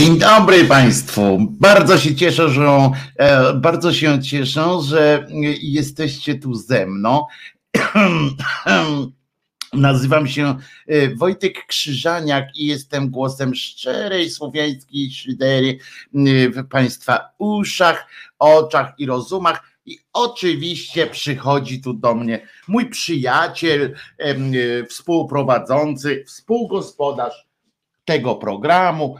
Dzień dobry Państwu. Bardzo się cieszę, że e, bardzo się cieszę, że jesteście tu ze mną. Nazywam się e, Wojtek Krzyżaniak i jestem głosem szczerej słowiańskiej szydery w Państwa uszach, oczach i rozumach. I oczywiście przychodzi tu do mnie mój przyjaciel, e, współprowadzący, współgospodarz tego programu,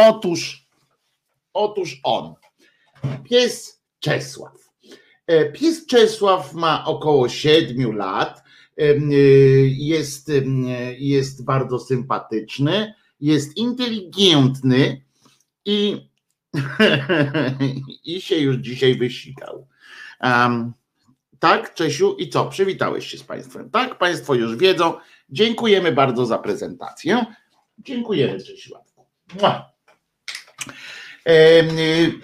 Otóż, otóż on, pies Czesław. E, pies Czesław ma około siedmiu lat, e, jest, jest bardzo sympatyczny, jest inteligentny i, i się już dzisiaj wysikał. Um, tak, Czesiu, i co? Przywitałeś się z Państwem. Tak, Państwo już wiedzą. Dziękujemy bardzo za prezentację. Dziękujemy, Czesiu.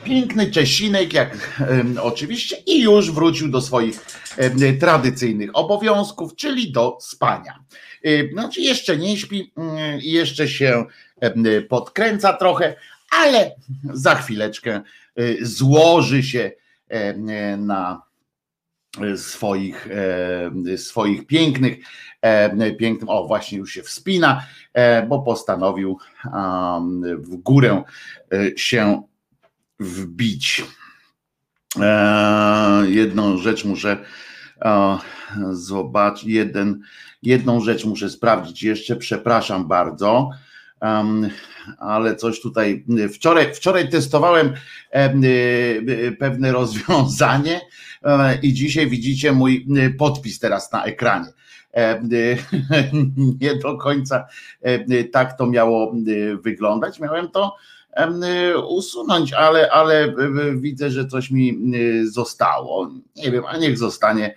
Piękny Czesinek, jak oczywiście, i już wrócił do swoich tradycyjnych obowiązków, czyli do spania. Znaczy, jeszcze nie śpi, mm, jeszcze się podkręca trochę, ale za chwileczkę y, złoży się na swoich, swoich pięknych, pięknym, o właśnie już się wspina, bo postanowił w górę e, się wbić. E, jedną rzecz muszę zobaczyć, jeden, jedną rzecz muszę sprawdzić jeszcze, przepraszam bardzo ale coś tutaj. Wczoraj, wczoraj testowałem pewne rozwiązanie i dzisiaj widzicie mój podpis teraz na ekranie. Nie do końca tak to miało wyglądać. Miałem to usunąć, ale, ale widzę, że coś mi zostało. Nie wiem, a niech zostanie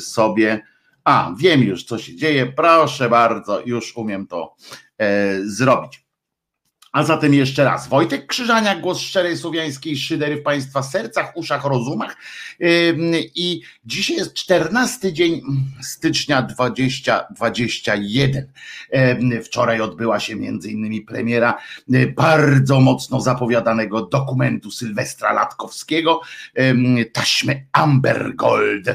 sobie. A, wiem już, co się dzieje. Proszę bardzo, już umiem to E, zrobić. A zatem jeszcze raz, Wojtek Krzyżania, głos szczerej słowiańskiej szydery w Państwa sercach, uszach, rozumach. I dzisiaj jest 14 dzień stycznia 2021. Wczoraj odbyła się między innymi premiera e, bardzo mocno zapowiadanego dokumentu Sylwestra Latkowskiego, taśmy Amber Gold.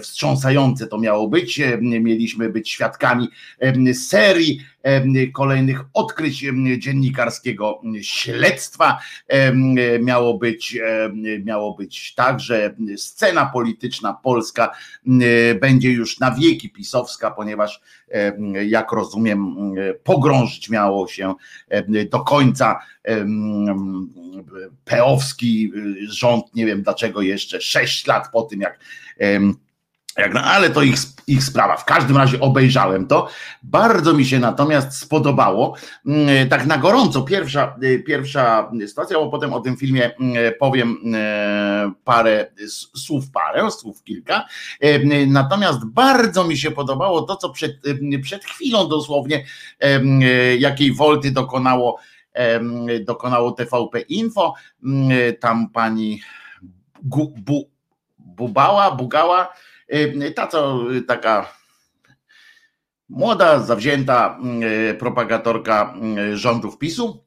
Wstrząsające to miało być. Mieliśmy być świadkami serii kolejnych odkryć dziennikarskiego śledztwa. Miało być, miało być tak, że scena polityczna polska będzie już na wieki pisowska, ponieważ jak rozumiem, pogrążyć miało się do końca peowski rząd, nie wiem dlaczego jeszcze, sześć lat po tym, jak jak, no, ale to ich, ich sprawa. W każdym razie obejrzałem to. Bardzo mi się natomiast spodobało. Mm, tak na gorąco, pierwsza, y, pierwsza sytuacja, bo potem o tym filmie mm, powiem e, parę słów, parę, słów kilka. E, natomiast bardzo mi się podobało to, co przed, przed chwilą dosłownie, e, jakiej wolty dokonało, dokonało TVP Info. Tam pani Bubała, Bugała, ta co y, taka młoda, zawzięta y, propagatorka rządów PiSu,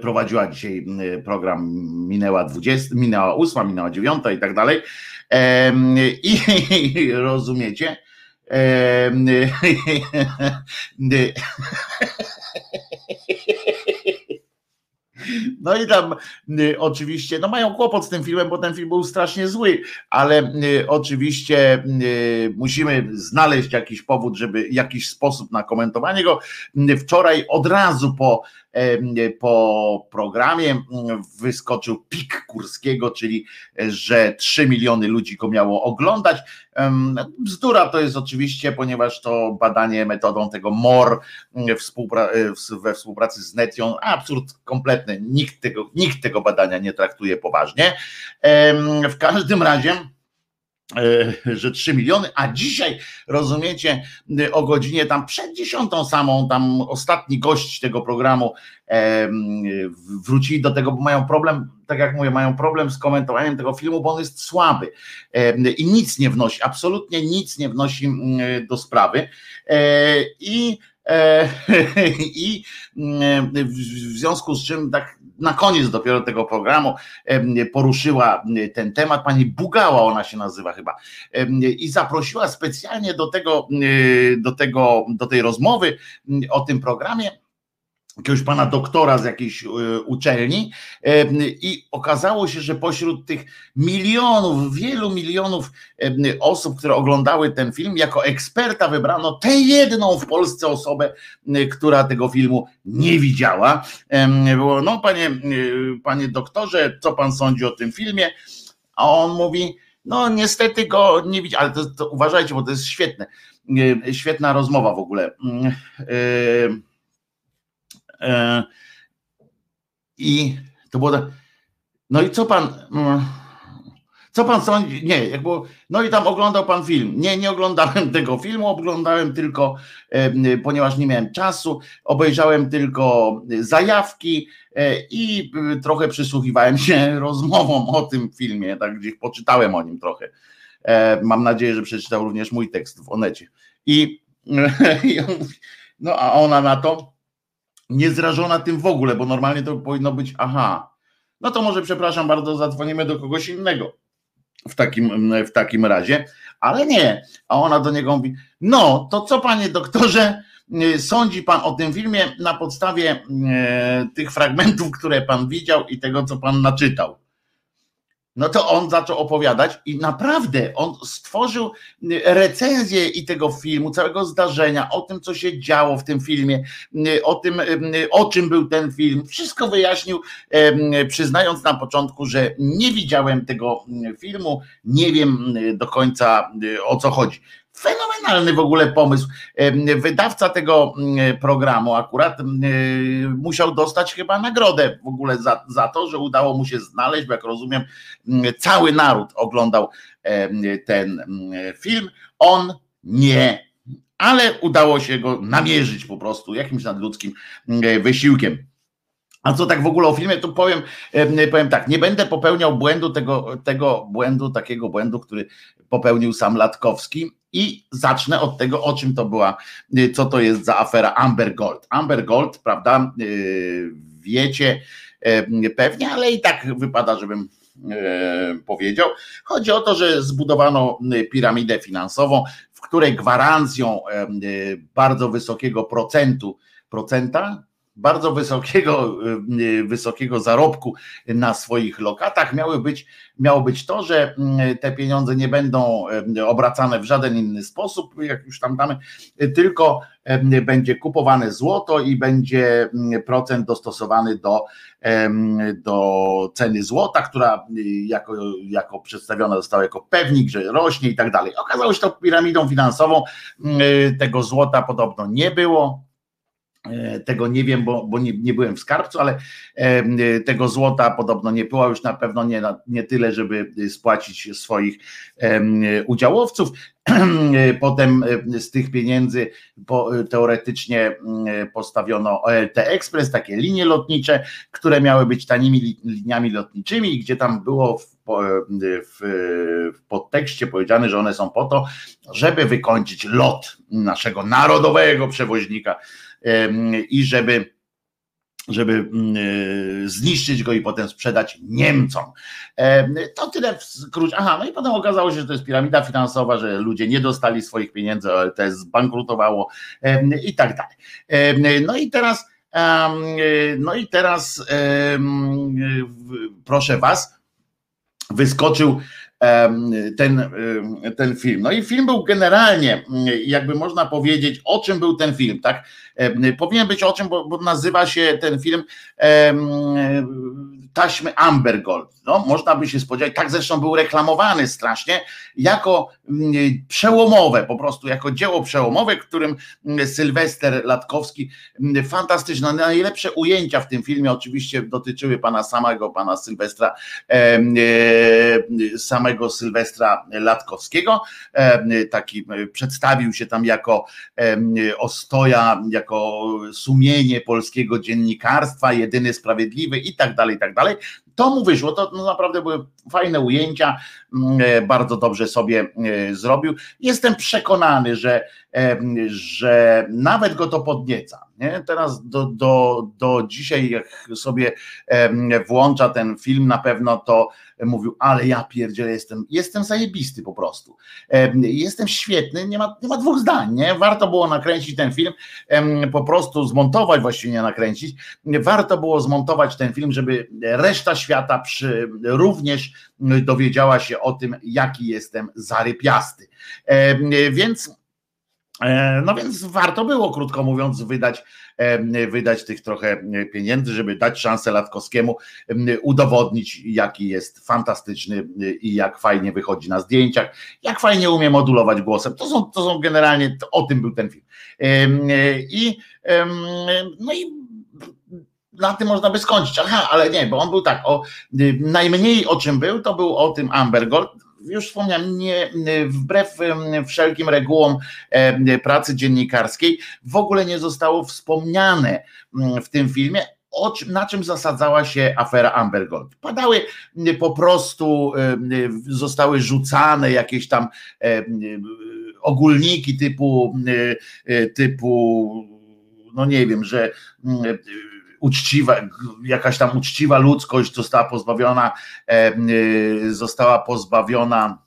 prowadziła dzisiaj program, minęła 20, minęła 8, minęła 9 i tak dalej. I rozumiecie? No i tam y, oczywiście, no mają kłopot z tym filmem, bo ten film był strasznie zły, ale y, oczywiście y, musimy znaleźć jakiś powód, żeby jakiś sposób na komentowanie go. Wczoraj od razu po po programie wyskoczył pik Kurskiego, czyli że 3 miliony ludzi go miało oglądać. Bzdura to jest oczywiście, ponieważ to badanie metodą tego MOR we współpracy z Netion, absurd kompletny, nikt tego, nikt tego badania nie traktuje poważnie. W każdym razie E, że 3 miliony, a dzisiaj rozumiecie o godzinie tam przed dziesiątą samą, tam ostatni gość tego programu e, wrócili do tego, bo mają problem, tak jak mówię, mają problem z komentowaniem tego filmu, bo on jest słaby. E, i nic nie wnosi, absolutnie nic nie wnosi do sprawy. I I w związku z czym tak na koniec dopiero tego programu poruszyła ten temat. Pani Bugała, ona się nazywa chyba, i zaprosiła specjalnie do tego, do tego, do tej rozmowy o tym programie jakiegoś pana doktora z jakiejś e, uczelni i okazało się, że pośród tych milionów, wielu milionów osób, które oglądały ten film, jako eksperta wybrano tę jedną w Polsce osobę, która tego filmu nie widziała. Było, no panie, panie doktorze, co pan sądzi o tym filmie? A on mówi, no niestety go nie widział, ale to, to uważajcie, bo to jest świetne, świetna rozmowa w ogóle. Yy, E, I to było. No i co pan. Mm, co pan sądzi? Nie, jak było, no i tam oglądał pan film. Nie, nie oglądałem tego filmu, oglądałem tylko, e, ponieważ nie miałem czasu, obejrzałem tylko zajawki e, i trochę przysłuchiwałem się rozmowom o tym filmie, tak gdzieś poczytałem o nim trochę. Mam nadzieję, że przeczytał również mój tekst w Onecie. I, no a ona na to, nie zrażona tym w ogóle, bo normalnie to powinno być aha. No to może przepraszam bardzo, zadzwonimy do kogoś innego w takim, w takim razie, ale nie. A ona do niego mówi: No, to co panie doktorze, sądzi pan o tym filmie na podstawie e, tych fragmentów, które pan widział i tego, co pan naczytał? No to on zaczął opowiadać i naprawdę on stworzył y, recenzję i tego filmu, całego zdarzenia, o tym, co się działo w tym filmie, y, o tym, y, o czym był ten film. Wszystko wyjaśnił, przyznając na początku, że nie widziałem tego filmu, nie wiem do końca o co chodzi. Fenomenalny w ogóle pomysł. Wydawca tego mm, programu akurat mm, musiał dostać chyba nagrodę w ogóle za, za to, że udało mu się znaleźć, bo jak rozumiem, mm, cały naród oglądał ten film. On nie, ale udało się go namierzyć po prostu jakimś nadludzkim wysiłkiem. A co tak w ogóle o filmie, to powiem, powiem tak, nie będę popełniał błędu tego, tego błędu, takiego błędu, który popełnił sam Latkowski, i zacznę od tego, o czym to była, y, co to jest za afera Amber Gold. Amber Gold, prawda, y, wiecie y, pewnie, ale i tak wypada, żebym powiedział. Chodzi o to, że zbudowano piramidę finansową, w której gwarancją bardzo wysokiego procentu, procenta, bardzo wysokiego, y, wysokiego zarobku na swoich lokatach miały być, miało być to, że mm, te pieniądze nie będą y, obracane w żaden inny sposób, jak już tam damy, tylko y, będzie kupowane złoto i będzie procent dostosowany do, do ceny złota, która jako, jako przedstawiona została jako pewnik, że rośnie i tak dalej. Okazało się to piramidą finansową, tego złota podobno nie było, tego nie wiem, bo, bo nie, nie, byłem w skarbcu, ale e, tego złota podobno nie było, już na pewno nie, nie tyle, żeby spłacić swoich udziałowców. Potem e, z tych pieniędzy teoretycznie postawiono OLT Express, takie linie lotnicze, które miały być tanimi liniami lotniczymi, gdzie tam było w, w, w podtekście powiedziane, że one są po to, żeby wykończyć lot naszego narodowego przewoźnika i żeby żeby mm, e, zniszczyć go i potem sprzedać Niemcom. To tyle w skrócie. Aha, no i potem okazało się, że to jest piramida finansowa, że ludzie nie dostali swoich pieniędzy, to zbankrutowało i tak dalej. No i teraz, no i teraz proszę was, wyskoczył ten, ten film. No i film był generalnie, jakby można powiedzieć, o czym był ten film, tak? Powinien być o czym, bo, bo nazywa się ten film taśmy Amber Gold. No, można by się spodziewać, tak zresztą był reklamowany strasznie, jako przełomowe, po prostu jako dzieło przełomowe, którym mm, Sylwester Latkowski, mm, fantastyczne, najlepsze ujęcia w tym filmie oczywiście dotyczyły pana samego, pana Sylwestra, e, samego Sylwestra Latkowskiego, taki przedstawił się tam jako ostoja, jako sumienie polskiego dziennikarstwa, jedyny sprawiedliwy i tak dalej, i tak dalej. To mu wyszło, to no, naprawdę były fajne ujęcia, mm, bardzo dobrze sobie zrobił. Jestem przekonany, że, że nawet go to podnieca. Nie? Teraz do, do, do dzisiaj, jak sobie włącza ten film, na pewno to mówił, ale ja pierdzielę, jestem, jestem zajebisty po prostu. Jestem świetny, nie ma, nie ma dwóch zdań, nie? Warto było nakręcić ten film, po prostu zmontować, właściwie nie nakręcić, warto było zmontować ten film, żeby reszta świata przy, również dowiedziała się o tym, jaki jestem zarypiasty. Więc E, no więc warto było, krótko mówiąc, wydać, e, wydać tych trochę pieniędzy, żeby dać szansę Latkowskiemu udowodnić, jaki jest fantastyczny i jak fajnie wychodzi na zdjęciach, jak fajnie umie modulować głosem. To są, to są generalnie, o tym był ten film. E, I no i na tym można by skończyć. Aha, ale nie, bo on był tak, o najmniej o czym był, to był o tym Amber Gold już wspomniałem, nie, wbrew wszelkim regułom pracy dziennikarskiej, w ogóle nie zostało wspomniane w tym filmie, czym, na czym zasadzała się afera Amber Gold. Padały po prostu, zostały rzucane jakieś tam ogólniki typu, typu no nie wiem, że uczciwa, jakaś tam uczciwa ludzkość została pozbawiona, e, e, została pozbawiona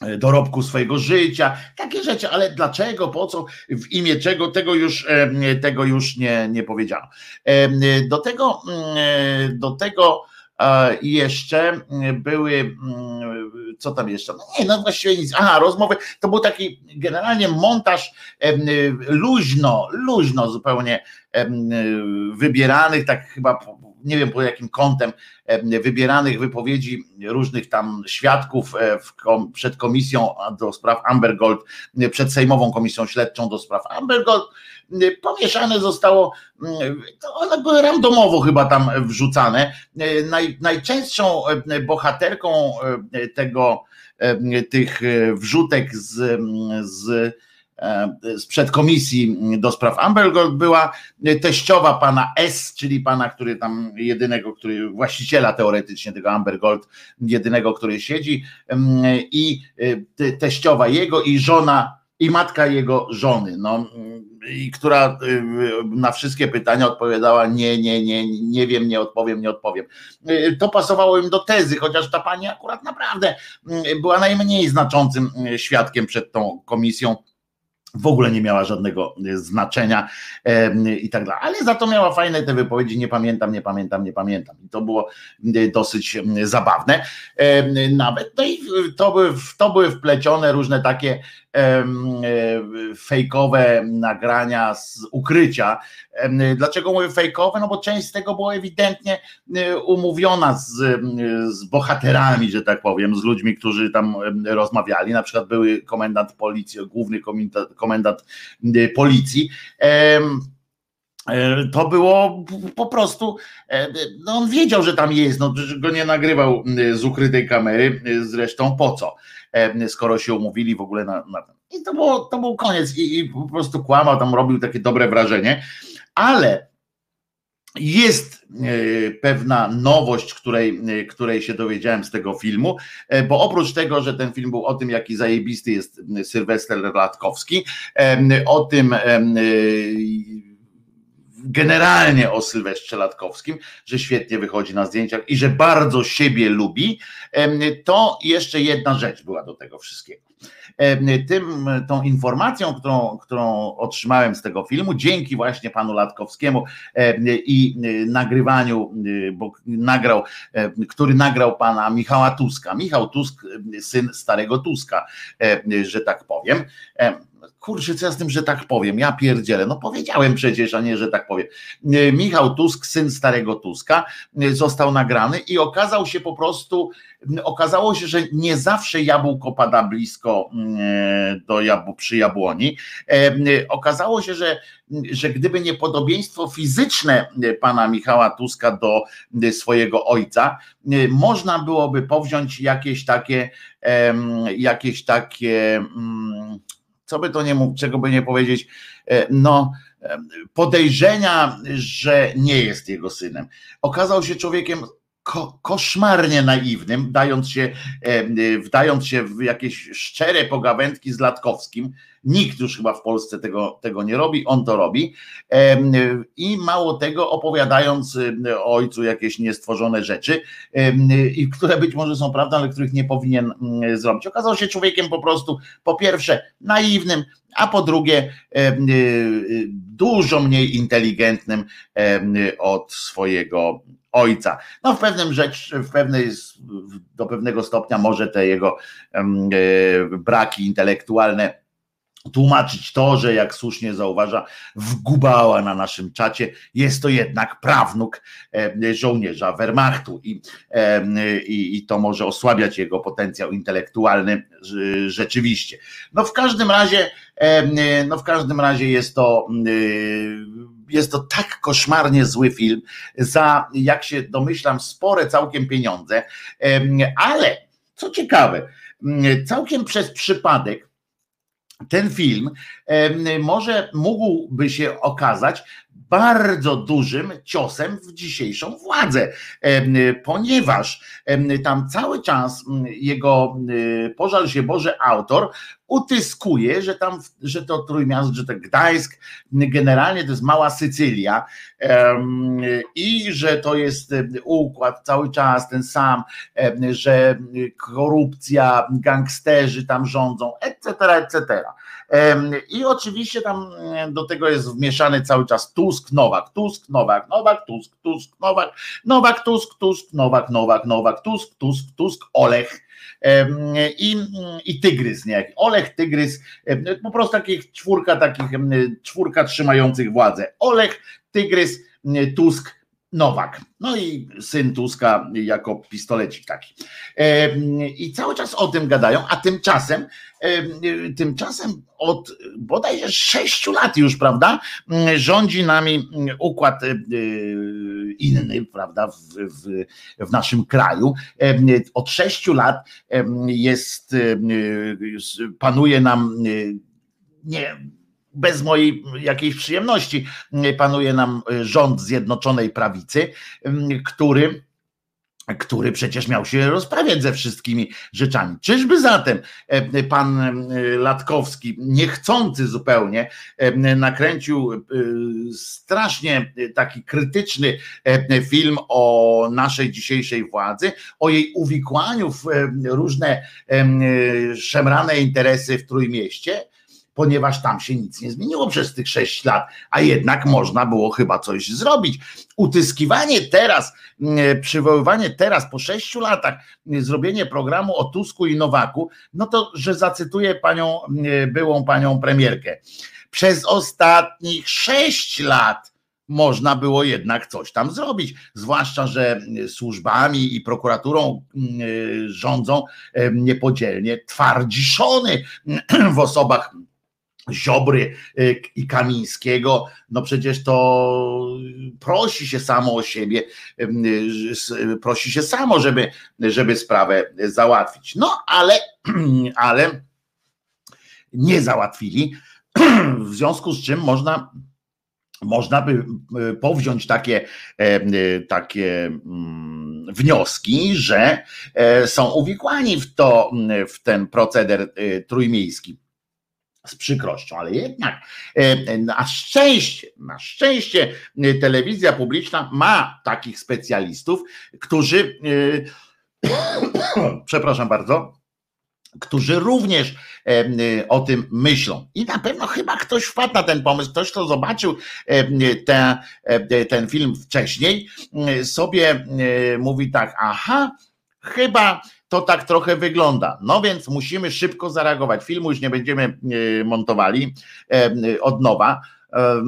e, dorobku swojego życia, takie rzeczy, ale dlaczego, po co, w imię czego, tego już, tego już nie, nie powiedziano. Do tego, do tego jeszcze były, mm, co tam jeszcze? No nie, no właściwie nic. Aha, rozmowy. To był taki generalnie montaż luźno, luźno zupełnie wybieranych, tak chyba nie wiem po jakim kątem wybieranych wypowiedzi różnych tam świadków e, przed komisją do spraw Amber Gold, przed Sejmową Komisją Śledczą do spraw Amber Gold, pomieszane zostało, one były randomowo chyba tam wrzucane. Naj, najczęstszą bohaterką tego, tych wrzutek z, z sprzed komisji do spraw Amber Gold była teściowa pana S, czyli pana, który tam jedynego, który właściciela teoretycznie tego Amber Gold, jedynego, który siedzi i teściowa jego i żona i matka jego żony, no, i która e, na wszystkie pytania odpowiadała nie, nie, nie, nie wiem, nie odpowiem, nie odpowiem. E, to pasowało im do tezy, chociaż ta pani akurat naprawdę była najmniej znaczącym świadkiem przed tą komisją w ogóle nie miała żadnego e, znaczenia i tak dalej. Ale za to miała fajne te wypowiedzi, nie pamiętam, nie pamiętam, nie pamiętam. I to było e, dosyć zabawne. Nawet, no i to były, to były wplecione różne takie E, fejkowe nagrania z ukrycia. Dlaczego mówię fejkowe? No bo część z tego była ewidentnie e, umówiona z, z bohaterami, że tak powiem, z ludźmi, którzy tam rozmawiali. Na przykład były komendant policji, główny komendant, komendant policji to było po prostu, no on wiedział, że tam jest, no, go nie nagrywał z ukrytej kamery, zresztą po co? Skoro się umówili w ogóle na, na. I to, było, to był koniec I, i po prostu kłamał, tam robił takie dobre wrażenie, ale jest e, pewna nowość, której, e, której się dowiedziałem z tego filmu, e, bo oprócz tego, że ten film był o tym, jaki zajebisty jest Sylwester Latkowski, o tym generalnie o Sylwestrze Latkowskim, że świetnie wychodzi na zdjęciach i że bardzo siebie lubi, to jeszcze jedna rzecz była do tego wszystkiego. Tym, tą informacją, którą, którą otrzymałem z tego filmu, dzięki właśnie panu Latkowskiemu i nagrywaniu, bo nagrał, który nagrał pana Michała Tuska. Michał Tusk, syn starego Tuska, że tak powiem kurczę, co ja z tym, że tak powiem, ja pierdzielę, no powiedziałem przecież, a nie, że tak powiem. E, Michał Tusk, syn starego Tuska, e, został nagrany i okazał się po prostu, okazało się, że nie zawsze jabłko pada blisko e, do jabł, przy jabłoni. Okazało się, że, że gdyby nie podobieństwo fizyczne pana Michała Tuska do swojego ojca, można byłoby powziąć jakieś takie, jakieś takie, mm, co by to nie mógł, czego by nie powiedzieć, e, no e, podejrzenia, że nie jest jego synem. Okazał się człowiekiem ko koszmarnie naiwnym, dając się, wdając się w jakieś szczere pogawędki z Latkowskim. Nikt już chyba w Polsce tego, tego nie robi, on to robi. I mało tego, opowiadając ojcu jakieś niestworzone rzeczy, które być może są prawdą, ale których nie powinien mm, zrobić. Okazał się człowiekiem po prostu, po pierwsze, naiwnym, a po drugie, dużo mniej inteligentnym od swojego ojca. No w pewnym rzecz, w pewnej, do pewnego stopnia może te jego e, braki intelektualne tłumaczyć to, że jak słusznie zauważa, wgubała na naszym czacie, jest to jednak prawnuk żołnierza Wehrmachtu i, i, i to może osłabiać jego potencjał intelektualny rzeczywiście. No w każdym razie, no w każdym razie jest to jest to tak koszmarnie zły film, za jak się domyślam, spore całkiem pieniądze, ale co ciekawe, całkiem przez przypadek ten film może mógłby się okazać bardzo dużym ciosem w dzisiejszą władzę, ponieważ tam cały czas jego pożal się Boże autor utyskuje, że tam, że to Trójmiasto, że to Gdańsk, generalnie to jest mała Sycylia i że to jest układ cały czas ten sam, że korupcja, gangsterzy tam rządzą, etc., etc. I oczywiście tam do tego jest wmieszany cały czas Tusk, Nowak, Tusk, Nowak, Nowak, Tusk, Tusk, Nowak, Nowak, Tusk, Tusk, Nowak, Nowak, Nowak, Tusk, Tusk, Tusk, Olech i, i Tygrys niejaki. Olech, Tygrys, po prostu takich czwórka takich, czwórka trzymających władzę. Olech, Tygrys, Tusk, Nowak. No i syn Tuska jako pistolecik taki. I cały czas o tym gadają, a tymczasem, tymczasem od bodajże sześciu lat już, prawda, rządzi nami układ inny, prawda, w, w, w naszym kraju. Od sześciu lat jest, panuje nam nie bez mojej jakiejś przyjemności panuje nam rząd Zjednoczonej Prawicy, który który przecież miał się rozprawiać ze wszystkimi rzeczami. Czyżby zatem e, pan e, Latkowski, niechcący zupełnie, e, nakręcił strasznie taki krytyczny film o naszej dzisiejszej władzy, o jej uwikłaniu w różne szemrane interesy w Trójmieście, ponieważ tam się nic nie zmieniło przez tych sześć lat, a jednak można było chyba coś zrobić. Utyskiwanie teraz, mm, przywoływanie teraz po sześciu latach, mm, zrobienie programu o Tusku i Nowaku, no to, że zacytuję panią, mm, byłą panią premierkę. Przez ostatnich sześć lat można było jednak coś tam zrobić. Zwłaszcza, że służbami i prokuraturą rządzą niepodzielnie twardziszony w osobach Ziobry y, i Kamińskiego, no przecież to prosi się samo o siebie, y, prosi się samo, żeby, żeby sprawę załatwić. No ale, ale nie załatwili, w związku z czym można można by y, powziąć takie, takie mm, wnioski, że e, są uwikłani w to, w ten proceder trójmiejski z przykrością, ale jednak e, na szczęście, na szczęście e, telewizja publiczna ma takich specjalistów, którzy, e, przepraszam bardzo, którzy również o tym myślą. I na pewno chyba ktoś wpadł na ten pomysł, ktoś, kto zobaczył te, ten film wcześniej, sobie mówi tak, aha, chyba to tak trochę wygląda. No więc musimy szybko zareagować. Filmu już nie będziemy e, montowali e, od nowa. E,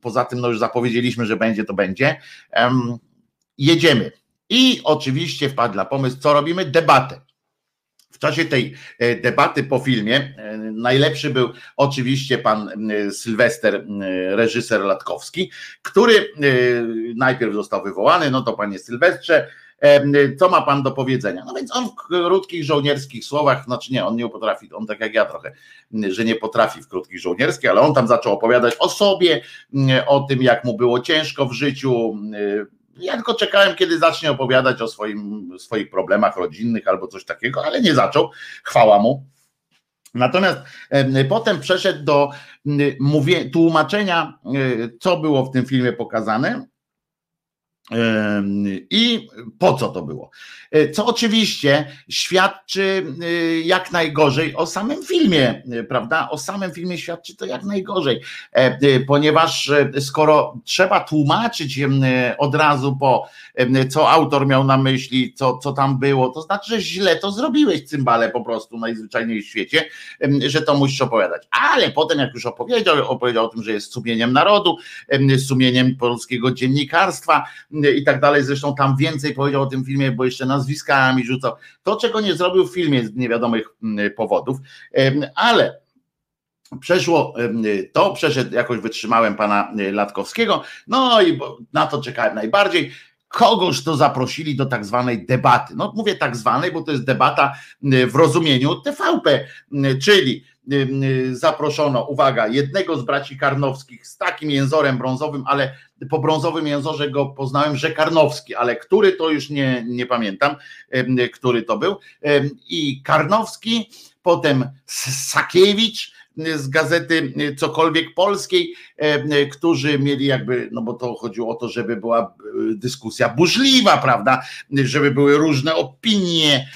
poza tym, no już zapowiedzieliśmy, że będzie, to będzie. Jedziemy. I oczywiście wpadł na pomysł, co robimy? Debatę. W czasie tej debaty po filmie najlepszy był oczywiście pan Sylwester, reżyser Latkowski, który najpierw został wywołany, no to panie Sylwestrze, co ma pan do powiedzenia? No więc on w krótkich żołnierskich słowach, znaczy nie, on nie potrafi, on tak jak ja trochę, że nie potrafi w krótkich żołnierskich, ale on tam zaczął opowiadać o sobie, o tym, jak mu było ciężko w życiu, Ja tylko czekałem, kiedy zacznie opowiadać o swoim, swoich problemach rodzinnych albo coś takiego, ale nie zaczął. Chwała mu. Natomiast potem przeszedł do mówię, tłumaczenia, co było w tym filmie pokazane i po co to było? E, co oczywiście świadczy e, jak najgorzej o samym filmie, e, prawda? O samym filmie świadczy to jak najgorzej, ponieważ skoro trzeba tłumaczyć od razu po, co autor miał na myśli, co, co tam było, to znaczy, że źle to zrobiłeś, cymbale po prostu najzwyczajniej w świecie, że to musisz opowiadać. Ale potem, jak już opowiedział, opowiedział o tym, że jest sumieniem narodu, sumieniem polskiego dziennikarstwa, i tak dalej. Zresztą tam więcej powiedział o tym filmie, bo jeszcze nazwiskami rzucał. To, czego nie zrobił w filmie z niewiadomych mm, powodów, ale przeszło to, przeszedł, jakoś wytrzymałem pana e, Latkowskiego, no i na to czekałem najbardziej. Kogoż to zaprosili do tak zwanej debaty? No mówię tak zwanej, bo to jest debata w rozumieniu TVP, czyli zaproszono, uwaga, jednego z braci Karnowskich z takim jęzorem brązowym, ale po brązowym jęzorze go poznałem, że Karnowski, ale który to już nie, nie pamiętam, który to był. I Karnowski, potem Sakiewicz, z gazety cokolwiek polskiej, e, którzy mieli jakby, no bo to chodziło o to, żeby była e, dyskusja burzliwa, prawda, żeby były różne opinie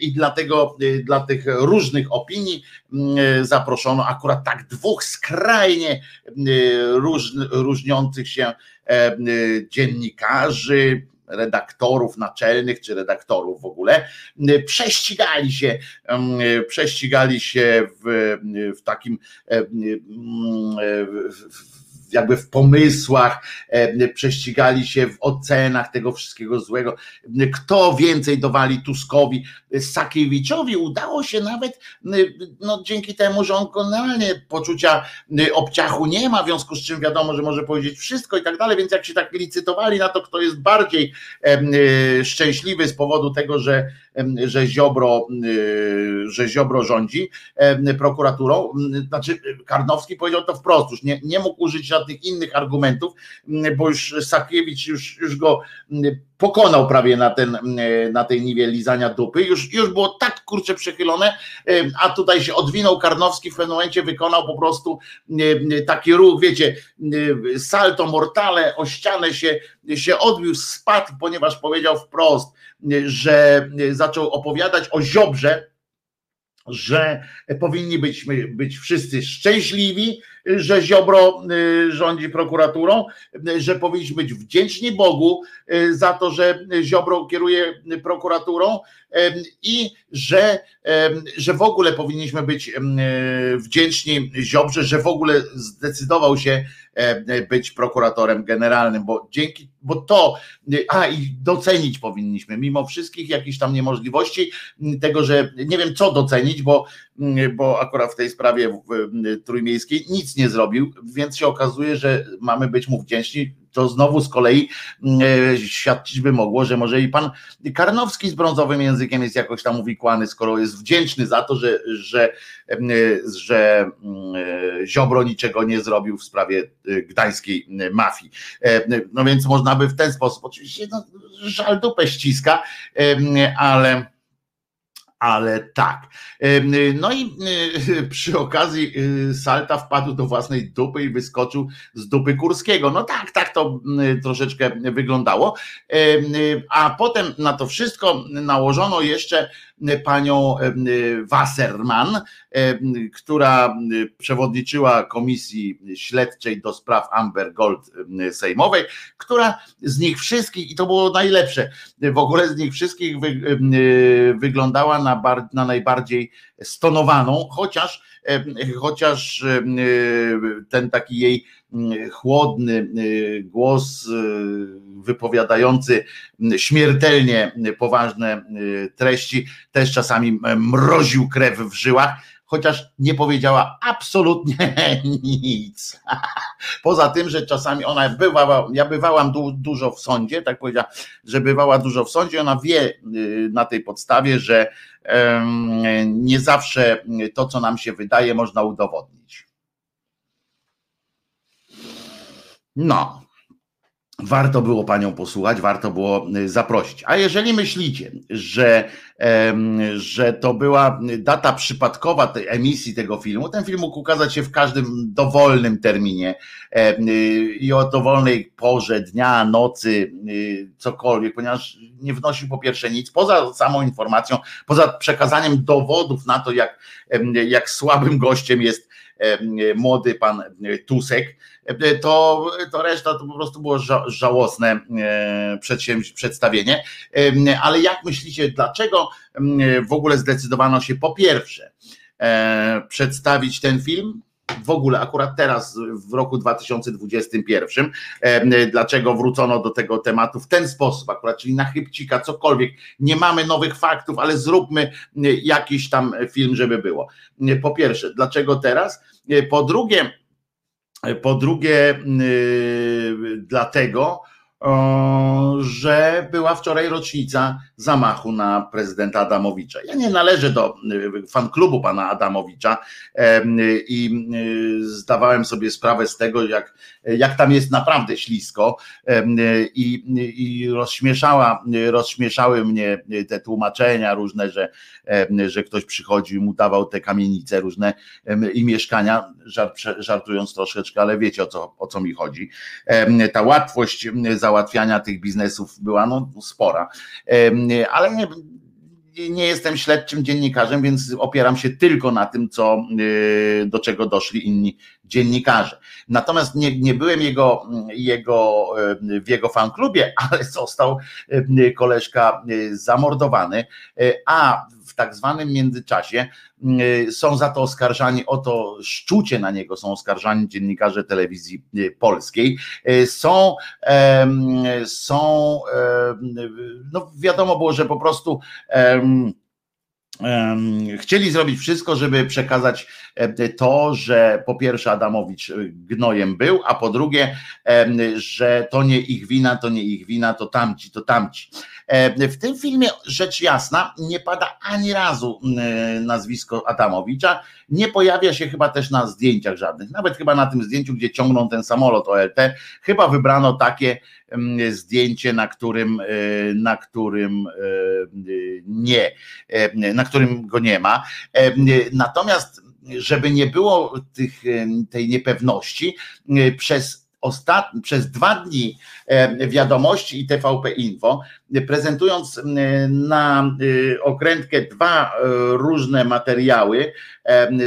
i dlatego dla tych różnych opinii zaproszono akurat tak dwóch skrajnie róż, różniących się dziennikarzy, redaktorów naczelnych czy redaktorów w ogóle, prześcigali się, prześcigali się w, w takim w, jakby w pomysłach, e, prześcigali się w ocenach tego wszystkiego złego. Kto więcej dowali Tuskowi, Sakiewiczowi udało się nawet, no dzięki temu, że on generalnie poczucia obciachu nie ma, w związku z czym wiadomo, że może powiedzieć wszystko i tak dalej, więc jak się tak licytowali na to, kto jest bardziej e, szczęśliwy z powodu tego, że że Ziobro, że Ziobro rządzi prokuraturą. Znaczy Karnowski powiedział to wprost, już nie, nie mógł użyć żadnych innych argumentów, bo już Sakiewicz już, już go pokonał prawie na, ten, na tej niwie lizania dupy. Już, już było tak kurcze przechylone, a tutaj się odwinął Karnowski, w pewnym momencie wykonał po prostu taki ruch, wiecie, salto mortale, o ścianę się, się odbił, spadł, ponieważ powiedział wprost, że zaczął opowiadać o Ziobrze, że powinni być, być wszyscy szczęśliwi, że Ziobro y, rządzi prokuraturą, że powinniśmy być wdzięczni Bogu y, za to, że Ziobro kieruje prokuraturą i że, że w ogóle powinniśmy być wdzięczni Ziobrze, że w ogóle zdecydował się być prokuratorem generalnym, bo dzięki, bo to, a i docenić powinniśmy, mimo wszystkich jakichś tam niemożliwości, tego, że nie wiem co docenić, bo, bo akurat w tej sprawie trójmiejskiej nic nie zrobił, więc się okazuje, że mamy być mu wdzięczni to znowu z kolei mm, e, świadczyć by mogło, że może i pan Karnowski z brązowym językiem jest jakoś tam uwikłany, skoro jest wdzięczny za to, że, że, mm, e, że mm, e, Ziobro niczego nie zrobił w sprawie gdańskiej mafii. No więc można by w ten sposób, oczywiście no, żal dupę ściska, ale ale tak. No i przy okazji y, Salta wpadł do własnej dupy i wyskoczył z dupy Kurskiego. No tak, tak to troszeczkę wyglądało. A potem na to wszystko nałożono jeszcze panią Wasserman, która przewodniczyła komisji śledczej do spraw Amber Gold Sejmowej, która z nich wszystkich, i to było najlepsze, w ogóle z nich wszystkich wy, wyglądała na, na najbardziej stonowaną, chociaż chociaż ten taki jej chłodny głos wypowiadający śmiertelnie poważne treści też czasami mroził krew w żyłach chociaż nie powiedziała absolutnie nic. Poza tym, że czasami ona bywała, ja bywałam du, dużo w sądzie, tak powiedziała, że bywała dużo w sądzie, ona wie y, na tej podstawie, że nie zawsze to, co nam się wydaje, można udowodnić. No. warto było panią posłuchać, warto było y, zaprosić. A jeżeli myślicie, że, że to była data przypadkowa tej emisji tego filmu, ten film mógł ukazać się w każdym dowolnym terminie y, i o dowolnej porze dnia, nocy, y, cokolwiek, ponieważ nie wnosił po pierwsze nic, poza samą informacją, poza przekazaniem dowodów na to, jak, jak słabym gościem jest młody pan Tusek, to, to reszta to po prostu było żałosne przedstawienie. Ale jak myślicie, dlaczego w ogóle zdecydowano się po pierwsze przedstawić ten film? w ogóle akurat teraz w roku 2021, dlaczego wrócono do tego tematu w ten sposób, akurat czyli na chybcika, cokolwiek, nie mamy nowych faktów, ale zróbmy jakiś tam film, żeby było. Po pierwsze, dlaczego teraz? Po drugie, po drugie, dlatego, że była wczoraj rocznica zamachu na prezydenta Adamowicza. Ja nie należę do y, fanklubu pana Adamowicza i y, zdawałem sobie sprawę z tego, jak, jak tam jest naprawdę ślisko i, i rozśmieszała, rozśmieszały mnie te tłumaczenia różne, że, że ktoś przychodził i mu dawał te kamienice różne i mieszkania, żart, żartując troszeczkę, ale wiecie o co, o co mi chodzi. Ta łatwość załatwiania tych biznesów była no, spora ale nie, nie jestem śledczym dziennikarzem, więc opieram się tylko na tym, co, y, do czego doszli inni dziennikarze. Natomiast nie, nie byłem jego, jego, y, w jego fanklubie, ale został y, koleżka zamordowany, a w tak zwanym międzyczasie y, są za to oskarżani, o to szczucie na niego są oskarżani dziennikarze telewizji y, polskiej. Y, są, są no wiadomo było, że po prostu chcieli zrobić wszystko, żeby przekazać e, to, że po pierwsze Adamowicz gnojem był, a po drugie, że to nie ich wina, to nie ich wina, to tamci, to tamci. E, w tym filmie rzecz jasna nie pada ani razu nazwisko Adamowicza, nie pojawia się chyba też na zdjęciach żadnych, nawet chyba na tym zdjęciu, gdzie ciągną ten samolot OLT, chyba wybrano takie zdjęcie, na którym, e, na którym e, nie, na którym go nie ma. Natomiast żeby nie było tych, tej niepewności, przez ostat... przez dwa dni e, wiadomości i TVP Info, prezentując na e, okrętkę dwa e, różne materiały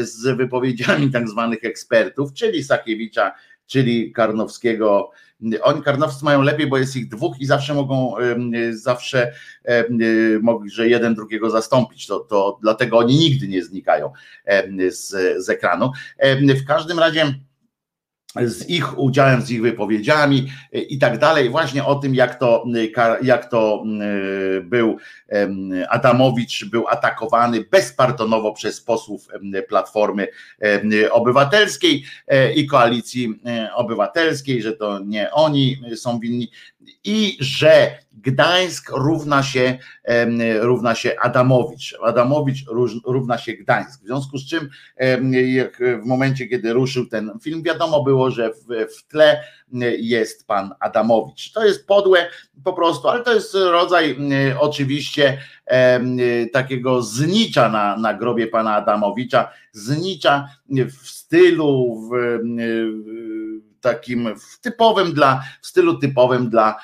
z wypowiedziami tak zwanych ekspertów, czyli Sakiewicza, czyli Karnowskiego. Oni Karnowscy mają lepiej, bo jest ich dwóch i zawsze mogą, zawsze że jeden drugiego zastąpić. To, to dlatego oni nigdy nie znikają z, z ekranu. W każdym razie z ich udziałem, z ich wypowiedziami e, i tak dalej, właśnie o tym, jak to, e, jak to e, był Adamowicz, był atakowany bezpardonowo przez posłów Platformy Obywatelskiej i Koalicji Obywatelskiej, że to nie oni są winni i że Gdańsk równa się, równa się Adamowicz. Adamowicz równa się Gdańsk. W związku z czym w momencie, kiedy ruszył ten film, wiadomo było, że w, w tle jest pan Adamowicz. To jest podłe po prostu, ale to jest rodzaj oczywiście takiego znicza na, na grobie pana Adamowicza, znicza w stylu, w, w takim typowym dla, w stylu typowym dla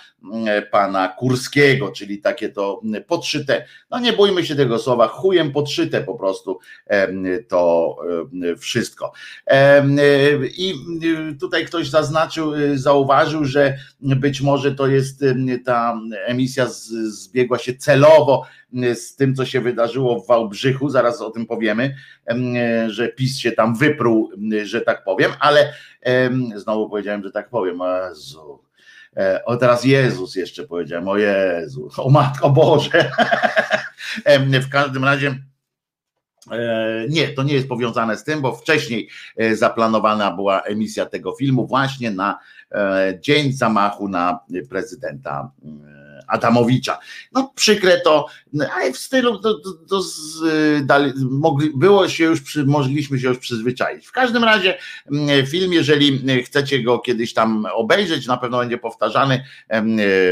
pana Kurskiego, czyli takie to podszyte, no nie bójmy się tego słowa, chujem podszyte po prostu to wszystko. I tutaj ktoś zaznaczył, zauważył, że być może to jest ta emisja zbiegła się celowo z tym, co się wydarzyło w Wałbrzychu, zaraz o tym powiemy, że PiS się tam wypruł, że tak powiem, ale znowu powiedziałem, że tak powiem, Jezu. E, o teraz Jezus jeszcze powiedziałem, o Jezu, o Matko Boże. w każdym razie e, nie, to nie jest powiązane z tym, bo wcześniej e, zaplanowana była emisja tego filmu właśnie na dzień zamachu na prezydenta Adamowicza. No przykre to, ale w stylu to, to, to z, dali, mogli, było się już, przy, mogliśmy się już przyzwyczaić. W każdym razie film, jeżeli chcecie go kiedyś tam obejrzeć, na pewno będzie powtarzany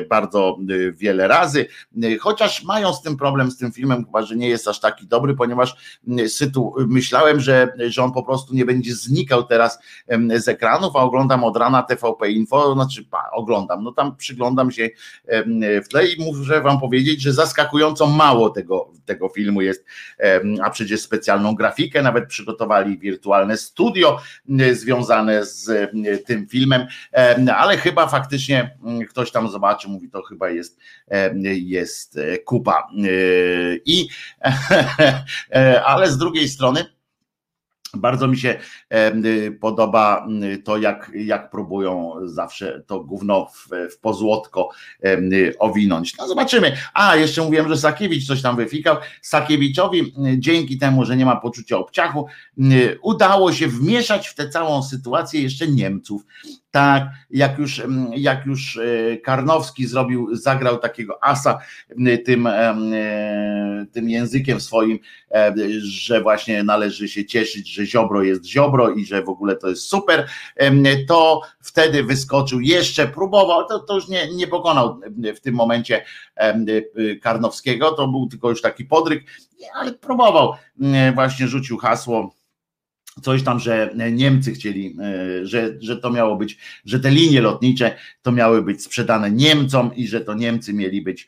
bardzo wiele razy, chociaż mają z tym problem z tym filmem, chyba, że nie jest aż taki dobry, ponieważ sytu, myślałem, że, że on po prostu nie będzie znikał teraz z ekranów, a oglądam od rana TVP Info, znaczy pa, oglądam, no tam przyglądam się w tle i muszę wam powiedzieć, że zaskakująco mało tego, tego filmu jest, a przecież specjalną grafikę nawet przygotowali, wirtualne studio związane z tym filmem, ale chyba faktycznie ktoś tam zobaczy, mówi to chyba jest, jest e, kupa. E, I ale z drugiej strony bardzo mi się y, podoba y, to, jak, jak próbują zawsze to gówno w, w pozłotko y, owinąć. No zobaczymy. A, jeszcze mówiłem, że Sakiewicz coś tam wyfikał. Sakiewiczowi dzięki temu, że nie ma poczucia obciachu, udało się wmieszać w tę całą sytuację jeszcze Niemców. Tak, jak już, jak już e, Karnowski zrobił, zagrał takiego asa tym, e, tym językiem swoim, e, że właśnie należy się cieszyć, że Ziobro jest Ziobro i że w ogóle to jest super, to wtedy wyskoczył, jeszcze próbował, to, to już nie, nie pokonał w tym momencie Karnowskiego, to był tylko już taki podryk, ale próbował, właśnie rzucił hasło coś tam, że Niemcy chcieli, e, że, że to miało być, że te linie lotnicze to miały być sprzedane Niemcom i że to Niemcy mieli być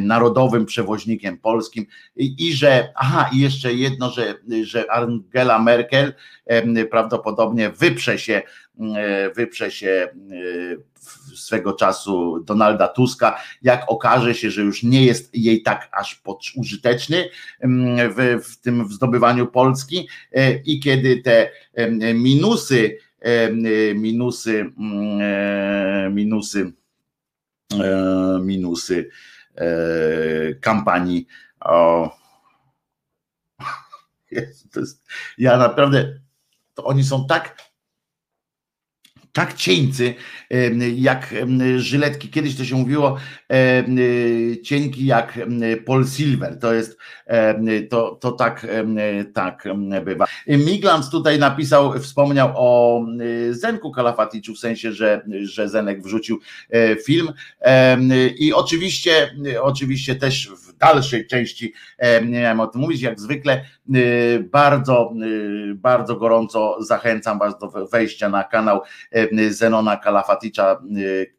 narodowym przewoźnikiem polskim. I, i że, aha, i jeszcze jedno, że, że Angela Merkel prawdopodobnie wyprze się, e, wyprze się e, swego czasu Donalda Tuska, jak okaże się, że już nie jest jej tak aż użyteczny w, w tym zdobywaniu Polski e, i kiedy te minusy, minusy, minusy, minusy kampanii o, jest, ja naprawdę, to oni są tak tak cieńcy, jak żyletki. Kiedyś to się mówiło cienki jak Paul Silver. To jest, to, to tak, tak bywa. Miglans tutaj napisał, wspomniał o Zenku Kalafaticzu, w sensie, że, że Zenek wrzucił e, film i oczywiście, oczywiście też w dalszej części miałem o tym mówić, jak zwykle bardzo, bardzo gorąco zachęcam Was do wejścia na kanał Zenona Kalafaticza,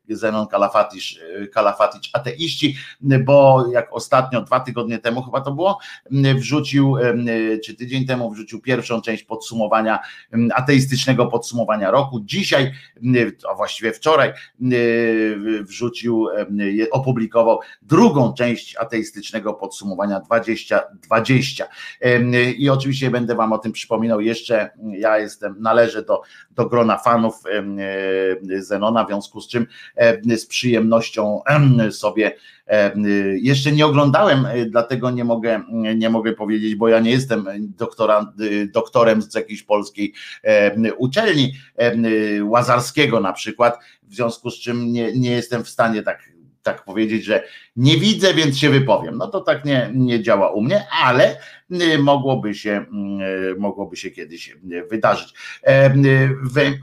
Zenon Kalafaticz, Kalafaticz ateiści, bo jak ostatnio, dwa tygodnie temu chyba to było, wrzucił, czy tydzień temu wrzucił pierwszą część podsumowania, ateistycznego podsumowania roku. Dzisiaj, a właściwie wczoraj, wrzucił, opublikował drugą część ateistycznego podsumowania 2020. I oczywiście będę Wam o tym przypominał jeszcze. Ja jestem, należę do, do grona fanów Zenona, w związku z czym z przyjemnością sobie jeszcze nie oglądałem, dlatego nie mogę, nie mogę powiedzieć, bo ja nie jestem doktora, doktorem z jakiejś polskiej uczelni, Łazarskiego na przykład, w związku z czym nie, nie jestem w stanie tak tak powiedzieć, że nie widzę, więc się wypowiem. No to tak nie, nie działa u mnie, ale y, mogłoby się, y, mogłoby się kiedyś y, wydarzyć. E,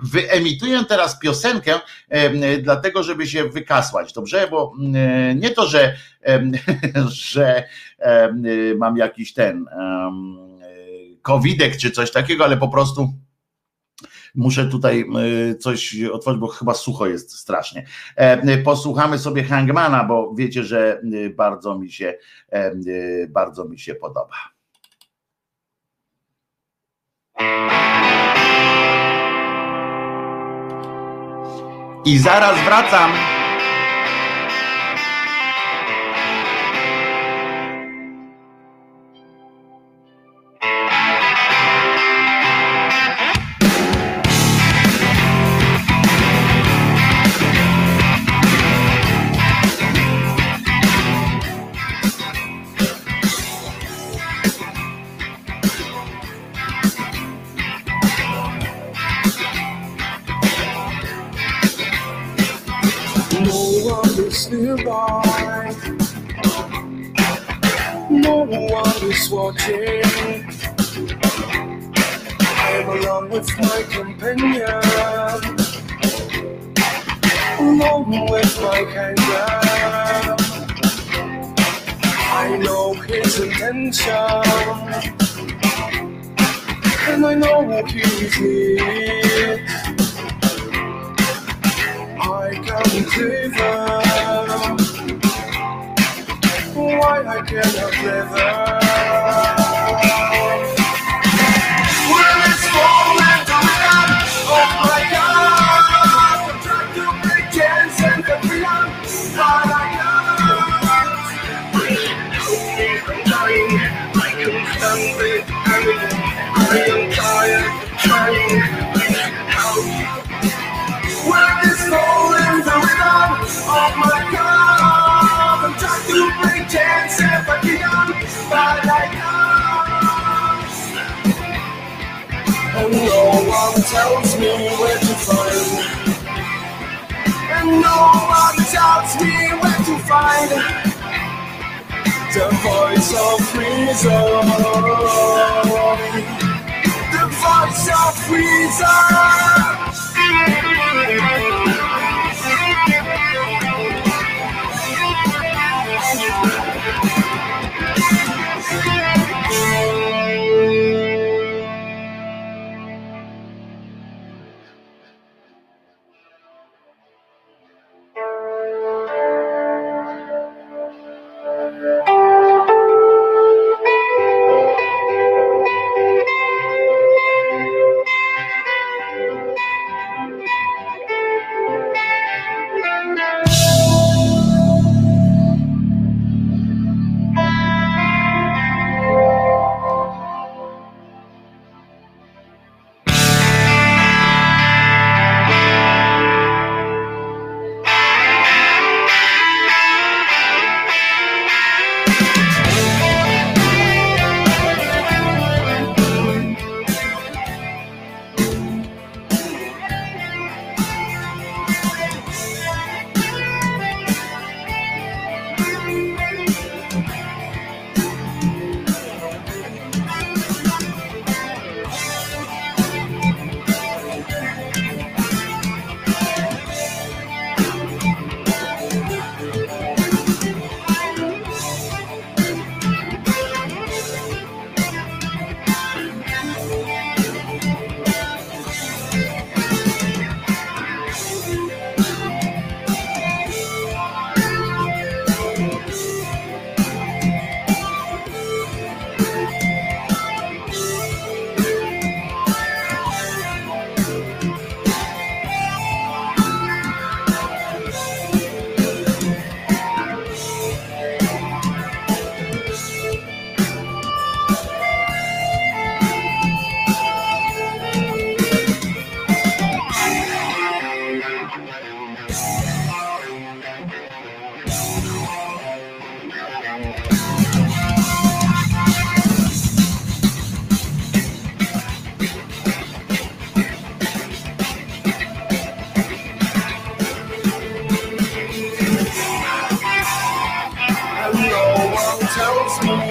wyemituję teraz piosenkę, e, dlatego żeby się wykasłać, dobrze? Bo nie to, że, że mam jakiś ten covidek czy coś takiego, ale po prostu Muszę tutaj e, coś otworzyć, bo chyba sucho jest strasznie. E, posłuchamy sobie Hangmana, bo wiecie, że e, bardzo mi się, bardzo mi się podoba. I zaraz wracam.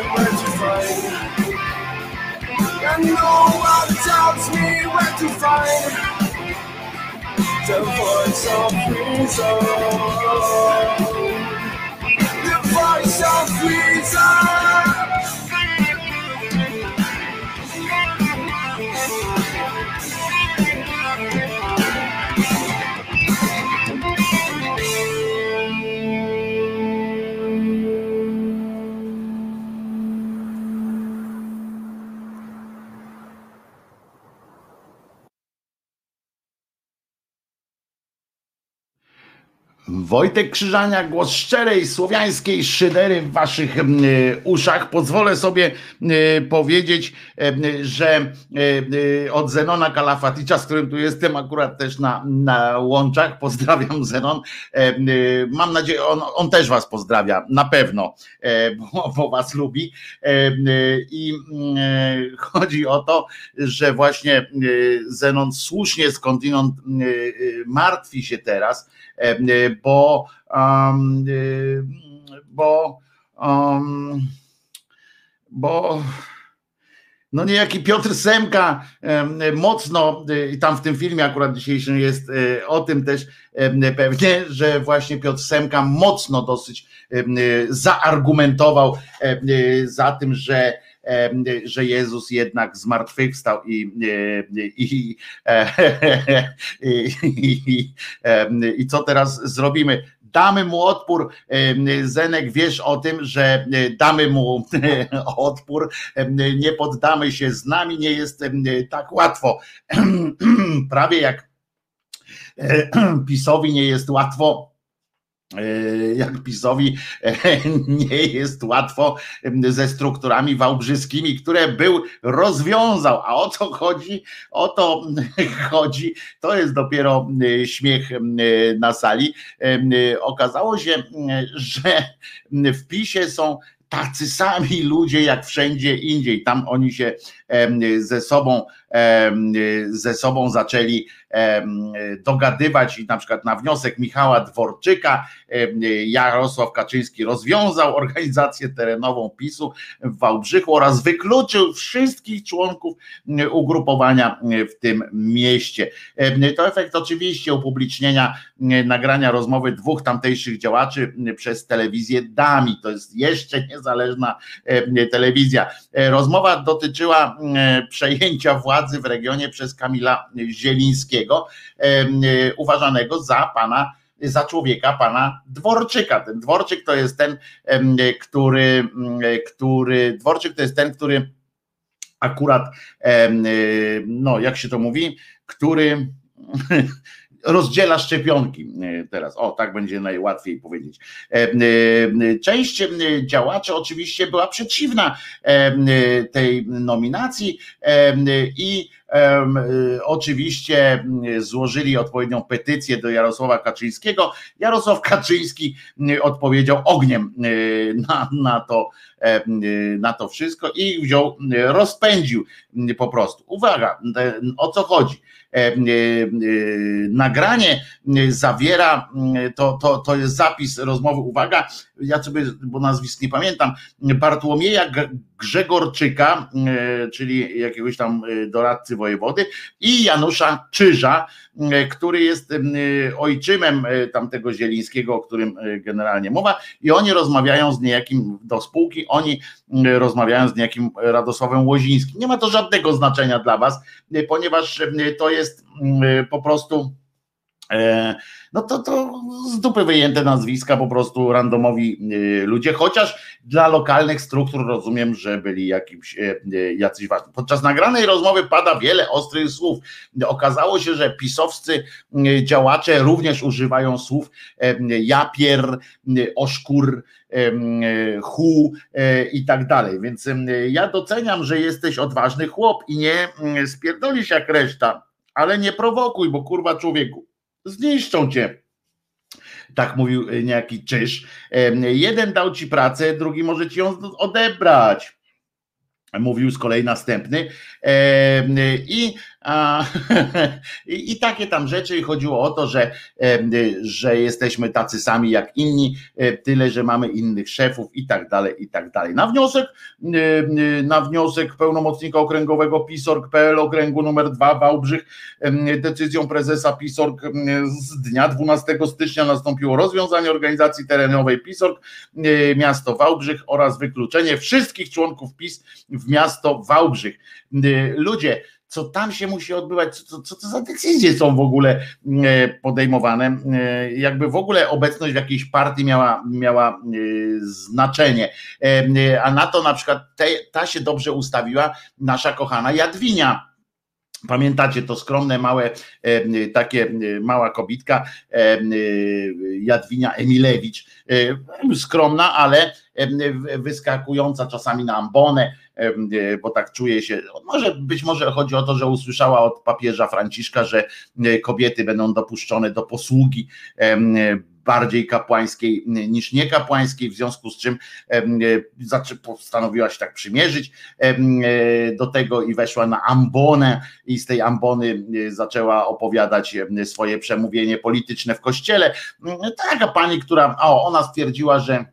Tells me where to find. And no one tells me where to find the voice of reason. The voice of reason. Wojtek Krzyżania, głos szczerej słowiańskiej szydery w waszych mm, uszach. Pozwolę sobie y, powiedzieć, y, że od Zenona Kalafaticza, z którym tu jestem akurat też na, na łączach, pozdrawiam Zenon. E, Mam nadzieję, on, on też was pozdrawia, na pewno, e, bo, bo was lubi. E, I e, chodzi o to, że właśnie Zenon słusznie skądinąd martwi się teraz, bo bo bo no niejaki Piotr Semka mocno, i tam w tym filmie akurat dzisiejszym jest o tym też pewnie, że właśnie Piotr Semka mocno dosyć zaargumentował za tym, że że Jezus jednak zmartwychwstał i, i, i, i, co teraz zrobimy? damy mu odpór. Zenek, wiesz o tym, że damy mu odpór, nie poddamy się z nami, nie jest tak łatwo. Prawie jak PiSowi nie jest łatwo jak PiSowi e, nie jest łatwo ze strukturami wałbrzyskimi, które był rozwiązał. A o co chodzi? O to chodzi. To jest dopiero e, śmiech na sali. Okazało się, że w PiSie są tacy sami ludzie jak wszędzie indziej. Tam oni się ze sobą, ze sobą zaczęli dogadywać i na przykład na wniosek Michała Dworczyka Jarosław Kaczyński rozwiązał organizację terenową PiSu w Wałbrzychu oraz wykluczył wszystkich członków ugrupowania w tym mieście. To efekt oczywiście upublicznienia nagrania rozmowy dwóch tamtejszych działaczy przez telewizję DAMI. To jest jeszcze niezależna telewizja. Rozmowa dotyczyła przejęcia władzy w regionie przez Kamila Zielińskiego, uważanego za pana za człowieka pana Dworczyka. Ten Dworczyk to jest ten, który, który Dworczyk to jest ten, który akurat, no jak się to mówi, który rozdziela szczepionki e, teraz. O, tak będzie najłatwiej powiedzieć. E, e, część działaczy oczywiście była przeciwna tej nominacji i oczywiście złożyli odpowiednią petycję do Jarosława Kaczyńskiego. Jarosław Kaczyński odpowiedział ogniem na, na, to, na to wszystko i wziął, rozpędził po prostu. Uwaga, o co chodzi? E, e, nagranie zawiera, to, to, to jest zapis rozmowy, uwaga, ja sobie, bo nazwisk nie pamiętam, Bartłomieja Grzegorczyka, e, czyli jakiegoś tam doradcy wojewody i Janusza Czyża, który jest ojczymem tamtego Zielińskiego, o którym generalnie mowa i oni rozmawiają z niejakim do spółki, oni rozmawiają z niejakim Radosławem Łozińskim. Nie ma to żadnego znaczenia dla was, ponieważ to jest po prostu E, no to, to z dupy wyjęte nazwiska, po prostu randomowi e, ludzie, chociaż dla lokalnych struktur rozumiem, że byli jakimś, e, jacyś ważni. Podczas nagranej rozmowy pada wiele ostrych słów. Okazało się, że pisowscy działacze również używają słów japier, oszkur, hu i tak dalej. Więc ja doceniam, że jesteś odważny chłop i nie spierdolisz jak reszta, ale nie prowokuj, bo kurwa człowieku zniszczą cię. Tak mówił e, niejaki Czyż. Jeden dał ci pracę, drugi może ci ją odebrać. Mówił z kolei następny. I a, i, I takie tam rzeczy i chodziło o to, że, że jesteśmy tacy sami jak inni, e, tyle, że mamy innych szefów i tak dalej, i tak dalej. Na wniosek, na wniosek pełnomocnika okręgowego PISORG.pl okręgu numer 2 Wałbrzych decyzją prezesa PISORG z dnia 12 stycznia nastąpiło rozwiązanie organizacji terenowej PISORG miasto Wałbrzych oraz wykluczenie wszystkich członków PiS w miasto Wałbrzych. Ludzie, co tam się musi odbywać, co, co to za decyzje są w ogóle e, podejmowane, e, jakby w ogóle obecność w jakiejś partii miała, miała e, znaczenie. A na to na przykład te, ta się dobrze ustawiła nasza kochana Jadwinia. Pamiętacie to skromne, małe, takie mała kobitka, Jadwinia Emilewicz, skromna, ale wyskakująca czasami na ambonę, E, bo tak czuje się, może być może chodzi o to, że usłyszała od papieża Franciszka, że e, kobiety będą dopuszczone do posługi bardziej kapłańskiej niż niekapłańskiej, w związku z czym postanowiła się tak przymierzyć do tego i weszła na ambonę i z tej ambony zaczęła opowiadać swoje przemówienie polityczne w kościele. Taka pani, która, o, ona stwierdziła, że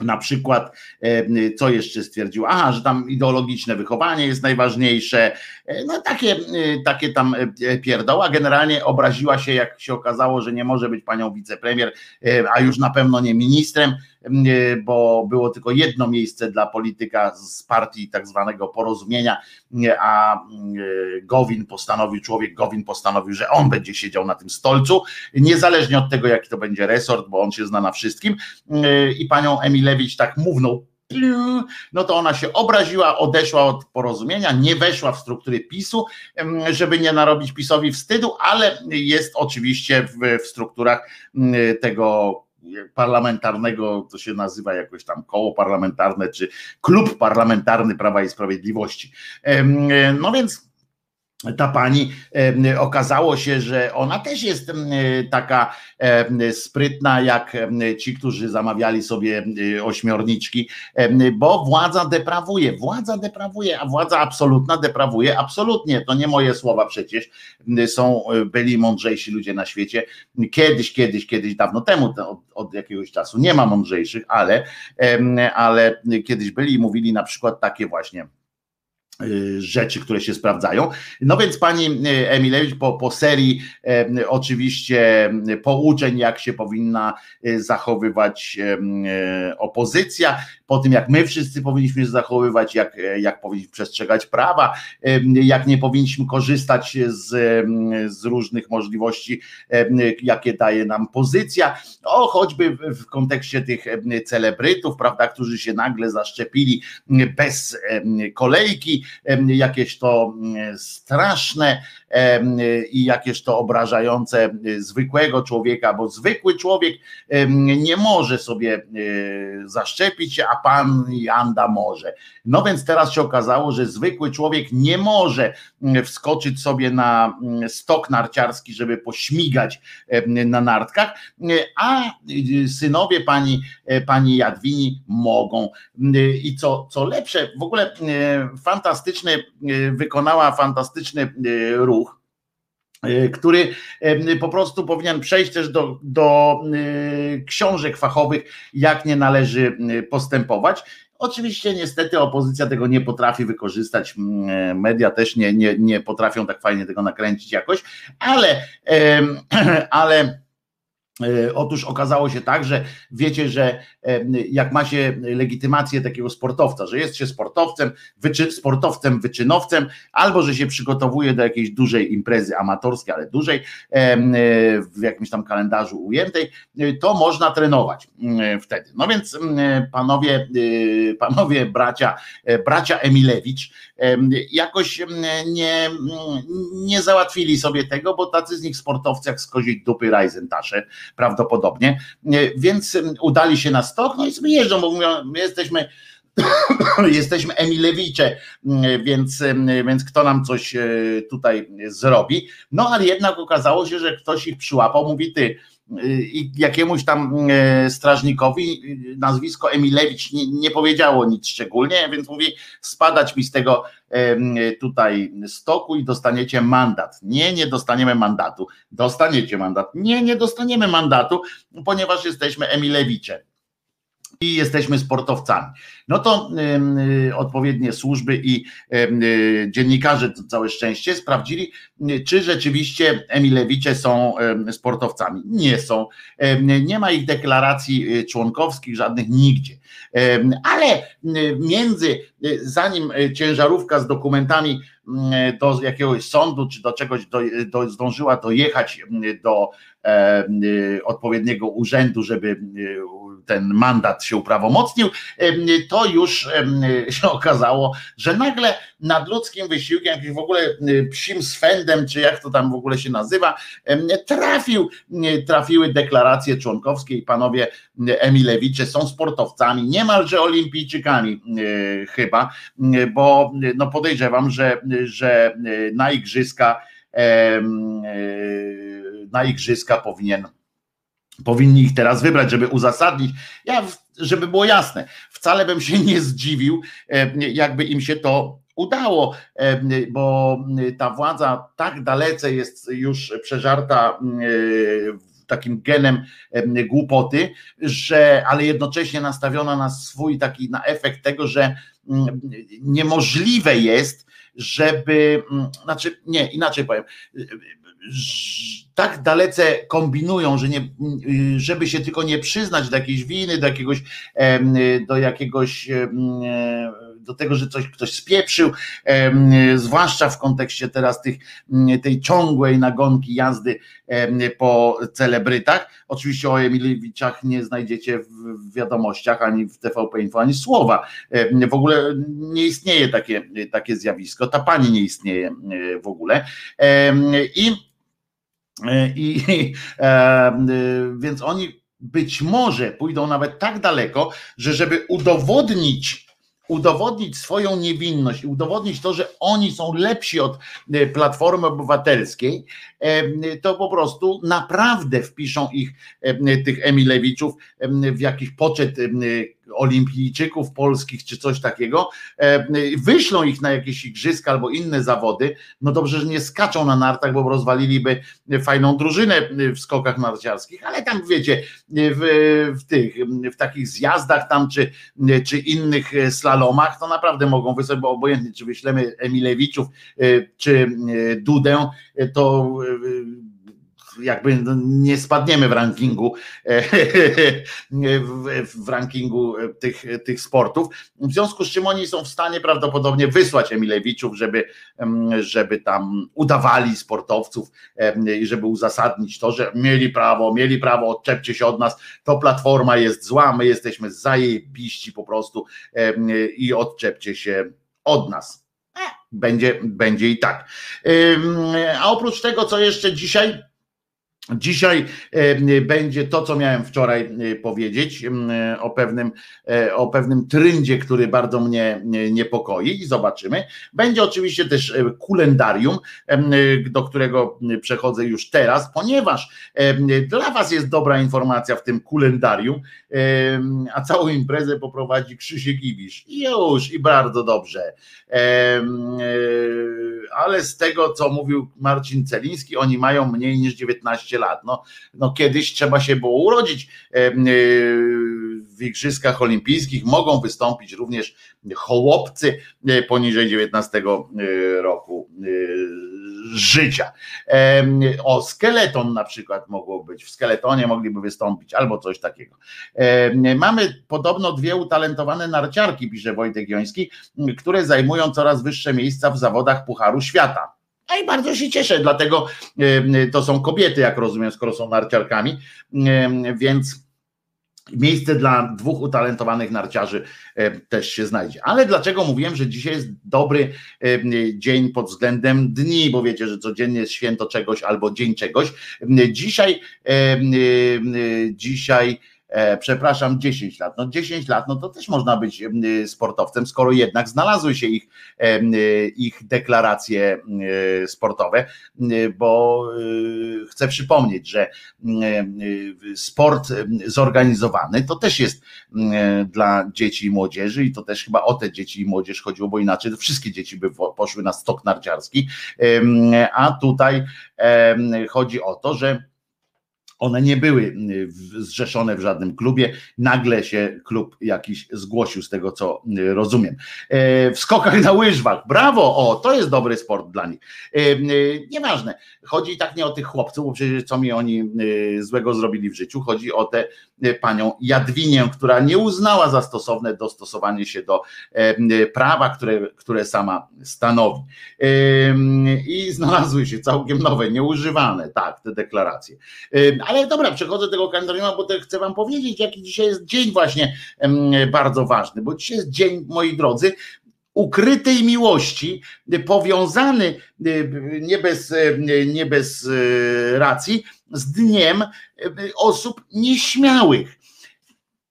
na przykład, e, co jeszcze stwierdził? Aha, że tam ideologiczne wychowanie jest najważniejsze. E, no takie, e, takie tam pierdoła. Generalnie obraziła się, jak się okazało, że nie może być panią wicepremier, a już na pewno nie ministrem, bo było tylko jedno miejsce dla polityka z partii tak zwanego porozumienia, a Gowin postanowił, człowiek Gowin postanowił, że on będzie siedział na tym stolcu, niezależnie od tego, jaki to będzie resort, bo on się zna na wszystkim. I panią Emilewicz tak mównął no to ona się obraziła, odeszła od porozumienia, nie weszła w struktury PiSu, żeby nie narobić PiSowi wstydu, ale jest oczywiście w, w strukturach tego parlamentarnego, to się nazywa jakoś tam koło parlamentarne, czy klub parlamentarny Prawa i Sprawiedliwości. No więc ta pani okazało się, że ona też jest taka sprytna jak ci, którzy zamawiali sobie ośmiorniczki, bo władza deprawuje, władza deprawuje, a władza absolutna deprawuje absolutnie. To nie moje słowa przecież. Są byli mądrzejsi ludzie na świecie. Kiedyś, kiedyś, kiedyś, dawno temu, od, od jakiegoś czasu nie ma mądrzejszych, ale, ale kiedyś byli i mówili na przykład takie właśnie rzeczy, które się sprawdzają. No więc pani y, Emilewicz po, po serii e, oczywiście pouczeń, jak się powinna y, zachowywać opozycja, po tym jak my wszyscy powinniśmy się zachowywać, jak, jak powinniśmy przestrzegać prawa, jak nie powinniśmy korzystać z, z różnych możliwości, jakie daje nam pozycja, o choćby w kontekście tych celebrytów, prawda, którzy się nagle zaszczepili bez kolejki, jakieś to straszne i jakieś to obrażające zwykłego człowieka, bo zwykły człowiek nie może sobie e, zaszczepić a pan Janda może. No więc teraz się okazało, że zwykły człowiek nie może wskoczyć sobie na stok narciarski, żeby pośmigać na nartkach, a synowie pani, pani Jadwini mogą. I co, co lepsze, w ogóle fantastyczny, wykonała fantastyczny ruch który e, po prostu powinien przejść też do, do e, książek fachowych, jak nie należy postępować. Oczywiście niestety opozycja tego nie potrafi wykorzystać, media też nie, nie, nie potrafią tak fajnie tego nakręcić jakoś, ale, ale E, otóż okazało się tak, że wiecie, że e, jak ma się legitymację takiego sportowca, że jest się sportowcem, wyczy, sportowcem, wyczynowcem, albo że się przygotowuje do jakiejś dużej imprezy amatorskiej, ale dużej, e, w jakimś tam kalendarzu ujętej, to można trenować wtedy. No więc panowie, panowie bracia, bracia Emilewicz jakoś nie, nie załatwili sobie tego, bo tacy z nich sportowcy jak z koziej dupy Reisentasze, prawdopodobnie, więc udali się na stok, no i sobie jeżdżą, bo mówią, my jesteśmy jesteśmy Emilewicze, więc, więc kto nam coś e, tutaj zrobi. No ale jednak okazało się, że ktoś ich przyłapał, mówi ty, i jakiemuś tam e, strażnikowi nazwisko Emilewicz nie, nie, powiedziało nic szczególnie, więc mówi spadać mi z tego tutaj stoku i dostaniecie mandat. Nie, nie dostaniemy mandatu. Dostaniecie mandat. Nie, nie dostaniemy mandatu, ponieważ jesteśmy Emilewicze i jesteśmy sportowcami. No to y, odpowiednie służby i y, dziennikarze, całe szczęście, sprawdzili, y, czy rzeczywiście Emilewicze są sportowcami. Nie są. Nie ma ich deklaracji członkowskich, żadnych nigdzie. Ale między, zanim ciężarówka z dokumentami do jakiegoś sądu czy do czegoś do, do, zdążyła dojechać do odpowiedniego urzędu, żeby ten mandat się uprawomocnił, to już się okazało, że nagle nad ludzkim wysiłkiem, jakimś w ogóle psim swędem, czy jak to tam w ogóle się nazywa, trafił, trafiły deklaracje członkowskie i panowie Emilewicze są sportowcami, niemalże olimpijczykami chyba, bo no podejrzewam, że, że na igrzyska na igrzyska powinien powinni ich teraz wybrać, żeby uzasadnić. Ja, żeby było jasne, wcale bym się nie zdziwił, jakby im się to udało, bo ta władza tak dalece jest już przeżarta takim genem głupoty, że ale jednocześnie nastawiona na swój taki na efekt tego, że mm, niemożliwe jest, żeby, mm, znaczy nie, inaczej powiem, tak dalece kombinują, że nie, żeby się tylko nie przyznać do jakiejś winy, do jakiegoś, do jakiegoś do tego, że coś ktoś spieprzył, zwłaszcza w kontekście teraz tych, tej ciągłej nagonki jazdy po celebrytach. Oczywiście o Emilewiczach nie znajdziecie w wiadomościach ani w TVP Info, ani słowa. W ogóle nie istnieje takie, takie zjawisko. Ta pani nie istnieje w ogóle. I, i więc oni być może pójdą nawet tak daleko, że żeby udowodnić, udowodnić swoją niewinność i udowodnić to, że oni są lepsi od e, Platformy Obywatelskiej, e, to po prostu naprawdę wpiszą ich, e, tych Emilewiczów, w jakiś poczet olimpijczyków polskich czy coś takiego, e, wyślą ich na jakieś igrzyska albo inne zawody, no dobrze, że nie skaczą na nartach, bo rozwaliliby fajną drużynę w skokach narciarskich, ale tam wiecie, w, w tych, w takich zjazdach tam, czy, czy innych slalomach, to naprawdę mogą wysłać, bo obojętnie, czy wyślemy Emilewiczów, e, czy e, Dudę, to jakby no, nie spadniemy w rankingu w rankingu tych, tych sportów. W związku z czym oni są w stanie prawdopodobnie wysłać Emilewiczów, żeby, żeby tam udawali sportowców i żeby uzasadnić to, że mieli prawo, mieli prawo, odczepcie się od nas, to platforma jest zła, my jesteśmy zajebiści po prostu i odczepcie się od nas. E, będzie, będzie i tak. A oprócz tego, co jeszcze dzisiaj Dzisiaj e, będzie to, co miałem wczoraj e, powiedzieć e, o pewnym, o pewnym tryndzie, który bardzo mnie niepokoi i zobaczymy. Będzie oczywiście też kulendarium, do którego przechodzę już teraz, ponieważ dla Was jest dobra informacja w tym kulendarium, a całą imprezę poprowadzi Krzysiek Ibisz. Już, i bardzo dobrze. Ale z tego, co mówił Marcin Celiński, oni mają mniej niż 19 lat. No, no kiedyś trzeba się było urodzić e, w Igrzyskach Olimpijskich. Mogą wystąpić również chłopcy e, poniżej 19 e, roku życia. O, skeleton na przykład mogło być, w skeletonie mogliby wystąpić, albo coś takiego. Mamy podobno dwie utalentowane narciarki, pisze Wojtek Joński, które zajmują coraz wyższe miejsca w zawodach Pucharu Świata. A i bardzo się cieszę, dlatego to są kobiety, jak rozumiem, skoro są narciarkami, więc miejsce dla dwóch utalentowanych narciarzy też się znajdzie. Ale dlaczego mówiłem, że dzisiaj jest dobry dzień pod względem dni, bo wiecie, że codziennie jest święto czegoś albo dzień czegoś. Dzisiaj, dzisiaj przepraszam, 10 lat. No 10 lat, no to też można być sportowcem, skoro jednak znalazły się ich, ich deklaracje sportowe, bo e, chcę przypomnieć, że sport zorganizowany to też jest dla dzieci i młodzieży i to też chyba o te dzieci i młodzież chodziło, bo inaczej wszystkie dzieci by poszły na stok narciarski, a tutaj chodzi o to, że one nie były y, zrzeszone w żadnym klubie. Nagle się klub jakiś zgłosił, z tego co y, rozumiem. E, w skokach na łyżwach, brawo, o, to jest dobry sport dla nich. E, y, nieważne, chodzi tak nie o tych chłopców, bo przecież co mi oni złego zrobili w życiu, chodzi o tę panią Jadwinię, która nie uznała za stosowne dostosowanie się do e, prawa, które, które sama stanowi. I znalazły się całkiem nowe, nieużywane, tak, te deklaracje. Ale dobra, przechodzę do tego kalendarium, bo chcę wam powiedzieć, jaki dzisiaj jest dzień właśnie bardzo ważny, bo dzisiaj jest dzień, moi drodzy, ukrytej miłości, powiązany nie bez, nie bez e, racji z dniem osób nieśmiałych.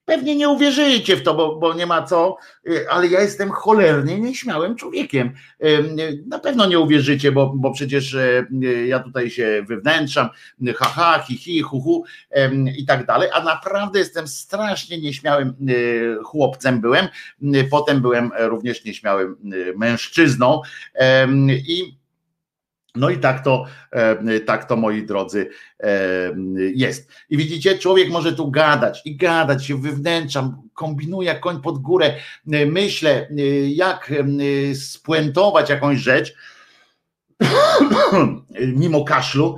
Pewnie nie uwierzycie w to, bo, bo nie ma co, y, ale ja jestem cholernie nieśmiałym człowiekiem. Na pewno nie uwierzycie, bo, bo przecież ja tutaj się wywnętrzam, haha, hi, hi, hu, hu i tak dalej, a naprawdę jestem strasznie nieśmiałym chłopcem byłem. Potem byłem również nieśmiałym mężczyzną i no i tak to, e, tak to moi drodzy e, jest. I widzicie, człowiek może tu gadać i gadać się wywnętrzam, kombinuje jak koń pod górę, e, myślę, jak spuentować jakąś rzecz, mimo kaszlu,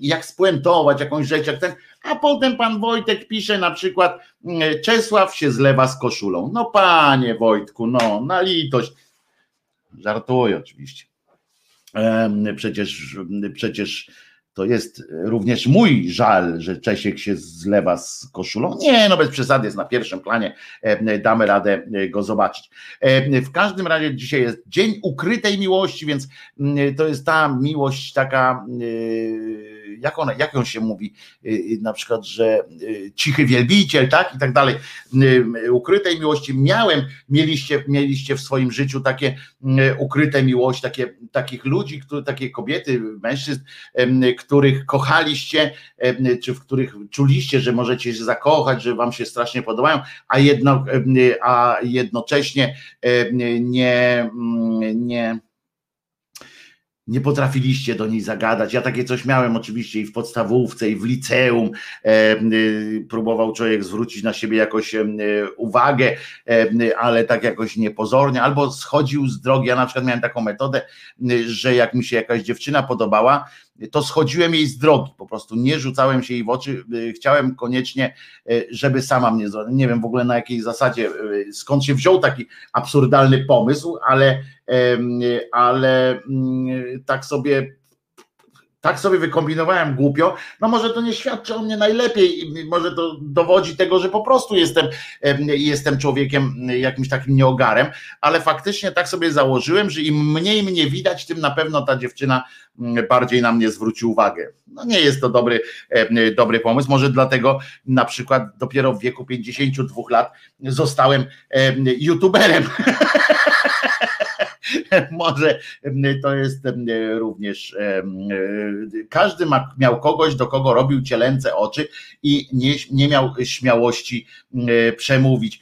jak spuentować jakąś rzecz, jak ten, a potem pan Wojtek pisze na przykład Czesław się zlewa z koszulą. No panie Wojtku, no na litość. Żartuję oczywiście. Przecież, przecież to jest również mój żal, że Czesiek się zlewa z koszulą. Nie, no bez przesady jest na pierwszym planie, damy radę e, go zobaczyć. W każdym razie dzisiaj jest Dzień Ukrytej Miłości, więc mm, to jest ta miłość taka e, jak, ona, jak ją się mówi, na przykład, że cichy wielbiciel, tak i tak dalej, ukrytej miłości. Miałem, mieliście, mieliście w swoim życiu takie ukryte miłości, takie, takich ludzi, które, takie kobiety, mężczyzn, których kochaliście, czy w których czuliście, że możecie się zakochać, że wam się strasznie podobają, a, jedno, a jednocześnie nie, nie nie potrafiliście do niej zagadać. Ja takie coś miałem oczywiście i w podstawówce, i w liceum. Próbował człowiek zwrócić na siebie jakoś uwagę, ale tak jakoś niepozornie, albo schodził z drogi. Ja na przykład miałem taką metodę, że jak mi się jakaś dziewczyna podobała, to schodziłem jej z drogi, po prostu nie rzucałem się jej w oczy, y, chciałem koniecznie, y, żeby sama mnie, nie wiem w ogóle na jakiej zasadzie, y, skąd się wziął taki absurdalny pomysł, ale, ale mm, tak sobie tak sobie wykombinowałem głupio, no może to nie świadczy o mnie najlepiej, może to dowodzi tego, że po prostu jestem, jestem człowiekiem jakimś takim nieogarem, ale faktycznie tak sobie założyłem, że im mniej mnie widać, tym na pewno ta dziewczyna bardziej na mnie zwróci uwagę. No nie jest to dobry, dobry pomysł, może dlatego na przykład dopiero w wieku 52 lat zostałem youtuberem. Może to jest również każdy ma, miał kogoś, do kogo robił cielęce oczy i nie, nie miał śmiałości przemówić.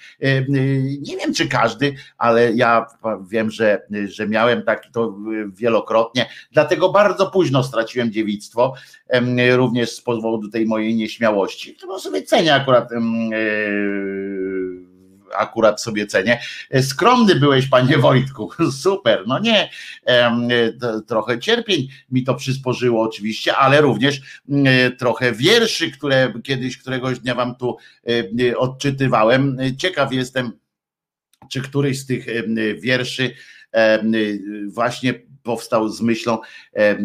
Nie wiem, czy każdy, ale ja wiem, że, że miałem taki to wielokrotnie, dlatego bardzo późno straciłem dziewictwo, również z powodu tej mojej nieśmiałości, którą sobie cenię akurat akurat sobie cenię. Skromny byłeś, panie Wojtku, super. No nie, trochę cierpień mi to przysporzyło oczywiście, ale również trochę wierszy, które kiedyś któregoś dnia wam tu odczytywałem. Ciekaw jestem, czy któryś z tych wierszy właśnie powstał z myślą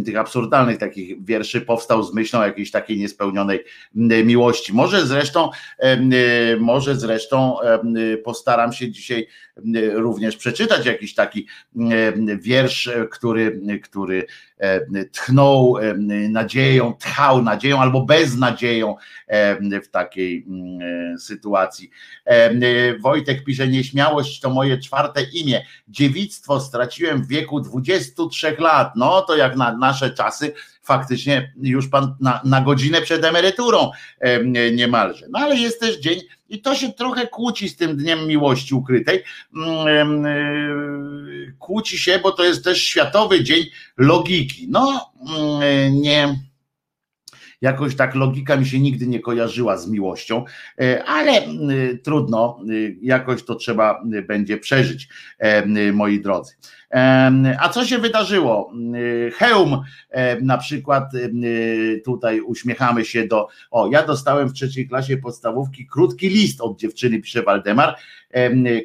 tych absurdalnych takich wierszy, powstał z myślą jakiejś takiej niespełnionej miłości. Może zresztą, może zresztą postaram się dzisiaj również przeczytać jakiś taki wiersz, który, który tchnął nadzieją, tchał nadzieją albo beznadzieją w takiej sytuacji. Wojtek pisze, nieśmiałość to moje czwarte imię. Dziewictwo straciłem w wieku 23 lat. No to jak na nasze czasy faktycznie już pan na, na godzinę przed emeryturą niemalże. No ale jest też dzień i to się trochę kłóci z tym dniem miłości ukrytej. Mm, e, kłóci się, bo to jest też Światowy Dzień Logiki. No, mm, nie jakoś tak logika mi się nigdy nie kojarzyła z miłością, e, ale trudno, jakoś to trzeba będzie przeżyć, moi drodzy. A co się wydarzyło? Heum na przykład tutaj uśmiechamy się do. O, ja dostałem w trzeciej klasie podstawówki krótki list od dziewczyny, pisze Waldemar.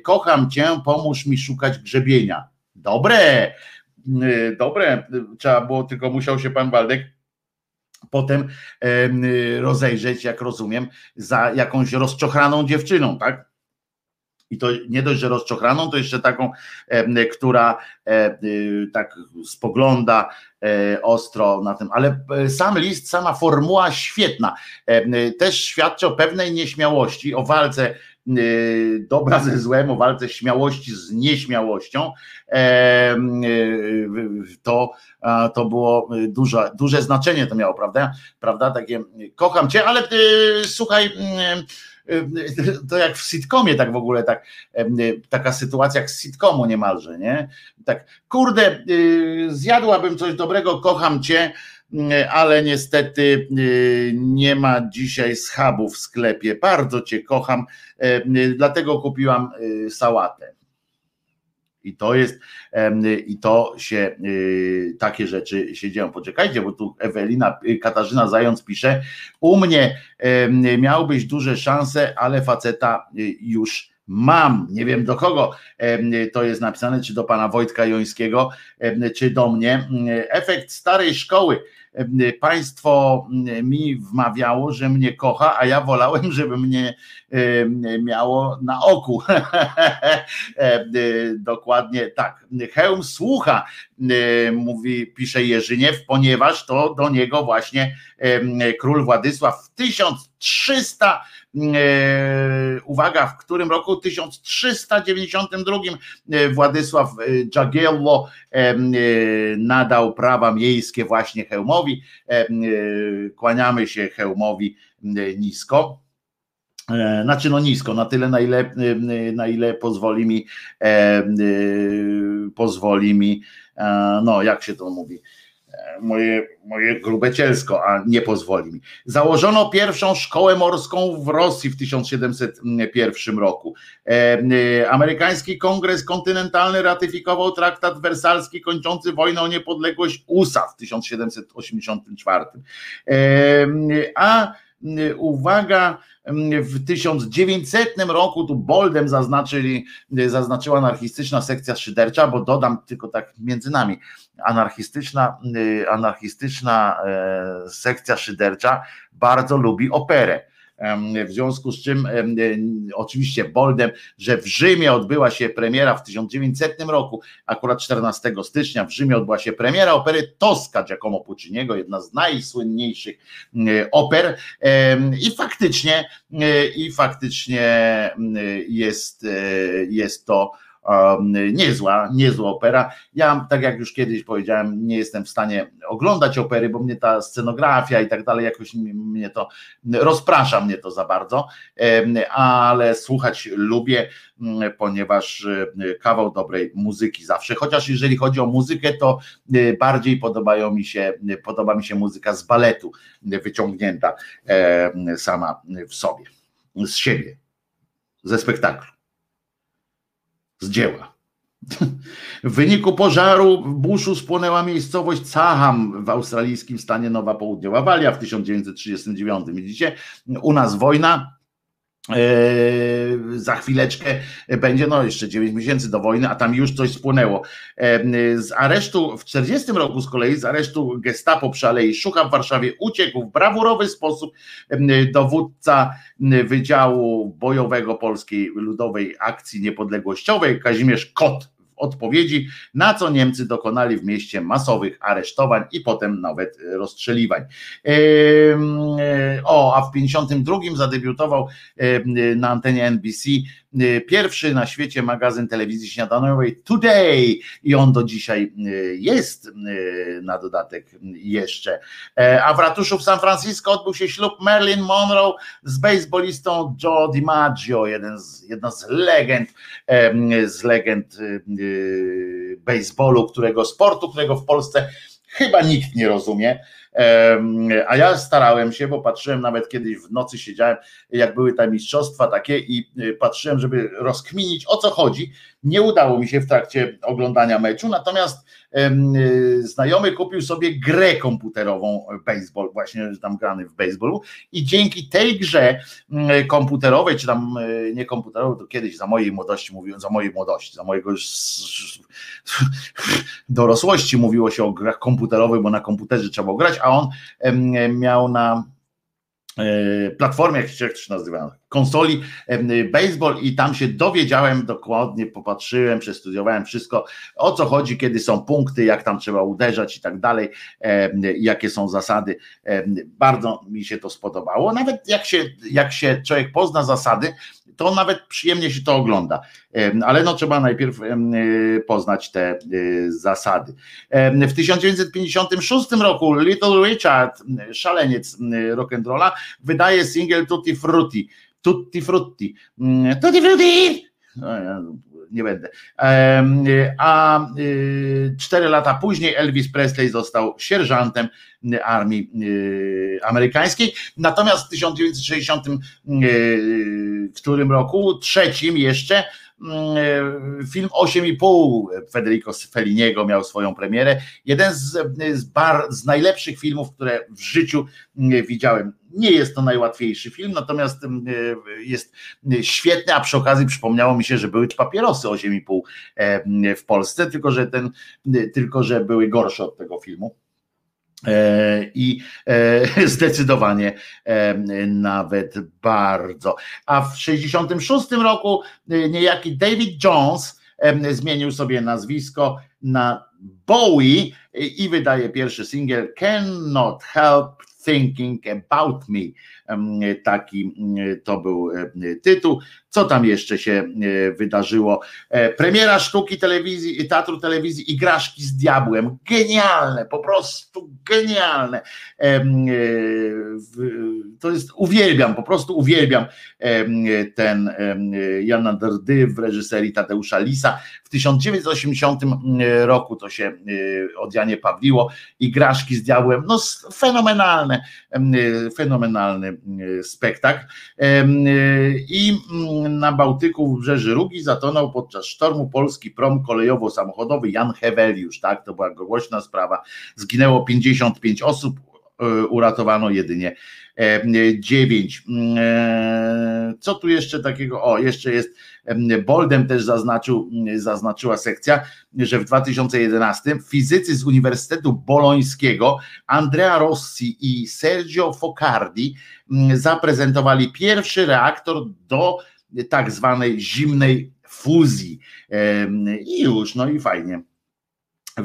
Kocham cię, pomóż mi szukać grzebienia. Dobre, dobre. Trzeba było, tylko musiał się pan Waldek potem rozejrzeć, jak rozumiem, za jakąś rozczochraną dziewczyną, tak? I to nie dość, że rozczochraną, to jeszcze taką, która e, y, tak spogląda e, ostro na tym, ale e, sam list, sama formuła świetna, też świadczy o pewnej nieśmiałości, o walce dobra ze złem, o walce śmiałości z nieśmiałością, to, to było duże, duże znaczenie to miało, prawda? Prawda? Takie kocham cię, ale słuchaj, to jak w sitcomie tak w ogóle, tak, taka sytuacja jak z sitcomu niemalże, nie? Tak, kurde, y, zjadłabym coś dobrego, kocham cię, ale niestety y, nie ma dzisiaj schabu w sklepie. Bardzo cię kocham, dlatego kupiłam y, sałatę. I to jest, i to się, y, takie rzeczy się dzieją. Poczekajcie, bo tu Ewelina, y, Katarzyna Zając pisze, u mnie miałbyś duże szanse, ale faceta y, już mam. Nie wiem do kogo to jest napisane, czy do pana Wojtka Jońskiego, czy do mnie. Efekt starej szkoły państwo mi wmawiało, że mnie kocha, a ja wolałem, żeby mnie miało na oku. Dokładnie tak. Hełm słucha, mówi, pisze Jerzyniew, ponieważ to do niego właśnie król Władysław w 1300 uwaga, w którym roku 1392 Władysław Jagiello nadał prawa miejskie właśnie Hełmowi. Kłaniamy się Hełmowi nisko. E, znaczy no nisko, na tyle na ile, e, na ile pozwoli mi e, pozwoli mi, no jak się to mówi, moje, moje grubecielsko, a nie pozwoli mi. Założono pierwszą szkołę morską w Rosji w 1701 roku. Amerykański Kongres Kontynentalny ratyfikował traktat wersalski kończący wojnę o niepodległość USA w 1784. A uwaga, w 1900 roku tu boldem zaznaczyli, zaznaczyła anarchistyczna sekcja szydercza, bo dodam tylko tak między nami, anarchistyczna, anarchistyczna e, sekcja szydercza bardzo lubi operę w związku z czym oczywiście boldem, że w Rzymie odbyła się premiera w 1900 roku, akurat 14 stycznia w Rzymie odbyła się premiera opery Tosca Giacomo Pucciniego, jedna z najsłynniejszych oper. I faktycznie i faktycznie jest, jest to niezła, niezła opera. Ja, tak jak już kiedyś powiedziałem, nie jestem w stanie oglądać opery, bo mnie ta scenografia i tak dalej jakoś mnie to rozprasza mnie to za bardzo, ale słuchać lubię, ponieważ kawał dobrej muzyki zawsze, chociaż jeżeli chodzi o muzykę, to bardziej podobają mi się, podoba mi się muzyka z baletu wyciągnięta sama w sobie, z siebie, ze spektaklu z dzieła. W wyniku pożaru w buszu spłonęła miejscowość Caham w australijskim stanie Nowa Południowa Walia w 1939. Widzicie, u nas wojna, za chwileczkę będzie, no jeszcze 9 miesięcy do wojny, a tam już coś spłynęło. Eee, z aresztu w 40 roku z kolei, z aresztu gestapo przy Alei Szucha w Warszawie uciekł w brawurowy sposób dowódca Wydziału Bojowego Polskiej Ludowej Akcji Niepodległościowej Kazimierz Kot odpowiedzi, na co Niemcy dokonali w mieście masowych aresztowań i potem nawet rozstrzeliwań. O, a w 52 zadebiutował na antenie NBC pierwszy na świecie magazyn telewizji śniadaniowej Today i on do dzisiaj jest na dodatek jeszcze. E, a w ratuszu w San Francisco odbył się ślub Marilyn Monroe z baseballistą Joe DiMaggio, jeden z, jedna z legend, z legend baseballu, którego sportu, którego w Polsce chyba nikt nie rozumie. A ja starałem się, bo patrzyłem nawet kiedyś w nocy siedziałem, jak były te mistrzostwa takie i y, patrzyłem, żeby rozkminić o co chodzi. Nie udało mi się w trakcie oglądania meczu, natomiast znajomy kupił sobie grę komputerową baseball, właśnie tam grany w baseballu i dzięki tej grze mm, komputerowej, czy tam y, nie komputerowej, to kiedyś za mojej młodości mówiłem, za mojej młodości, za mojego dorosłości mówiło się o grach komputerowych, bo na komputerze trzeba grać, a on miał na e, platformie, jak się nazywa, konsoli baseball i tam się dowiedziałem dokładnie, popatrzyłem, przestudiowałem wszystko, o co chodzi, kiedy są punkty, jak tam trzeba uderzać i tak dalej, jakie są zasady. Bardzo mi się to spodobało. Nawet jak się, jak się człowiek pozna zasady, to nawet przyjemnie się to ogląda, ale no trzeba najpierw poznać te zasady. W 1956 roku Little Richard, szaleniec rock'n'rolla, wydaje single Tutti Frutti. Tutti Frutti. Tutti Frutti! Nie będę. A y, cztery lata później Elvis Presley został sierżantem armii y, amerykańskiej. Natomiast w 1960 y, w którym roku, trzecim jeszcze, film 8,5 Federico Felliniego miał swoją premierę. Jeden z, z, bar, z najlepszych filmów, które w życiu widziałem. Nie jest to najłatwiejszy film, natomiast jest świetny, a przy okazji przypomniało mi się, że były papierosy 8,5 w Polsce, tylko że ten, tylko że były gorsze od tego filmu. E, I e, zdecydowanie e, nawet bardzo. A w 1966 roku niejaki David Jones zmienił sobie nazwisko na Bowie i wydaje pierwszy singiel Cannot Help Thinking About Me. Taki to był tytuł. Co tam jeszcze się e, wydarzyło? E, premiera sztuki telewizji, teatru telewizji Igraszki z Diabłem. Genialne, po prostu genialne. E, to jest, uwielbiam, po prostu uwielbiam ten Jana Drdy w reżyserii Tadeusza Lisa. W 1980 roku to się od Janie Pawliło. Igraszki z Diabłem. No fenomenalne, fenomenalny spektakl. I na Bałtyku w Brzeży Rugi zatonął podczas sztormu polski prom kolejowo-samochodowy Jan Heweliusz, tak, to była głośna sprawa. Zginęło 55 osób, uratowano jedynie 9. E, e, co tu jeszcze takiego? O, jeszcze jest Boldem też zaznaczył, zaznaczyła sekcja, że w 2011 fizycy z Uniwersytetu Bolońskiego Andrea Rossi i Sergio Focardi zaprezentowali pierwszy reaktor do tak zwanej zimnej fuzji. I już, no i fajnie.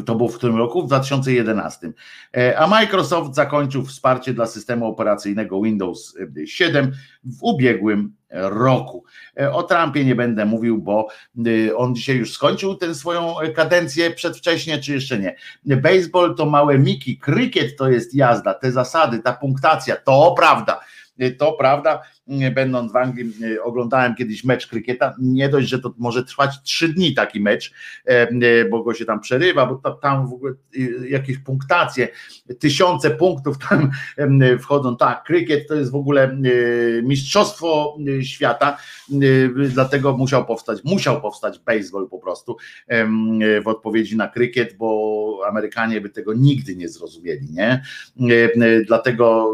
To było w którym roku? W 2011. E, a Microsoft zakończył wsparcie dla systemu operacyjnego Windows 7 w ubiegłym roku. E, o Trumpie nie będę mówił, bo e, on dzisiaj już skończył tę swoją kadencję przedwcześnie, czy jeszcze nie. Baseball to małe miki, krykiet to jest jazda, te zasady, ta punktacja, to prawda to prawda, będąc w Anglii, oglądałem kiedyś mecz krykieta, nie dość, że to może trwać trzy dni taki mecz, e, bo go się tam przerywa, bo tam w ogóle y, jakieś punktacje, tysiące punktów tam wchodzą, tak, krykiet to jest w ogóle y, mistrzostwo y, świata, dlatego musiał powstać, musiał powstać baseball po prostu w odpowiedzi na krykiet, bo Amerykanie by tego nigdy nie zrozumieli, nie? Dlatego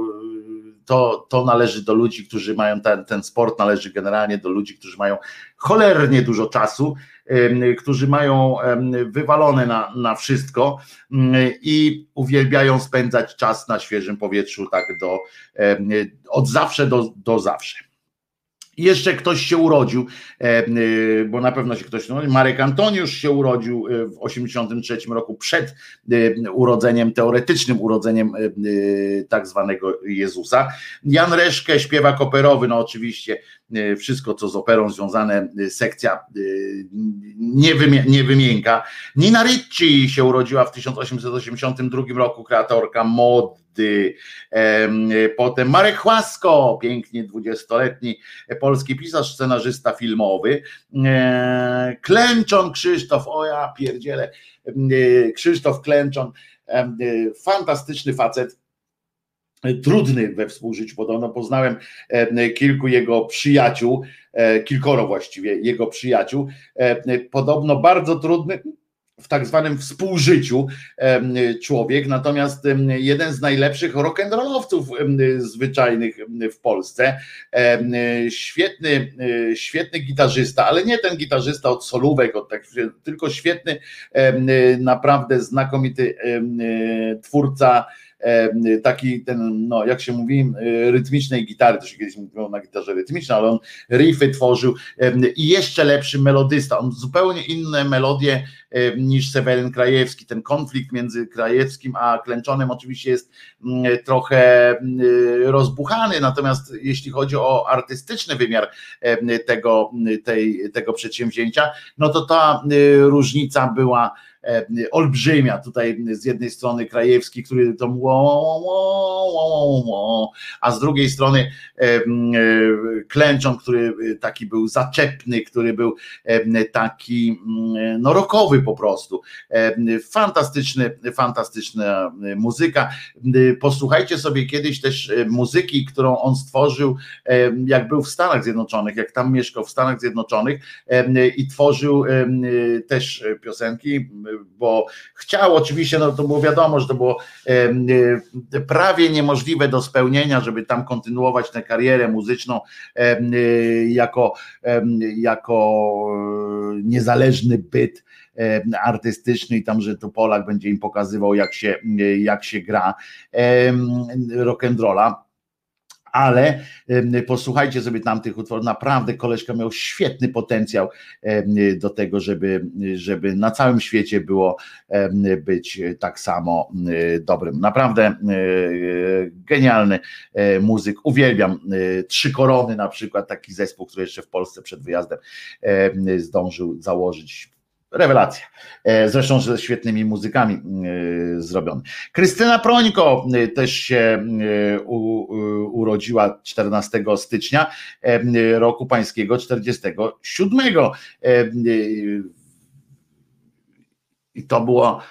to, to należy do ludzi, którzy mają ten, ten sport, należy generalnie do ludzi, którzy mają cholernie dużo czasu, którzy mają wywalone na, na wszystko i uwielbiają spędzać czas na świeżym powietrzu, tak do, od zawsze do, do zawsze jeszcze ktoś się urodził, e, e, bo na pewno się ktoś, no, Marek Antoniusz się urodził e, w 83 roku przed urodzeniem, teoretycznym urodzeniem tak zwanego Jezusa. Jan Reszke, śpiewak operowy, no oczywiście wszystko co z operą związane, sekcja nie, wymi nie wymienka. Nina Ricci się urodziła w 1882 roku, kreatorka mod Potem Marek Chłasko, pięknie dwudziestoletni polski pisarz, scenarzysta filmowy. Klęczon Krzysztof, o ja pierdzielę, Krzysztof Klęczon, fantastyczny facet trudny we współżyciu podobno. Poznałem kilku jego przyjaciół, e, kilkoro właściwie jego przyjaciół. Podobno bardzo trudny, w tak zwanym współżyciu człowiek, natomiast jeden z najlepszych rock'n'rollowców zwyczajnych w Polsce, świetny, e, świetny gitarzysta, ale nie ten gitarzysta od solówek, od tak, tylko świetny, naprawdę znakomity twórca taki ten, no jak się mówi, rytmicznej gitary, to się kiedyś mówiło na gitarze rytmicznej, ale on riffy tworzył i jeszcze lepszy melodysta, on zupełnie inne melodie niż Seweryn Krajewski, ten konflikt między Krajewskim a Klęczonym oczywiście jest trochę rozbuchany, natomiast jeśli chodzi o artystyczny wymiar tego, tej, tego przedsięwzięcia, no to ta różnica była E, olbrzymia. Tutaj z jednej strony Krajewski, który to a z drugiej strony e, e, Klęczon, który taki był zaczepny, który był taki no rokowy po prostu. Fantastyczny, fantastyczna muzyka. Posłuchajcie sobie kiedyś też muzyki, którą on stworzył, jak był w Stanach Zjednoczonych, jak tam mieszkał w Stanach Zjednoczonych i tworzył też piosenki bo chciał oczywiście, no to było wiadomo, że to było e, prawie niemożliwe do spełnienia, żeby tam kontynuować tę karierę muzyczną e, jako, jako e, niezależny byt artystyczny i tam, że to Polak będzie im pokazywał jak się, jak się gra rock'n'rolla ale posłuchajcie sobie tamtych utworów, naprawdę koleżka miał świetny potencjał do tego, żeby, żeby na całym świecie było być tak samo dobrym. Naprawdę genialny e, muzyk, uwielbiam e, Trzy Korony na przykład, taki zespół, który jeszcze w Polsce przed wyjazdem zdążył założyć Rewelacja. E, zresztą ze świetnymi muzykami e, zrobiony. Krystyna Prońko e, też się urodziła 14 stycznia roku pańskiego 47. I to było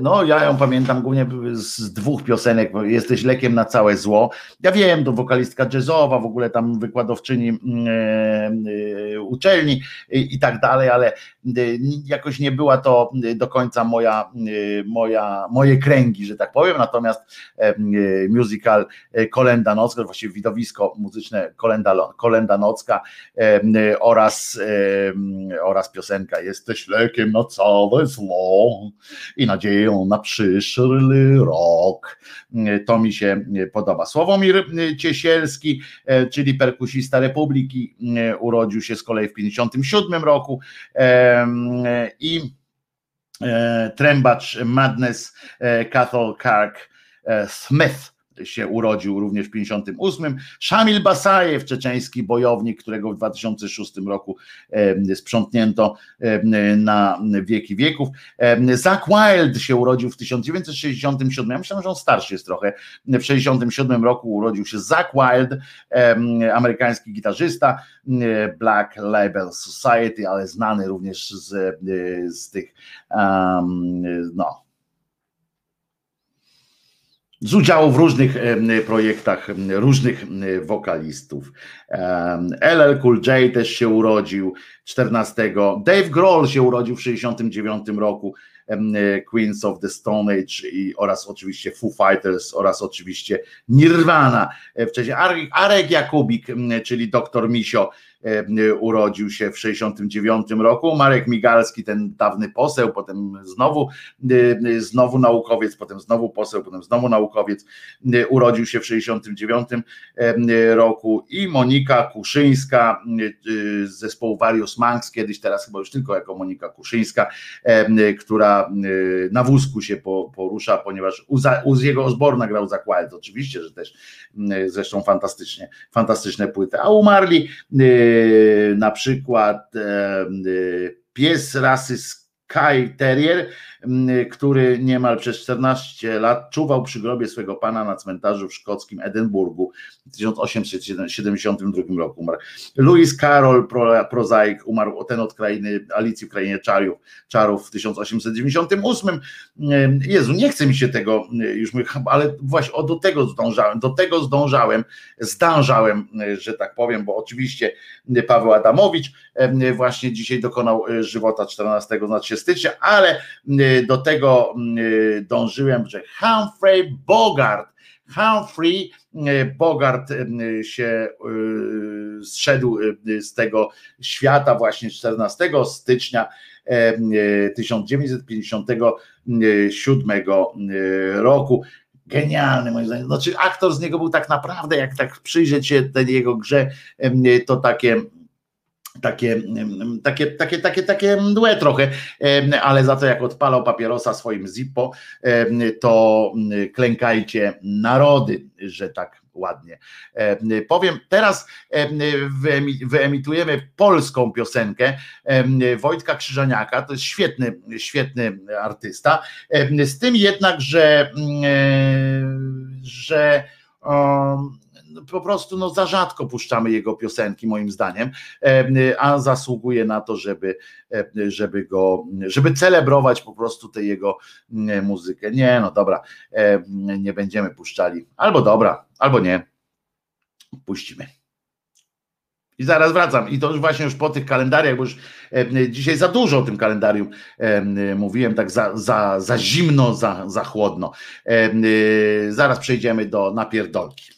no, ja ją pamiętam głównie z dwóch piosenek. Jesteś lekiem na całe zło. Ja wiem, to wokalistka jazzowa, w ogóle tam wykładowczyni mm, e, e, uczelni i tak dalej, ale e, jakoś nie była to do końca moja, moja, moje kręgi, że tak powiem. Natomiast musical Kolenda Nocka, właściwie widowisko muzyczne Kolenda, Kolenda Nocka oraz, oraz piosenka Jesteś lekiem na całe zło i nadzieją na przyszły rok. To mi się podoba. Sławomir Ciesielski, e, czyli perkusista Republiki, e, urodził się z kolei w 1957 roku i e, trębacz Madness Cathal Kark Smith się urodził również w 58. Szamil Basajew, czeczeński bojownik, którego w 2006 roku sprzątnięto na wieki wieków. Zach Wild się urodził w 1967. Ja myślałem, że on starszy jest trochę. W 67 roku urodził się Zach Wild, amerykański gitarzysta Black Label Society, ale znany również z, z tych no z udziału w różnych projektach różnych wokalistów. LL Cool J też się urodził 14. Dave Grohl się urodził w 69 roku. Queens of the Stone Age i, oraz oczywiście Foo Fighters oraz oczywiście Nirvana. E, wcześniej Arek Jakubik, czyli doktor Misio urodził się w 69 roku. Marek Migalski, ten dawny poseł, potem znowu, e, znowu naukowiec, potem znowu poseł, potem znowu naukowiec, e, urodził się w 69 roku. I Monika Kuszyńska z zespołu Various Manx, kiedyś teraz chyba już tylko jako Monika Kuszyńska, która na wózku się porusza, ponieważ jego Osborna grał za Quiet, oczywiście, że też zresztą fantastycznie, fantastyczne płyty, a umarli na przykład pies rasy Sky Terrier, który niemal przez 14 lat czuwał przy grobie swego pana na cmentarzu w szkockim Edynburgu w 1872 roku umarł. Louis Carroll, prozaik, umarł ten od krainy, Alicji w krainie czarów, czarów w 1898. Jezu, nie chce mi się tego już, ale właśnie o, do tego zdążałem, do tego zdążałem, zdążałem, że tak powiem, bo oczywiście Paweł Adamowicz właśnie dzisiaj dokonał żywota 14 znaczy stycznia, ale do tego mm, dążyłem, że Humphrey Bogart, Humphrey e, Bogart się e, zszedł e, z tego świata właśnie 14 stycznia 1957 roku. Genialny moim zdaniem. Znaczy aktor z niego był tak naprawdę, jak tak przyjrzeć się tej jego grze, to takie takie, takie, takie, takie, takie mdłe trochę, ale za to jak odpalał papierosa swoim Zippo, to klękajcie narody, że tak ładnie powiem. Teraz wyemitujemy polską piosenkę Wojtka Krzyżaniaka, to jest świetny, świetny artysta, z tym jednak, że, że po prostu no, za rzadko puszczamy jego piosenki, moim zdaniem, a zasługuje na to, żeby, żeby go, żeby celebrować po prostu tę jego muzykę. Nie, no dobra, nie będziemy puszczali. Albo dobra, albo nie. Puścimy. I zaraz wracam. I to już właśnie już po tych kalendariach, bo już dzisiaj za dużo o tym kalendarium mówiłem, tak za, za, za zimno, za, za chłodno. Zaraz przejdziemy do napierdolki.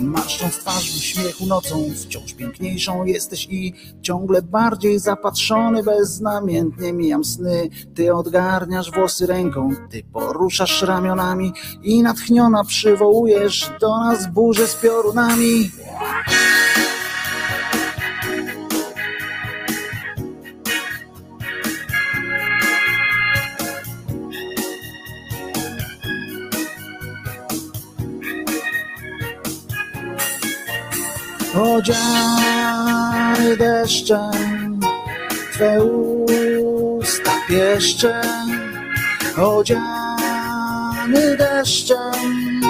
Marszcząc twarz w uśmiechu nocą, wciąż piękniejszą jesteś i ciągle bardziej zapatrzony, beznamiętnie mijam sny. Ty odgarniasz włosy ręką, ty poruszasz ramionami i natchniona przywołujesz do nas burzę z piorunami. Odziany deszczem, Twe usta pieszczem, odziany deszczem.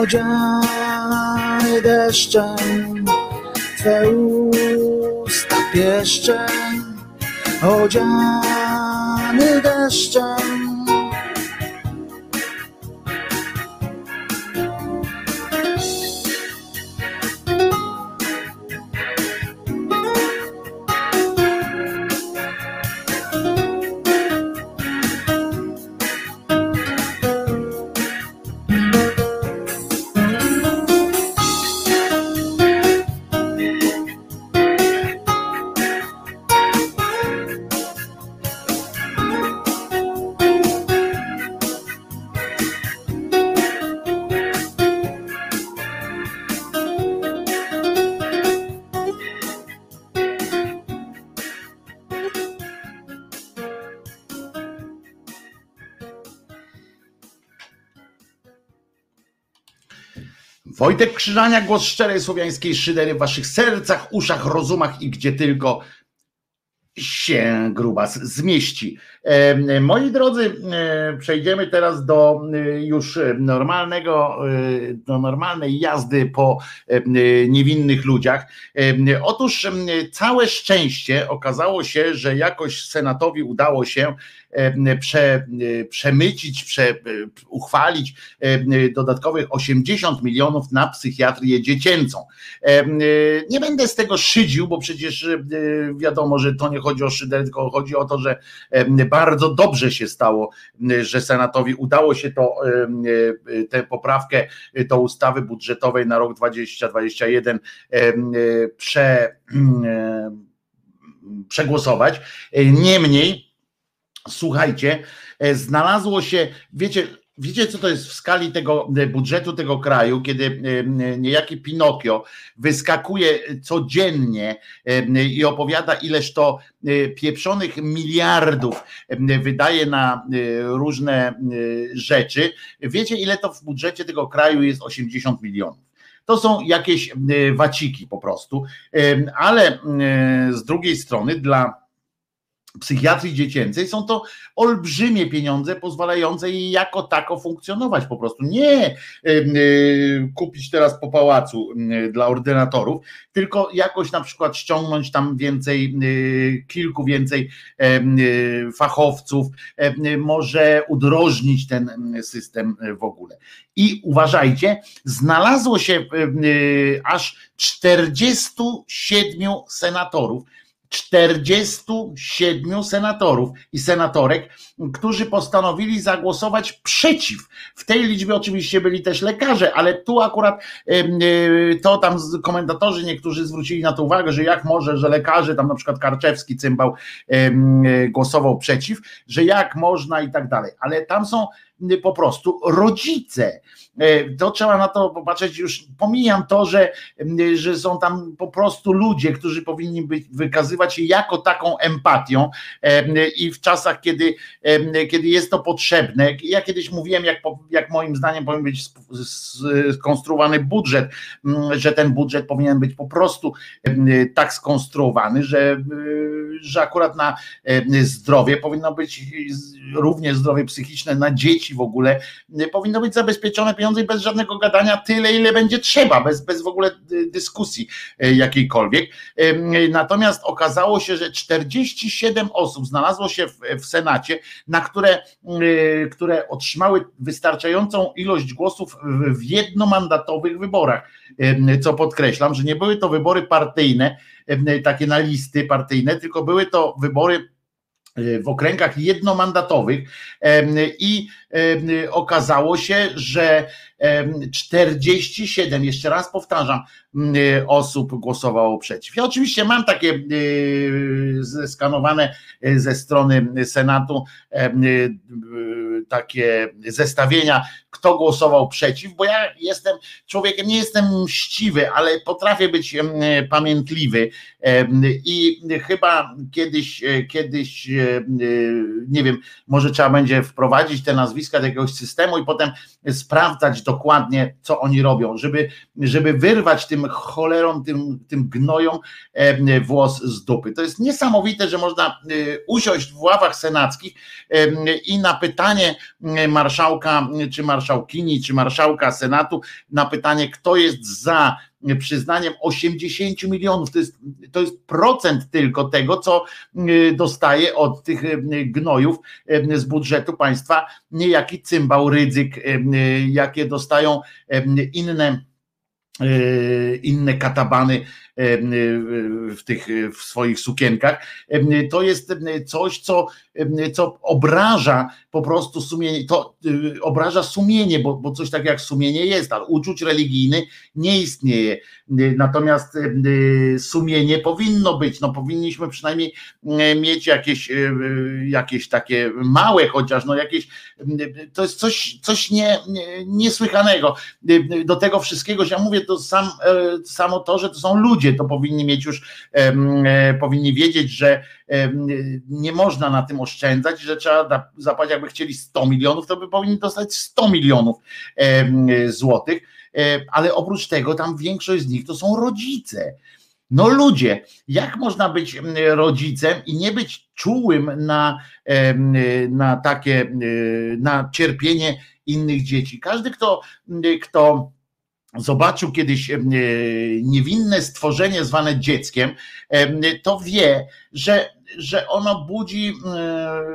Odziany deszczem, Twe usta pieszczem, odziany deszczem. Wojtek Krzyżania, głos szczerej słowiańskiej szydery w waszych sercach, uszach, rozumach i gdzie tylko się grubas zmieści. E, moi drodzy, e, przejdziemy teraz do e, już normalnego, do normalnej jazdy po niewinnych ludziach. Otóż całe szczęście okazało się, że jakoś senatowi udało się prze, przemycić, prze, uchwalić dodatkowych 80 milionów na psychiatrię dziecięcą. Nie będę z tego szydził, bo przecież wiadomo, że to nie chodzi o szydę, tylko chodzi o to, że bardzo dobrze się stało, że Senatowi udało się to, tę poprawkę do ustawy budżetowej na rok 2021 prze, przegłosować. Niemniej, słuchajcie, znalazło się, wiecie, Wiecie, co to jest w skali tego e, budżetu tego kraju, kiedy e, niejaki Pinokio wyskakuje codziennie e, i opowiada, ileż to pieprzonych miliardów wydaje na różne rzeczy. Wiecie, ile to w budżecie tego kraju jest 80 milionów. To są jakieś waciki po prostu, ale z drugiej strony dla psychiatrii dziecięcej są to olbrzymie pieniądze pozwalające jej jako tako funkcjonować po prostu. Nie y, kupić teraz po pałacu dla ordynatorów, tylko jakoś na przykład ściągnąć tam więcej, y, kilku więcej y, fachowców, może udrożnić ten system w ogóle. I uważajcie, znalazło się aż 47 senatorów, 47 senatorów i senatorek, którzy postanowili zagłosować przeciw. W tej liczbie oczywiście byli też lekarze, ale tu akurat e, to tam komentatorzy niektórzy zwrócili na to uwagę, że jak może, że lekarze, tam na przykład Karczewski cymbał głosował przeciw, że jak można i tak dalej. Ale tam są po prostu rodzice. E, to trzeba na to popatrzeć, już pomijam to, że, że są tam po prostu ludzie, którzy powinni być, wykazywać się jako taką empatią i w czasach, kiedy, kiedy jest to potrzebne. Ja kiedyś mówiłem, jak, jak moim zdaniem powinien być skonstruowany budżet, że ten budżet powinien być po prostu tak skonstruowany, że, że akurat na zdrowie powinno być również zdrowie psychiczne, na dzieci w ogóle powinno być zabezpieczone pieniądze i bez żadnego gadania tyle, ile będzie trzeba, bez, bez w ogóle dyskusji e, jakiejkolwiek. Natomiast okazało się, że 47 osób znalazło się w, w Senacie, na które, e, które otrzymały wystarczającą ilość głosów w jednomandatowych wyborach. Co podkreślam, że nie były to wybory partyjne, takie na listy partyjne, tylko były to wybory E, w okręgach jednomandatowych i okazało się, że 47, jeszcze raz powtarzam, osób głosowało przeciw. Ja oczywiście mam takie e, skanowane e, ze strony Senatu takie zestawienia, kto głosował przeciw, bo ja jestem człowiekiem, nie jestem mściwy, ale potrafię być pamiętliwy i chyba kiedyś, kiedyś nie wiem, może trzeba będzie wprowadzić te nazwiska do jakiegoś systemu i potem sprawdzać dokładnie, co oni robią, żeby, żeby wyrwać tym cholerom, tym, tym gnojom włos z dupy. To jest niesamowite, że można usiąść w ławach senackich i na pytanie marszałka, czy marszałkini, czy marszałka Senatu, na pytanie, kto jest za przyznaniem 80 milionów. To jest, to jest procent tylko tego, co y, dostaje od tych y, gnojów y, z budżetu państwa niejaki cymbał, rydzyk, jakie dostają inne inne katabany w tych w swoich sukienkach. To jest coś, co, co obraża po prostu sumienie, to y, obraża sumienie, bo, bo coś takiego jak sumienie jest, ale uczuć religijny nie istnieje. Natomiast sumienie powinno być, no powinniśmy przynajmniej mieć jakieś, jakieś takie małe chociaż, no jakieś, to jest coś, coś nie, niesłychanego. Do tego wszystkiego, ja mówię, to sam, samo to, że to są ludzie, to powinni mieć już, powinni wiedzieć, że nie można na tym oszczędzać, że trzeba zapłacić, jakby chcieli 100 milionów, to by powinni dostać 100 milionów złotych, ale oprócz tego tam większość z nich to są rodzice. No ludzie, jak można być rodzicem i nie być czułym na, na takie, na cierpienie innych dzieci? Każdy, kto, kto zobaczył kiedyś niewinne stworzenie zwane dzieckiem, to wie, że że ono budzi e,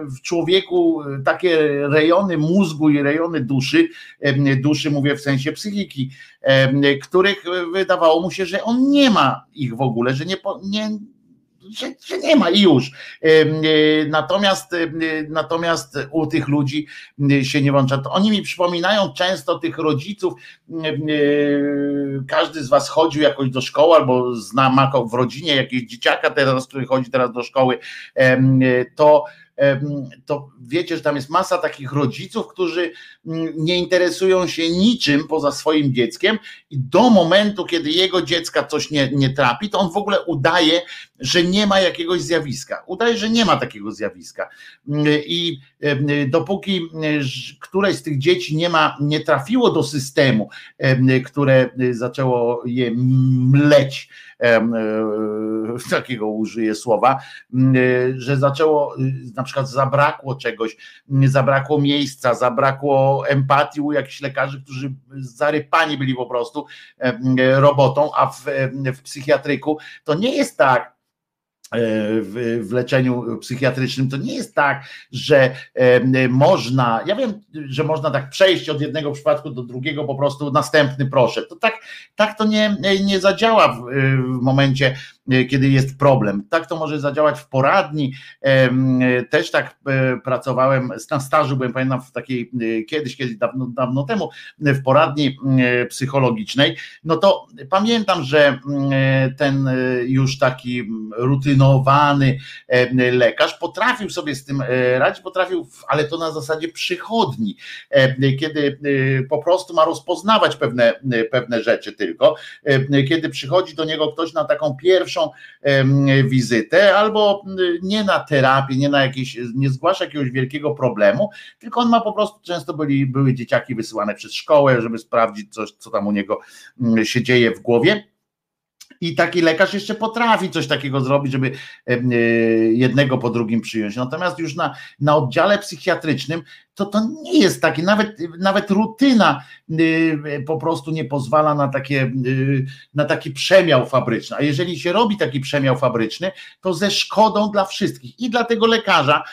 w człowieku takie rejony mózgu i rejony duszy, e, duszy mówię w sensie psychiki, e, których wydawało mu się, że on nie ma ich w ogóle, że nie, nie że, że, nie ma i już. Natomiast, natomiast u tych ludzi się nie włącza. To oni mi przypominają często tych rodziców. Każdy z Was chodził jakoś do szkoły albo zna ma w rodzinie jakiegoś dzieciaka teraz, który chodzi teraz do szkoły. To to wiecie, że tam jest masa takich rodziców, którzy mm, nie interesują się niczym poza swoim dzieckiem i do momentu, kiedy jego dziecka coś nie, nie trapi, to on w ogóle udaje, że nie ma jakiegoś zjawiska. Udaje, że nie ma takiego zjawiska. Mm, I dopóki któreś z tych dzieci nie ma, nie trafiło do systemu, które zaczęło je mleć, takiego użyję słowa, że zaczęło, na przykład zabrakło czegoś, zabrakło miejsca, zabrakło empatii u jakichś lekarzy, którzy zarypani byli po prostu robotą, a w, w psychiatryku to nie jest tak, E, w, w, leczeniu psychiatrycznym to nie jest tak, że e, można, ja wiem, że można tak przejść od jednego przypadku do drugiego, po prostu następny proszę. To tak, tak to nie, nie zadziała w, w momencie E, kiedy jest problem. Tak to może zadziałać w poradni. Też tak e, pracowałem na stażu, byłem pamiętam w takiej e, kiedyś, kiedyś dawno, dawno temu w poradni psychologicznej. No to pamiętam, że ten już taki rutynowany lekarz potrafił sobie z tym radzić, potrafił, ale to na zasadzie przychodni, kiedy po prostu ma rozpoznawać pewne, pewne rzeczy tylko. Kiedy przychodzi do niego ktoś na taką pierwszą pierwszą wizytę, albo nie na terapię, nie na jakieś, nie zgłasza jakiegoś wielkiego problemu, tylko on ma po prostu, często byli, były dzieciaki wysyłane przez szkołę, żeby sprawdzić coś, co tam u niego się dzieje w głowie. I taki lekarz jeszcze potrafi coś takiego zrobić, żeby e, jednego po drugim przyjąć. Natomiast już na, na oddziale psychiatrycznym to to nie jest takie, nawet, nawet rutyna y, po prostu nie pozwala na, takie, y, na taki przemiał fabryczny. A jeżeli się robi taki przemiał fabryczny, to ze szkodą dla wszystkich i dla tego lekarza,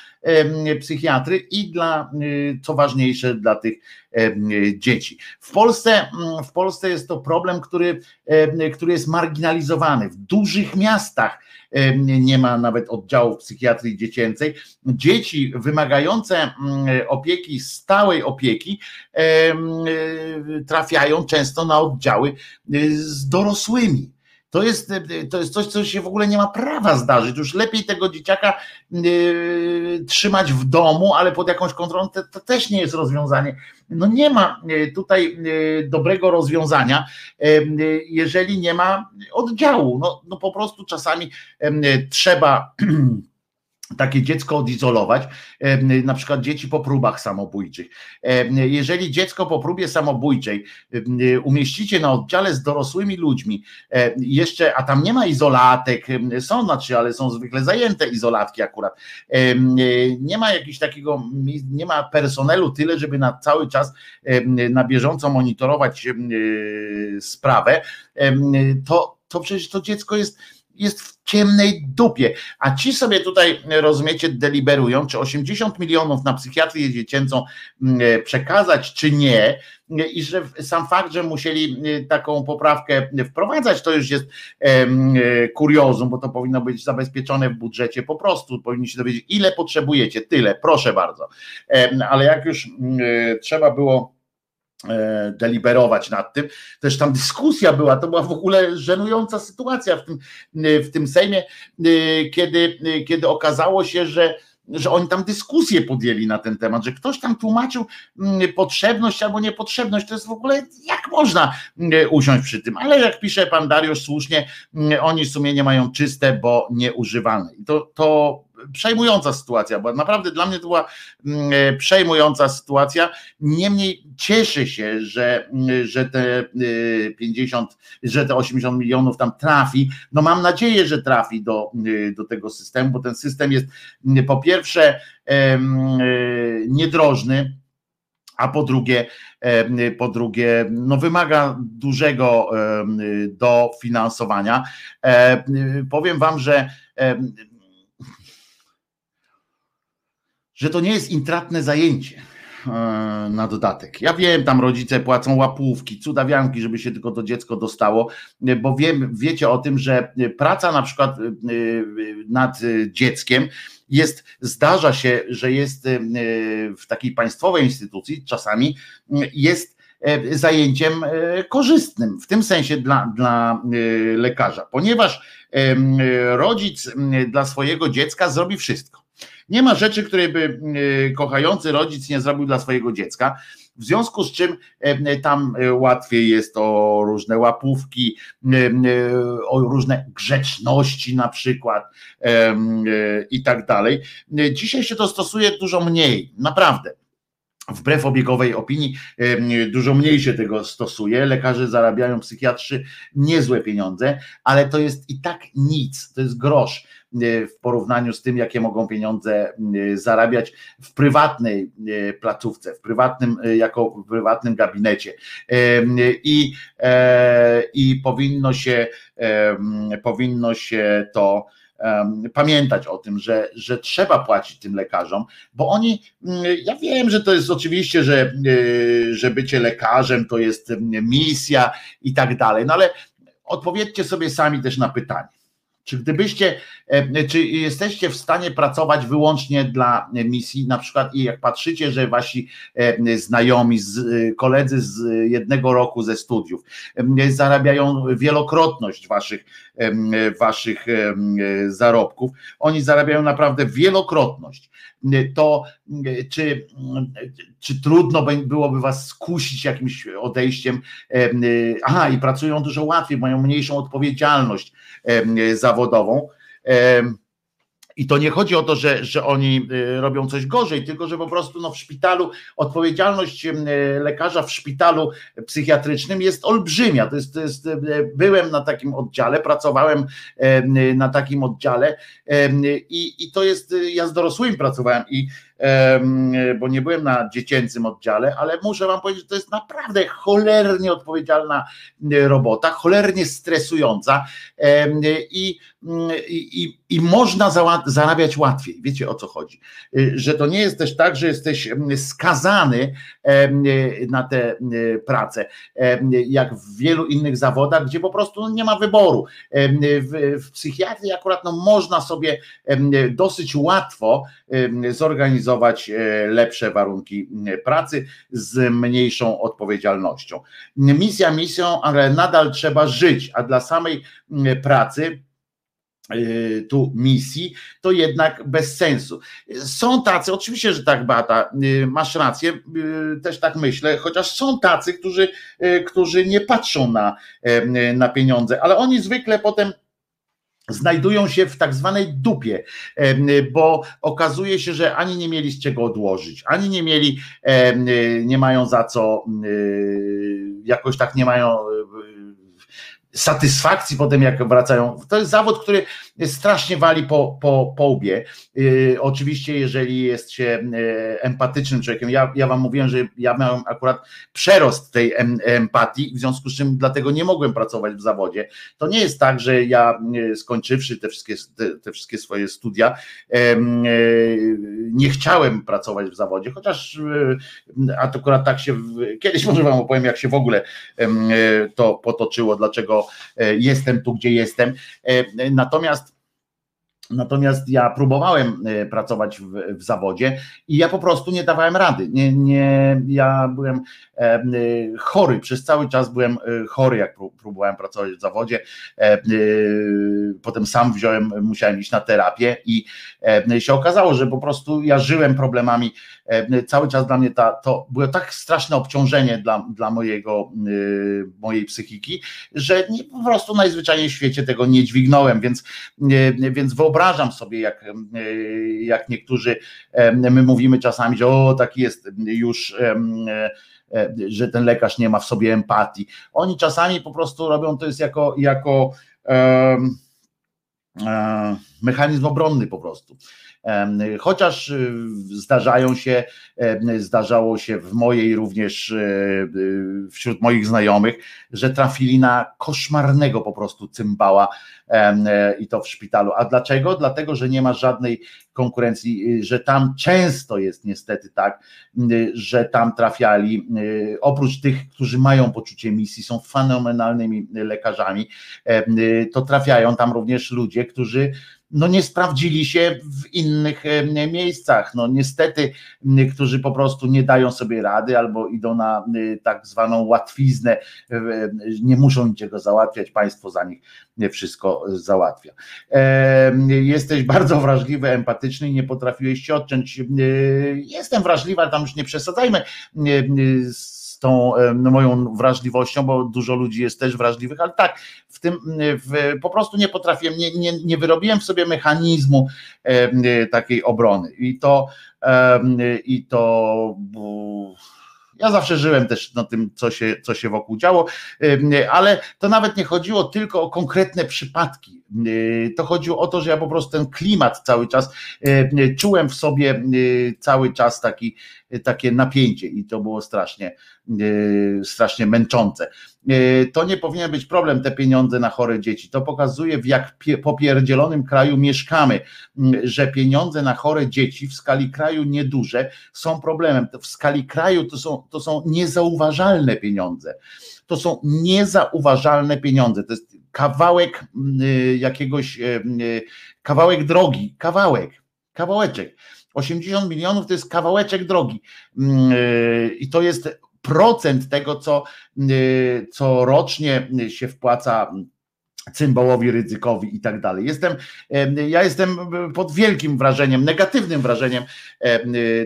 psychiatry i dla, y, co ważniejsze, dla tych dzieci. W Polsce, mm, w Polsce jest to problem, który, który jest marginalizowany. W dużych miastach nie ma nawet oddziałów psychiatrii dziecięcej. Dzieci wymagające mm, opieki, stałej opieki, trafiają często na oddziały y, z dorosłymi to jest, to jest coś, co się w ogóle nie ma prawa zdarzyć. Już lepiej tego dzieciaka yy, trzymać w domu, ale pod jakąś kontrolą, to, to, też nie jest rozwiązanie. No nie ma y, tutaj yy, dobrego rozwiązania, yy, jeżeli nie ma oddziału. No, no po prostu czasami trzeba takie dziecko odizolować, na przykład dzieci po próbach samobójczych. Jeżeli dziecko po próbie samobójczej umieścicie na oddziale z dorosłymi ludźmi, jeszcze, a tam nie ma izolatek, są znaczy, ale są zwykle zajęte izolatki akurat, nie ma jakiegoś takiego, nie ma personelu tyle, żeby na cały czas na bieżąco monitorować sprawę, to, to przecież to dziecko jest jest w ciemnej dupie. A ci sobie tutaj, rozumiecie, deliberują, czy 80 milionów na psychiatrię dziecięcą e, przekazać, czy nie. I że sam fakt, że musieli e, taką poprawkę wprowadzać, to już jest e, kuriozum, bo to powinno być zabezpieczone w budżecie po prostu. Powinniście dowiedzieć, ile potrzebujecie, tyle, proszę bardzo. Ale jak już trzeba było E, deliberować nad tym. Też tam dyskusja była, to była w ogóle żenująca sytuacja w tym, w tym Sejmie, e, kiedy, kiedy okazało się, że że oni tam dyskusję podjęli na ten temat, że ktoś tam tłumaczył mm, potrzebność albo niepotrzebność. To jest w ogóle, jak można usiąść przy tym. Ale jak pisze pan Dariusz słusznie, mm, oni sumienie mają czyste, bo nieużywalne. I to, to przejmująca sytuacja, bo naprawdę dla mnie to była mm, przejmująca sytuacja. Niemniej cieszę się, że, mm, że te 50, y, że te 80 milionów tam trafi. No mam nadzieję, że trafi do, y, do tego systemu, bo ten system jest mm, po pierwsze niedrożny, a po drugie, po drugie, no wymaga dużego dofinansowania. E, powiem wam, że że to nie jest intratne zajęcie e, na dodatek. Ja wiem, tam rodzice płacą łapówki, cudawianki, żeby się tylko to dziecko dostało, bo wiem, wiecie o tym, że praca na przykład e, nad dzieckiem jest, zdarza się, że jest e, w takiej państwowej instytucji czasami jest zajęciem korzystnym, w tym sensie dla, dla lekarza, ponieważ rodzic dla swojego dziecka zrobi wszystko nie ma rzeczy, której by e, kochający rodzic nie zrobił dla swojego dziecka. W związku z czym e, tam e, łatwiej jest o różne łapówki, o różne grzeczności na przykład i tak dalej. Dzisiaj się to stosuje dużo mniej, naprawdę. Wbrew obiegowej opinii, dużo mniej się tego stosuje. Lekarze zarabiają, psychiatrzy niezłe pieniądze, ale to jest i tak nic, to jest grosz E, w porównaniu z tym, jakie mogą pieniądze e, zarabiać w prywatnej e, placówce, w prywatnym, jako w prywatnym gabinecie. I, i powinno się, powinno się to pamiętać o tym, że, że trzeba płacić tym lekarzom, bo oni, ja wiem, że to jest oczywiście, że, że bycie lekarzem to jest misja i tak dalej, no ale odpowiedzcie sobie sami też na pytanie. Czy gdybyście, e, czy jesteście w stanie pracować wyłącznie dla misji, na przykład i jak patrzycie, że wasi e, znajomi, e, koledzy z jednego roku ze studiów zarabiają wielokrotność waszych, waszych zarobków, oni zarabiają naprawdę wielokrotność, to czy, czy trudno byłoby was skusić jakimś odejściem, aha i pracują dużo łatwiej, mają mniejszą odpowiedzialność zawodową. I to nie chodzi o to, że, że oni y, robią coś gorzej, tylko że po prostu no, w szpitalu odpowiedzialność lekarza w szpitalu psychiatrycznym jest olbrzymia. To jest, to jest, byłem na takim oddziale, pracowałem na takim oddziale i, i to jest, ja z dorosłymi pracowałem i bo nie byłem na dziecięcym oddziale, ale muszę Wam powiedzieć, że to jest naprawdę cholernie odpowiedzialna robota, cholernie stresująca i, i, i można zarabiać łatwiej. Wiecie o co chodzi? Y, że to nie jest też tak, że jesteś skazany na tę pracę, jak w wielu innych zawodach, gdzie po prostu nie ma wyboru. W, w psychiatrii akurat no, można sobie dosyć łatwo zorganizować e, lepsze warunki pracy z mniejszą odpowiedzialnością. Misja misją, ale nadal trzeba żyć, a dla samej pracy e, tu misji, to jednak bez sensu. Są tacy, oczywiście, że tak Bata, e, masz rację, też tak myślę, chociaż są tacy, którzy, którzy nie patrzą na, na pieniądze, ale oni zwykle potem znajdują się w tak zwanej dupie, bo okazuje się, że ani nie mieli z czego odłożyć, ani nie mieli, nie mają za co, jakoś tak nie mają satysfakcji potem, jak wracają. To jest zawód, który strasznie wali po, po, po łbie. Yy, oczywiście, jeżeli jest się yy, empatycznym człowiekiem, ja, ja wam mówiłem, że ja miałem akurat przerost tej em, empatii, w związku z czym dlatego nie mogłem pracować w zawodzie. To nie jest tak, że ja yy, skończywszy te wszystkie, te, te wszystkie swoje studia, yy, nie chciałem pracować w zawodzie, chociaż a to akurat tak się, kiedyś może wam opowiem, jak się w ogóle to potoczyło, dlaczego E, jestem tu, gdzie jestem. E, natomiast Natomiast ja próbowałem e, pracować w, w, zawodzie i ja po prostu nie dawałem rady. Nie, nie, ja byłem e, e, chory, przez cały czas byłem chory, jak próbowałem pracować w zawodzie. Potem sam wziąłem, musiałem iść na terapię i się okazało, że po prostu ja żyłem problemami. Cały czas dla mnie ta, to było tak straszne obciążenie dla, dla mojego, mojej psychiki, że nie, po prostu najzwyczajniej w świecie tego nie dźwignąłem, więc, więc wyobrażam sobie, jak, jak niektórzy, my mówimy czasami, że o, taki jest już że ten lekarz nie ma w sobie empatii. Oni czasami po prostu robią to jest jako, jako um, mechanizm obronny po prostu. Chociaż y, zdarzają się, zdarzało się w mojej również e, y, wśród moich znajomych, że trafili na koszmarnego po prostu cymbała e, i to w szpitalu. A dlaczego? Dlatego, że nie ma żadnej konkurencji, y, że tam często jest niestety tak, że tam trafiali, oprócz tych, którzy mają poczucie misji, są fenomenalnymi lekarzami, to trafiają tam również ludzie, którzy no nie sprawdzili się w innych e, miejscach. No niestety, którzy po prostu nie dają sobie rady albo idą na tak zwaną łatwiznę, nie muszą niczego załatwiać, państwo za nich wszystko załatwia. Jesteś bardzo wrażliwy, empatyczny i nie potrafiłeś się odciąć. Jestem wrażliwy, ale tam już nie przesadzajmy tą no, moją wrażliwością, bo dużo ludzi jest też wrażliwych, ale tak, w tym w, po prostu nie potrafiłem, nie, nie, nie wyrobiłem sobie mechanizmu e, takiej obrony. I to e, i to ja zawsze żyłem też na tym, co się, co się wokół działo, ale to nawet nie chodziło tylko o konkretne przypadki. To chodziło o to, że ja po prostu ten klimat cały czas czułem w sobie cały czas taki, takie napięcie i to było strasznie, strasznie męczące. To nie powinien być problem, te pieniądze na chore dzieci. To pokazuje, w jak popierdzielonym kraju mieszkamy, że pieniądze na chore dzieci w skali kraju nieduże są problemem. W skali kraju to są, to są niezauważalne pieniądze. To są niezauważalne pieniądze. To jest kawałek jakiegoś, kawałek drogi, kawałek, kawałeczek. 80 milionów to jest kawałeczek drogi. I to jest procent tego, co, co rocznie się wpłaca cymbałowi, ryzykowi i tak dalej. Jestem, ja jestem pod wielkim wrażeniem, negatywnym wrażeniem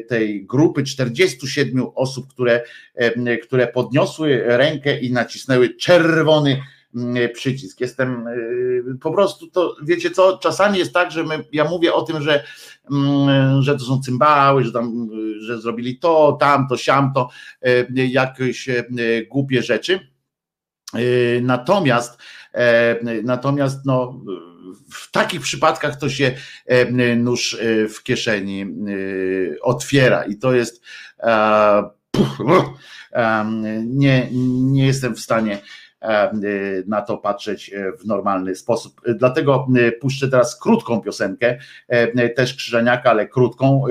tej grupy 47 osób, które, które podniosły rękę i nacisnęły czerwony przycisk. Jestem po prostu to, wiecie co, czasami jest tak, że my, ja mówię o tym, że, że to są cymbały, że tam, że zrobili to, tamto, siamto, jakieś głupie rzeczy. Natomiast E, natomiast no, w takich przypadkach to się e, nóż e, w kieszeni otwiera i to jest nie, nie jestem w stanie na to patrzeć w normalny sposób. Dlatego puszczę teraz krótką piosenkę, też Krzyżaniaka, ale krótką.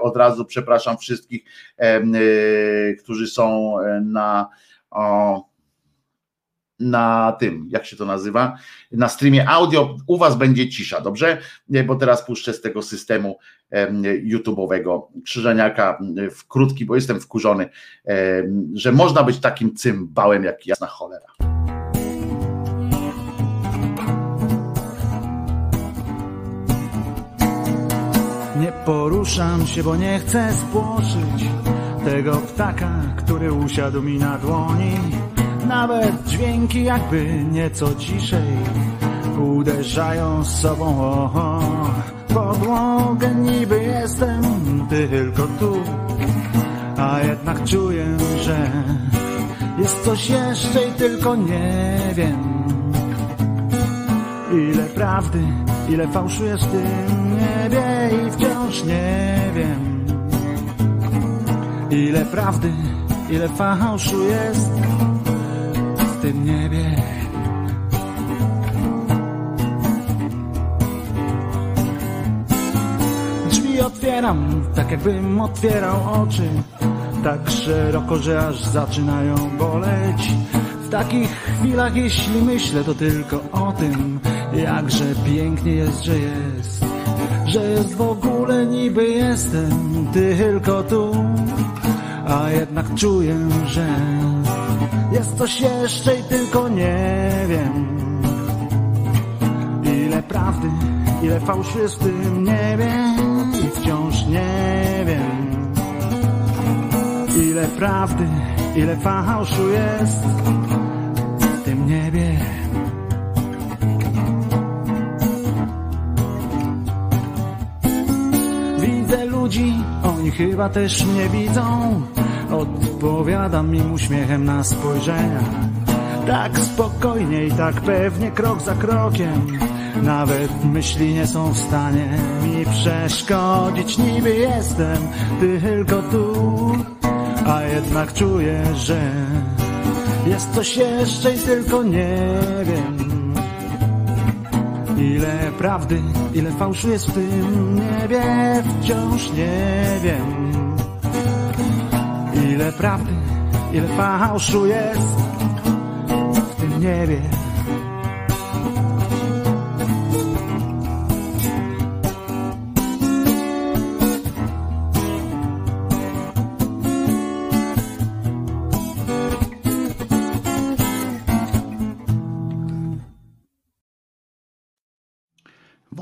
Od razu przepraszam wszystkich, którzy są na na tym, jak się to nazywa, na streamie audio. U Was będzie cisza, dobrze? Bo teraz puszczę z tego systemu YouTube'owego krzyżeniaka w krótki, bo jestem wkurzony, że można być takim cymbałem jak jasna cholera. Poruszam się, bo nie chcę spłoszyć tego ptaka, który usiadł mi na dłoni. Nawet dźwięki jakby nieco ciszej uderzają z sobą. Podłogę niby jestem tylko tu a jednak czuję, że jest coś jeszcze i tylko nie wiem ile prawdy, ile fałszu jest w tym niebie i wciąż nie wiem ile prawdy, ile fałszu jest tym niebie. Drzwi otwieram, tak jakbym otwierał oczy, tak szeroko, że aż zaczynają boleć. W takich chwilach, jeśli myślę, to tylko o tym, jakże pięknie jest, że jest, że jest w ogóle niby jestem tylko tu, a jednak czuję, że jest coś jeszcze i tylko nie wiem. Ile prawdy, ile fałszu jest w tym niebie i wciąż nie wiem. Ile prawdy, ile fałszu jest w tym niebie. Ludzi, oni chyba też mnie widzą. Odpowiadam im uśmiechem na spojrzenia. Tak spokojnie i tak pewnie, krok za krokiem. Nawet myśli nie są w stanie mi przeszkodzić. Niby jestem tylko tu, a jednak czuję, że jest coś jeszcze i tylko nie wiem. Ile prawdy, ile fałszu jest w tym niebie, wciąż nie wiem. Ile prawdy, ile fałszu jest w tym niebie.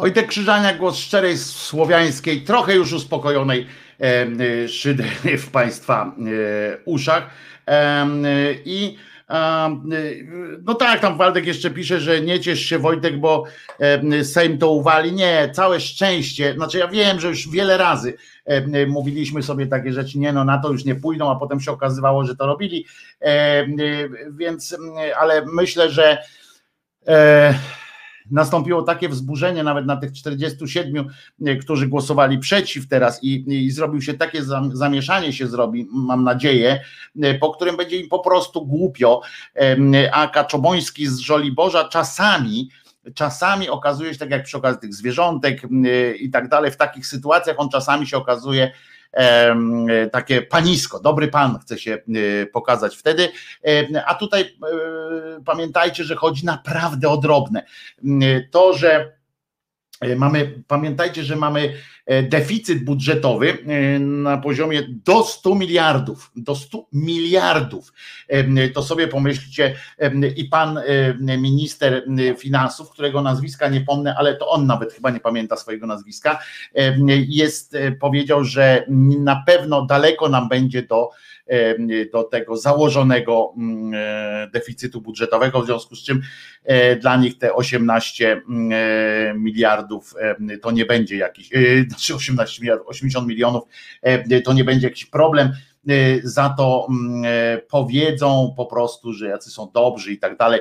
Wojtek Krzyżania, głos szczerej słowiańskiej, trochę już uspokojonej e, e, szydery w Państwa e, uszach. E, I e, no tak, tam Waldek jeszcze pisze, że nie ciesz się Wojtek, bo Sejm to uwali. Nie, całe szczęście. Znaczy ja wiem, że już wiele razy mówiliśmy sobie takie rzeczy, nie no na to już nie pójdą, a potem się okazywało, że to robili. E, więc, ale myślę, że nastąpiło takie wzburzenie nawet na tych 47, e, którzy głosowali przeciw teraz i, i zrobił się takie zam- zamieszanie się zrobi, mam nadzieję, e, po którym będzie im po prostu głupio, a Kaczoboński z Żoliborza czasami czasami okazuje się, tak jak przy okazji tych zwierzątek m, i tak dalej, w takich sytuacjach on czasami się okazuje takie panisko, dobry pan chce się e, pokazać wtedy, a tutaj e, pamiętajcie, że chodzi naprawdę o drobne. To, że mamy, pamiętajcie, że mamy e, deficyt budżetowy e, na poziomie do 100 miliardów, do 100 miliardów. To sobie pomyślcie i pan minister finansów, którego nazwiska nie pomnę, ale to on nawet chyba nie pamięta swojego nazwiska, jest, e, powiedział, że na pewno daleko nam będzie do do tego założonego mm, e, deficytu budżetowego, w związku z czym e, dla nich te 18 mm, e, miliardów to nie będzie jakiś, znaczy 18 miliardów, 80 milionów to nie będzie jakiś problem. Za to mm, powiedzą po prostu, że jacy są dobrzy i tak dalej,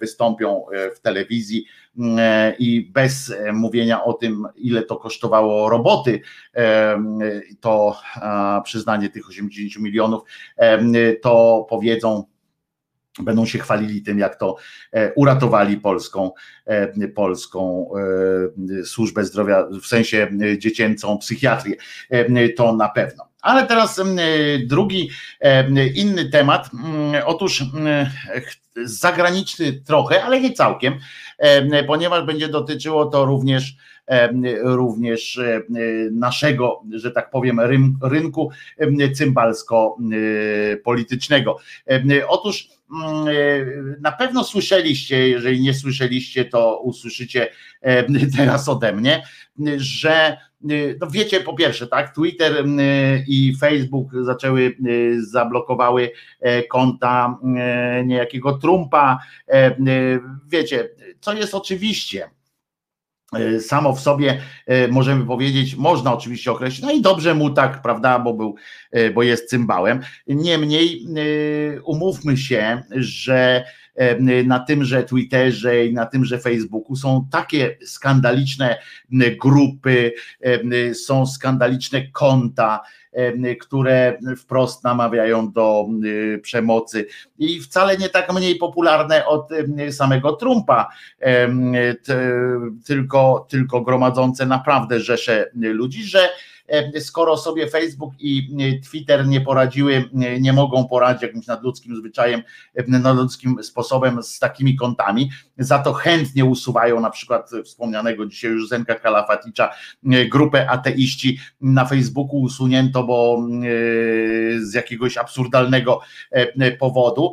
wystąpią w telewizji i bez e, mówienia o tym, ile to kosztowało roboty, e, to przyznanie tych 80 milionów, e, to powiedzą, będą się chwalili tym, jak to e, uratowali polską, e, polską e, służbę zdrowia, w sensie e, dziecięcą psychiatrię, E, to na pewno. Ale teraz e, drugi, e, inny temat. Mm, Otóż zagraniczny trochę, ale nie całkiem, e, ponieważ będzie dotyczyło to również e, również e, naszego, że tak powiem, ryn- rynku cymbalsko-politycznego. Em, Otóż mm, e, na pewno słyszeliście, jeżeli nie słyszeliście, to usłyszycie e, teraz ode mnie, że no wiecie, po pierwsze, tak, Twitter i Facebook zaczęły, zablokowały e, konta e, niejakiego Trumpa. E, Wiecie, co jest oczywiście e, samo w sobie e, możemy powiedzieć, można oczywiście określić, no i dobrze mu tak, prawda, bo był, e, bo jest cymbałem. Niemniej umówmy się, że na tymże Twitterze i na tymże Facebooku są takie skandaliczne grupy, są skandaliczne konta, które wprost namawiają do przemocy. I wcale nie tak mniej popularne od samego Trumpa, tylko, tylko gromadzące naprawdę rzesze ludzi, że skoro sobie Facebook i Twitter nie poradziły, nie mogą poradzić jakimś nadludzkim zwyczajem, nadludzkim sposobem z takimi kontami, za to chętnie usuwają na przykład wspomnianego dzisiaj już Zenka Kalafaticza, grupę ateiści na Facebooku usunięto, bo z jakiegoś absurdalnego powodu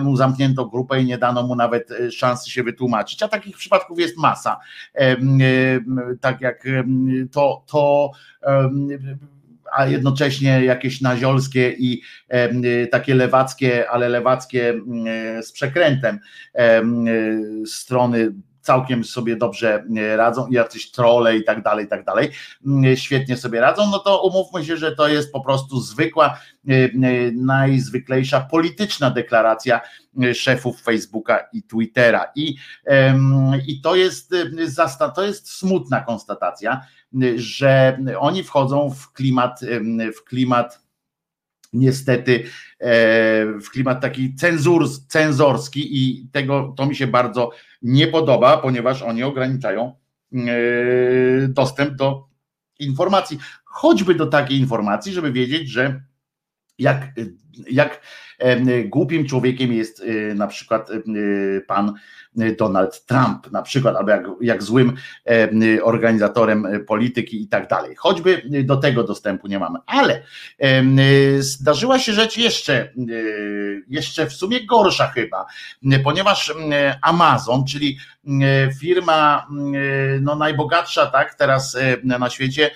mu zamknięto grupę i nie dano mu nawet szansy się wytłumaczyć, a takich przypadków jest masa. Tak jak to, to a jednocześnie jakieś naziolskie i takie lewackie, ale lewackie z przekrętem strony całkiem sobie dobrze radzą i jacyś trole i tak dalej, i tak dalej, świetnie sobie radzą, no to umówmy się, że to jest po prostu zwykła, najzwyklejsza polityczna deklaracja szefów Facebooka i Twittera. I, i to, jest, to jest smutna konstatacja, że oni wchodzą w klimat, w klimat niestety w klimat taki cenzur, cenzorski i tego to mi się bardzo nie podoba, ponieważ oni ograniczają dostęp do informacji, choćby do takiej informacji, żeby wiedzieć, że jak, jak głupim człowiekiem jest na przykład pan Donald Trump, na przykład, albo jak, jak złym organizatorem polityki i tak dalej. Choćby do tego dostępu nie mamy. Ale zdarzyła się rzecz jeszcze, jeszcze w sumie gorsza chyba, ponieważ Amazon, czyli firma no, najbogatsza, tak, teraz na świecie,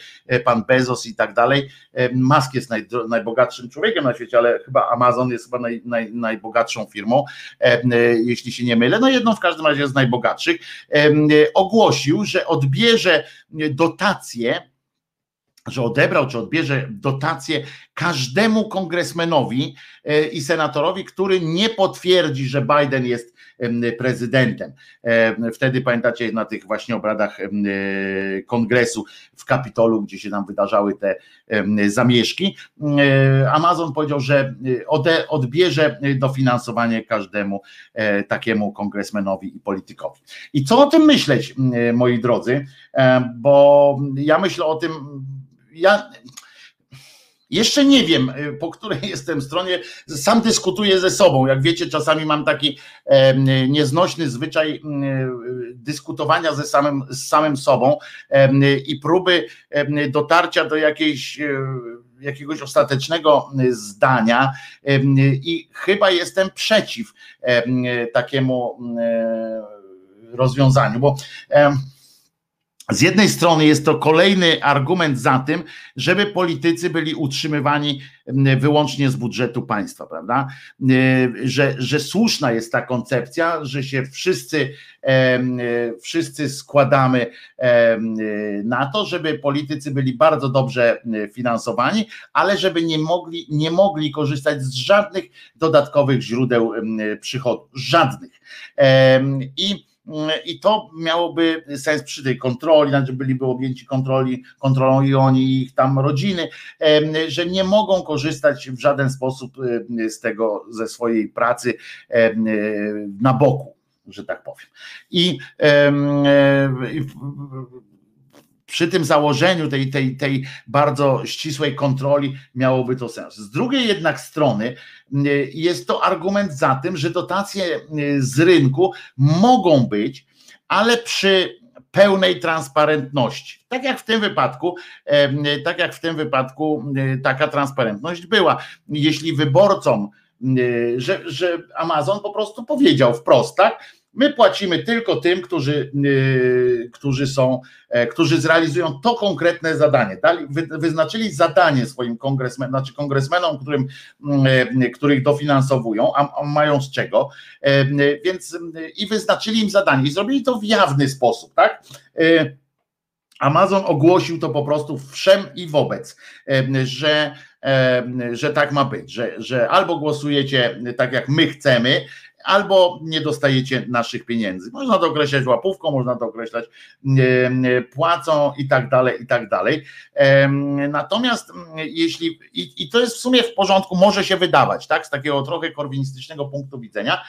pan Bezos i tak dalej. Musk jest naj, najbogatszym człowiekiem na świecie, ale chyba Amazon jest chyba naj, naj, najbogatszą firmą, jeśli się nie mylę. No jedną w każdym razie z najbogatszych, ogłosił, że odbierze dotacje że odebrał czy odbierze dotację każdemu kongresmenowi e, i senatorowi, który nie potwierdzi, że Biden jest prezydentem. E, wtedy pamiętacie na tych właśnie obradach e, kongresu w Kapitolu, gdzie się tam wydarzały te zamieszki. Amazon powiedział, że odbierze dofinansowanie każdemu takiemu kongresmenowi i politykowi. I co o tym myśleć, moi drodzy? Bo ja myślę o tym, ja jeszcze nie wiem, y, po której jestem stronie. Sam dyskutuję ze sobą. Jak wiecie, czasami mam taki nieznośny zwyczaj y, dyskutowania ze samym, z samym sobą i próby dotarcia do jakiejś y, jakiegoś ostatecznego zdania i chyba jestem przeciw takiemu rozwiązaniu, bo z jednej strony jest to kolejny argument za tym, żeby politycy byli utrzymywani wyłącznie z budżetu państwa, prawda? Że, że słuszna jest ta koncepcja, że się wszyscy, wszyscy składamy na to, żeby politycy byli bardzo dobrze finansowani, ale żeby nie mogli, nie mogli korzystać z żadnych dodatkowych źródeł przychodu. Żadnych. I i to miałoby sens przy tej kontroli, znaczy byliby objęci kontroli, kontrolą i oni, i ich tam rodziny, że nie mogą korzystać w żaden sposób z tego, ze swojej pracy na boku, że tak powiem. I, i przy tym założeniu tej, tej, tej bardzo ścisłej kontroli miałoby to sens. Z drugiej jednak strony jest to argument za tym, że dotacje z rynku mogą być, ale przy pełnej transparentności. Tak jak w tym wypadku, tak jak w tym wypadku taka transparentność była. Jeśli wyborcom, że, że Amazon po prostu powiedział wprost, tak? My płacimy tylko tym, którzy, yy, którzy są, e, którzy zrealizują to konkretne zadanie. Dali, wy, wyznaczyli zadanie swoim kongresmenom, znaczy kongresmenom, którym, yy, których dofinansowują, a, mają z czego, yy, więc i wyznaczyli im zadanie i zrobili to w jawny sposób, tak? Amazon ogłosił to po prostu wszem i wobec, że, że tak ma być, że, że albo głosujecie tak jak my chcemy, albo nie dostajecie naszych pieniędzy. Można to określać łapówką, można to określać płacą i tak dalej, i tak dalej. Natomiast jeśli, i, i to jest w sumie w porządku, może się wydawać, tak, z takiego trochę korwinistycznego punktu widzenia,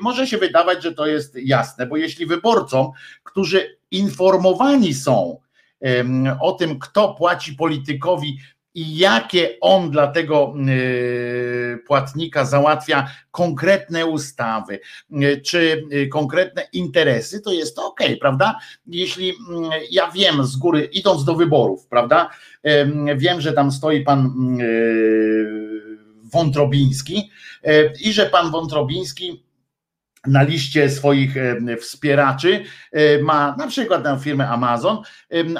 może się wydawać, że to jest jasne, bo jeśli wyborcom, którzy informowani są, o tym, kto płaci politykowi i jakie on dla tego płatnika załatwia konkretne ustawy czy konkretne interesy, to jest to ok, prawda? Jeśli ja wiem z góry, idąc do wyborów, prawda? Wiem, że tam stoi pan Wątrobiński i że pan Wątrobiński na liście swoich wspieraczy ma na przykład tę firmę Amazon,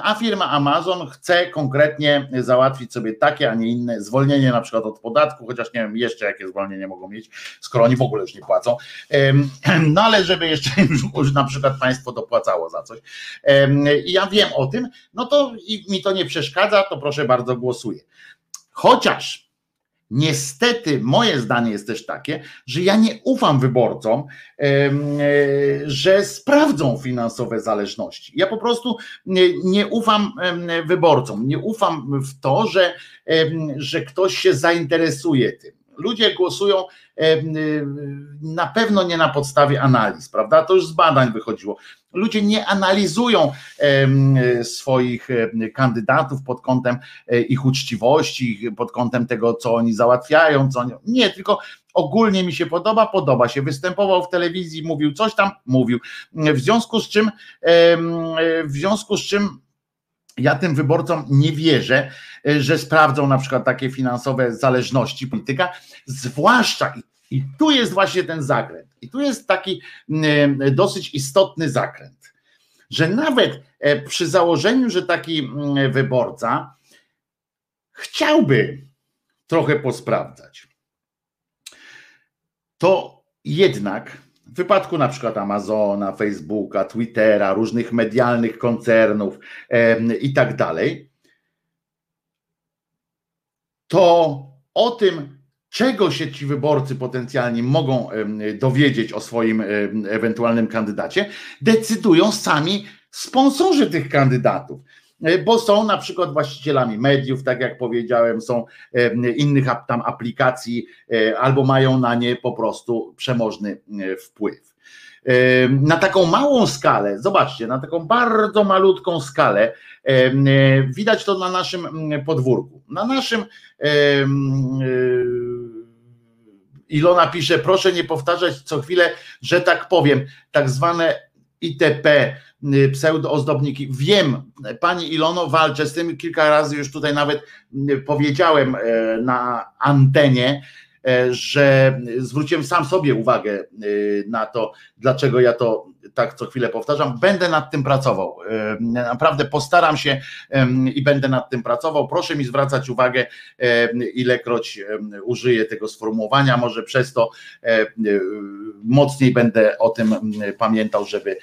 a firma Amazon chce konkretnie załatwić sobie takie, a nie inne zwolnienie na przykład od podatku, chociaż nie wiem jeszcze jakie zwolnienie mogą mieć, skoro oni w ogóle już nie płacą. No ale żeby jeszcze na przykład państwo dopłacało za coś. I ja wiem o tym, no to mi to nie przeszkadza, to proszę bardzo głosuję. Chociaż Niestety, moje zdanie jest też takie, że ja nie ufam wyborcom, e, że sprawdzą finansowe zależności. Ja po prostu nie, ufam wyborcom, nie ufam w to, że, że ktoś się zainteresuje tym. Ludzie głosują na pewno nie na podstawie analiz, prawda? To już z badań wychodziło. Ludzie nie analizują swoich kandydatów pod kątem e, ich uczciwości, pod kątem tego, co oni załatwiają, co oni... nie, tylko ogólnie mi się podoba, podoba się. Występował w telewizji, mówił coś tam, mówił. W związku z czym, w związku z czym ja tym wyborcom nie wierzę, e, że sprawdzą na przykład takie finansowe zależności polityka, zwłaszcza i tu jest właśnie ten zakręt. I tu jest taki mm, dosyć istotny zakręt, że nawet e, przy założeniu, że taki mm, wyborca chciałby trochę posprawdzać, to jednak w wypadku na przykład Amazona, Facebooka, Twittera, różnych medialnych koncernów i tak dalej, to o tym czego się ci wyborcy potencjalni mogą dowiedzieć o swoim ewentualnym kandydacie, decydują sami sponsorzy tych kandydatów. E, bo są na przykład właścicielami mediów, tak jak powiedziałem, są innych tam aplikacji, e, albo mają na nie po prostu przemożny e, wpływ. Na taką małą skalę, zobaczcie, na taką bardzo malutką skalę, widać to na naszym podwórku. Na naszym Ilona pisze, proszę nie powtarzać co chwilę, że tak powiem, tak zwane ITP, pseudoozdobniki. Wiem, pani Ilono, walczę z tym, kilka razy już tutaj nawet powiedziałem na antenie, E, że zwróciłem sam sobie uwagę e, na to, dlaczego ja to tak co chwilę powtarzam. Będę nad tym pracował. E, naprawdę postaram się i będę nad tym pracował. Proszę mi zwracać uwagę, ilekroć użyję tego sformułowania. Może przez to mocniej będę o tym pamiętał, żeby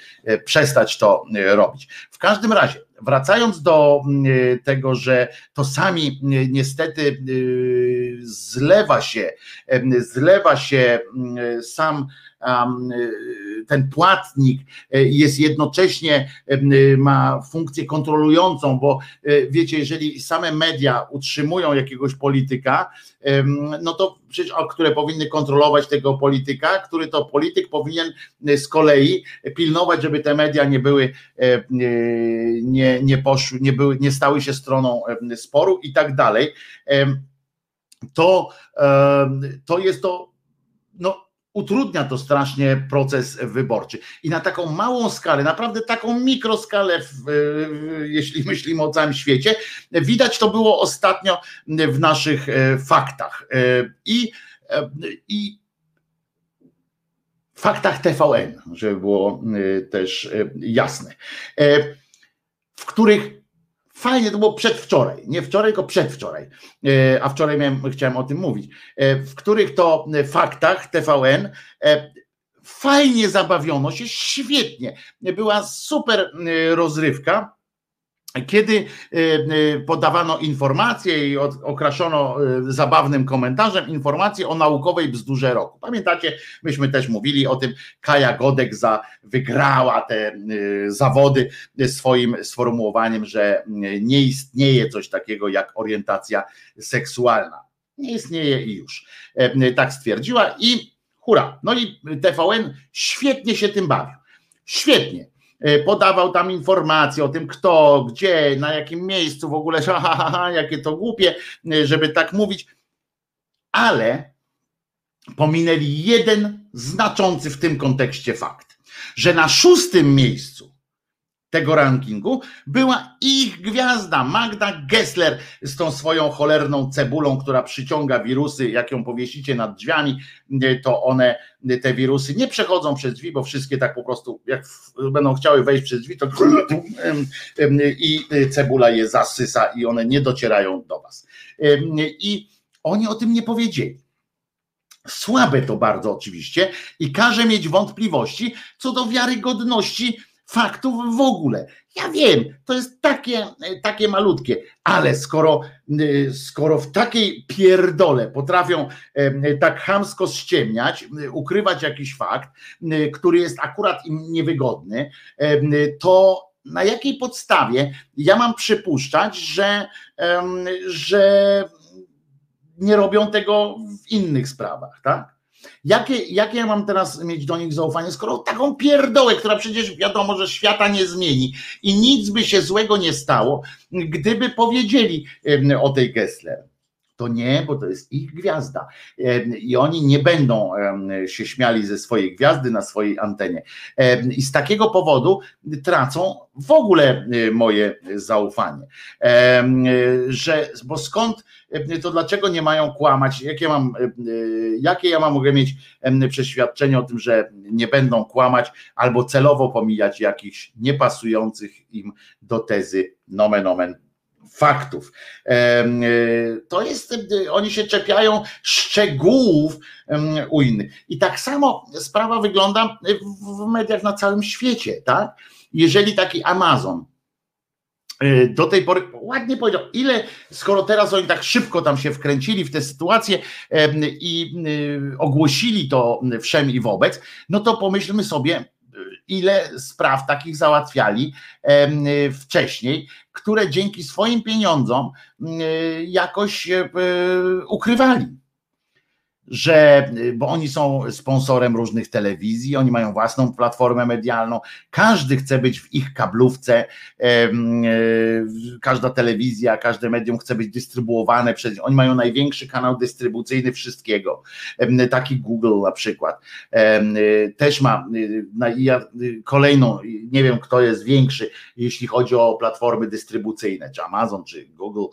przestać to robić. W każdym razie, wracając do tego, że to sami niestety zlewa się, zlewa się sam ten płatnik e, jest jednocześnie ma funkcję kontrolującą, bo e, wiecie, jeżeli same media utrzymują jakiegoś polityka, no to przecież, które powinny kontrolować tego polityka, który to polityk powinien e, z kolei pilnować, żeby te media nie były, nie, nie poszły, nie były, nie stały się stroną sporu i tak dalej. To, to jest to, no, utrudnia to strasznie proces wyborczy. I na taką małą skalę, naprawdę taką mikroskalę, jeśli myślimy o całym świecie, widać to było ostatnio w naszych e, faktach. E, I, e, i faktach TVN, żeby było też jasne, w których Fajnie, to było przedwczoraj, nie wczoraj, tylko przedwczoraj, e, a wczoraj miałem, chciałem o tym mówić, e, w których to faktach TVN e, fajnie zabawiono się, świetnie, była super rozrywka, kiedy e, e, podawano informacje i okraszono e, zabawnym komentarzem informacje o naukowej bzdurze roku. Pamiętacie, myśmy też mówili o tym, Kaja Godek za, wygrała te zawody swoim sformułowaniem, że nie istnieje coś takiego jak orientacja seksualna. Nie istnieje i już. Tak stwierdziła i hura. No i TVN świetnie się tym bawił. Świetnie podawał tam informacje o tym, kto, gdzie, na jakim miejscu, w ogóle, ha, ha, ha, jakie to głupie, żeby tak mówić, ale pominęli jeden znaczący w tym kontekście fakt, że na szóstym miejscu tego rankingu była ich gwiazda, Magda Gessler z tą swoją cholerną cebulą, która przyciąga wirusy, jak ją powiesicie nad drzwiami, to one, te wirusy nie przechodzą przez drzwi, bo wszystkie tak po prostu, jak będą chciały wejść przez drzwi, to i cebula je zasysa i one nie docierają do was. I oni o tym nie powiedzieli. Słabe to bardzo oczywiście i każe mieć wątpliwości co do wiarygodności faktów w ogóle. Ja wiem, to jest takie, takie malutkie, ale skoro, skoro w takiej pierdole potrafią tak hamsko ściemniać, ukrywać jakiś fakt, który jest akurat im niewygodny, to na jakiej podstawie ja mam przypuszczać, że, że nie robią tego w innych sprawach, tak? Jakie, jakie ja mam teraz mieć do nich zaufanie, skoro taką pierdołę, która przecież wiadomo, że świata nie zmieni i nic by się złego nie stało, gdyby powiedzieli o tej Gessler. To nie, bo to jest ich gwiazda. I oni nie będą się śmiali ze swojej gwiazdy na swojej antenie. I z takiego powodu tracą w ogóle y, moje zaufanie. Że, bo skąd, to dlaczego nie mają kłamać? Jakie, mam, y, jakie ja mam mogę mieć przeświadczenie o tym, że nie będą kłamać albo celowo pomijać jakichś niepasujących im do tezy nomen omen faktów. Y, to jest, oni się czepiają szczegółów u innych. I tak samo sprawa wygląda w mediach na całym świecie, tak? jeżeli taki Amazon do tej pory ładnie powiedział, ile, skoro teraz oni tak szybko tam się wkręcili w tę sytuację i ogłosili to wszem i wobec, no to pomyślmy sobie, ile spraw takich załatwiali wcześniej, które dzięki swoim pieniądzom jakoś ukrywali że, bo oni są sponsorem różnych telewizji, oni mają własną platformę medialną, każdy chce być w ich kablówce, e, każda telewizja, każde medium chce być dystrybuowane przez, oni mają największy kanał dystrybucyjny wszystkiego, taki Google na przykład, też ma kolejną, nie wiem kto jest większy, jeśli chodzi o platformy dystrybucyjne, czy Amazon, czy Google,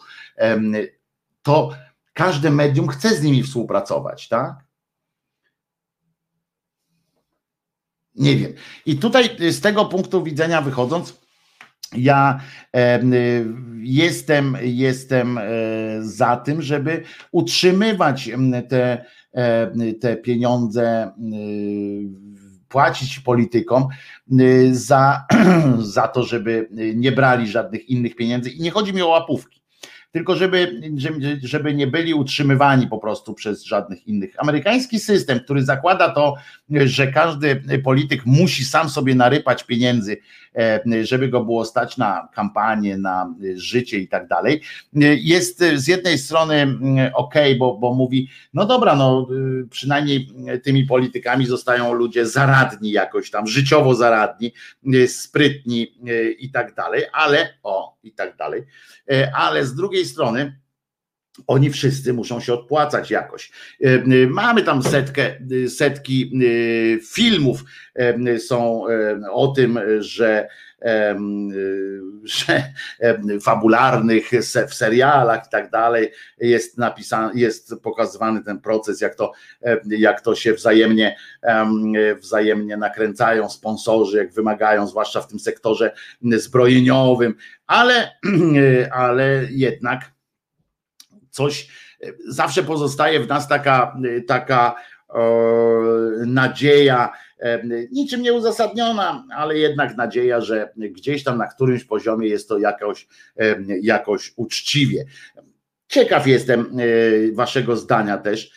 to Każde medium chce z nimi współpracować, tak? Nie wiem. I tutaj z tego punktu widzenia wychodząc, ja jestem, jestem e, za tym, żeby utrzymywać te, te pieniądze, płacić politykom za, za to, żeby nie brali żadnych innych pieniędzy. I nie chodzi mi o łapówki tylko żeby, żeby nie byli utrzymywani po prostu przez żadnych innych. Amerykański system, który zakłada to, że każdy polityk musi sam sobie narypać pieniędzy, żeby go było stać na kampanię, na życie i tak dalej, jest z jednej strony mm, ok, bo, bo mówi, no dobra, no przynajmniej tymi politykami zostają ludzie zaradni jakoś tam, życiowo zaradni, sprytni e, i tak dalej, ale o, i tak dalej, e, ale z drugiej strony oni wszyscy muszą się odpłacać jakoś. E, e, mamy tam setkę, setki filmów są o tym, że że fabularnych w serialach i tak dalej jest napisany, jest pokazywany ten proces, jak to, jak to się wzajemnie, wzajemnie nakręcają sponsorzy, jak wymagają, zwłaszcza w tym sektorze zbrojeniowym, ale, ale jednak coś zawsze pozostaje w nas taka, taka nadzieja, niczym nieuzasadniona, ale jednak nadzieja, że gdzieś tam na którymś poziomie jest to jakoś, jakoś uczciwie. Ciekaw jestem e, waszego zdania też,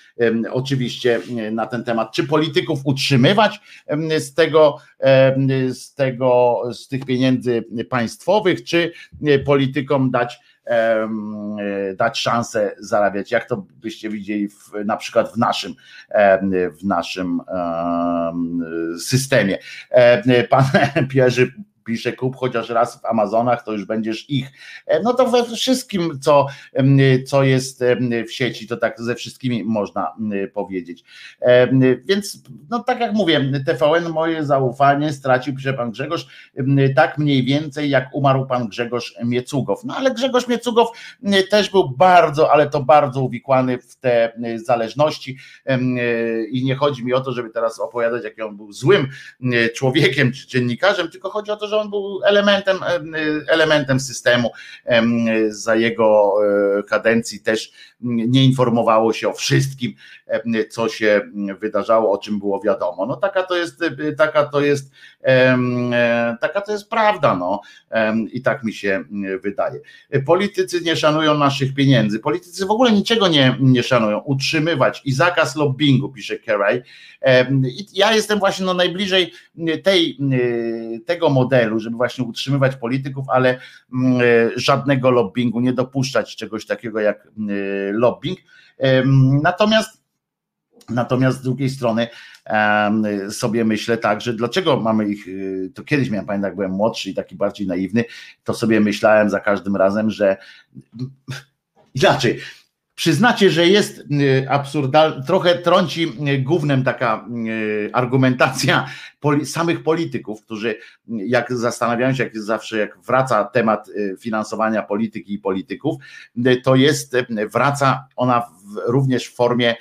oczywiście e, na ten temat, czy polityków utrzymywać z tego, z tego, z tych pieniędzy państwowych, czy politykom dać dać szansę zarabiać. Jak to byście widzieli w, na przykład w naszym, w naszym systemie. Pan Pierzy pisze kup chociaż raz w Amazonach, to już będziesz ich. E, no to we wszystkim, co, co jest w sieci, to tak ze wszystkimi można powiedzieć. Więc, no tak jak mówię, TVN moje zaufanie stracił, pisze pan Grzegorz, tak mniej więcej jak umarł pan Grzegorz Miecugow. No ale Grzegorz Miecugow też był bardzo, ale to bardzo uwikłany w te zależności i nie chodzi mi o to, żeby teraz opowiadać, jak on był złym człowiekiem czy dziennikarzem, tylko chodzi o to, że on był elementem, elementem systemu za jego e, kadencji też nie informowało się o wszystkim, co się wydarzało, o czym było wiadomo. No taka to jest, taka to jest, e, taka to jest prawda, no i tak mi się wydaje. Politycy nie szanują naszych pieniędzy. Politycy w ogóle niczego nie, nie szanują. Utrzymywać i zakaz lobbingu, pisze Kerry. Ja jestem właśnie no najbliżej tej, tego modelu, żeby właśnie utrzymywać polityków, ale żadnego lobbingu, nie dopuszczać czegoś takiego jak lobbying. Natomiast Natomiast z drugiej strony sobie myślę tak, że dlaczego mamy ich, y, to kiedyś miałem pamiętać, jak byłem młodszy i taki bardziej naiwny, to sobie myślałem za każdym razem, że inaczej, Przyznacie, że jest y, absurdalna, trochę trąci y, głównym taka y, argumentacja samych polityków, którzy jak zastanawiają się, jak zawsze jak wraca temat finansowania polityki i polityków, to jest, wraca ona również w formie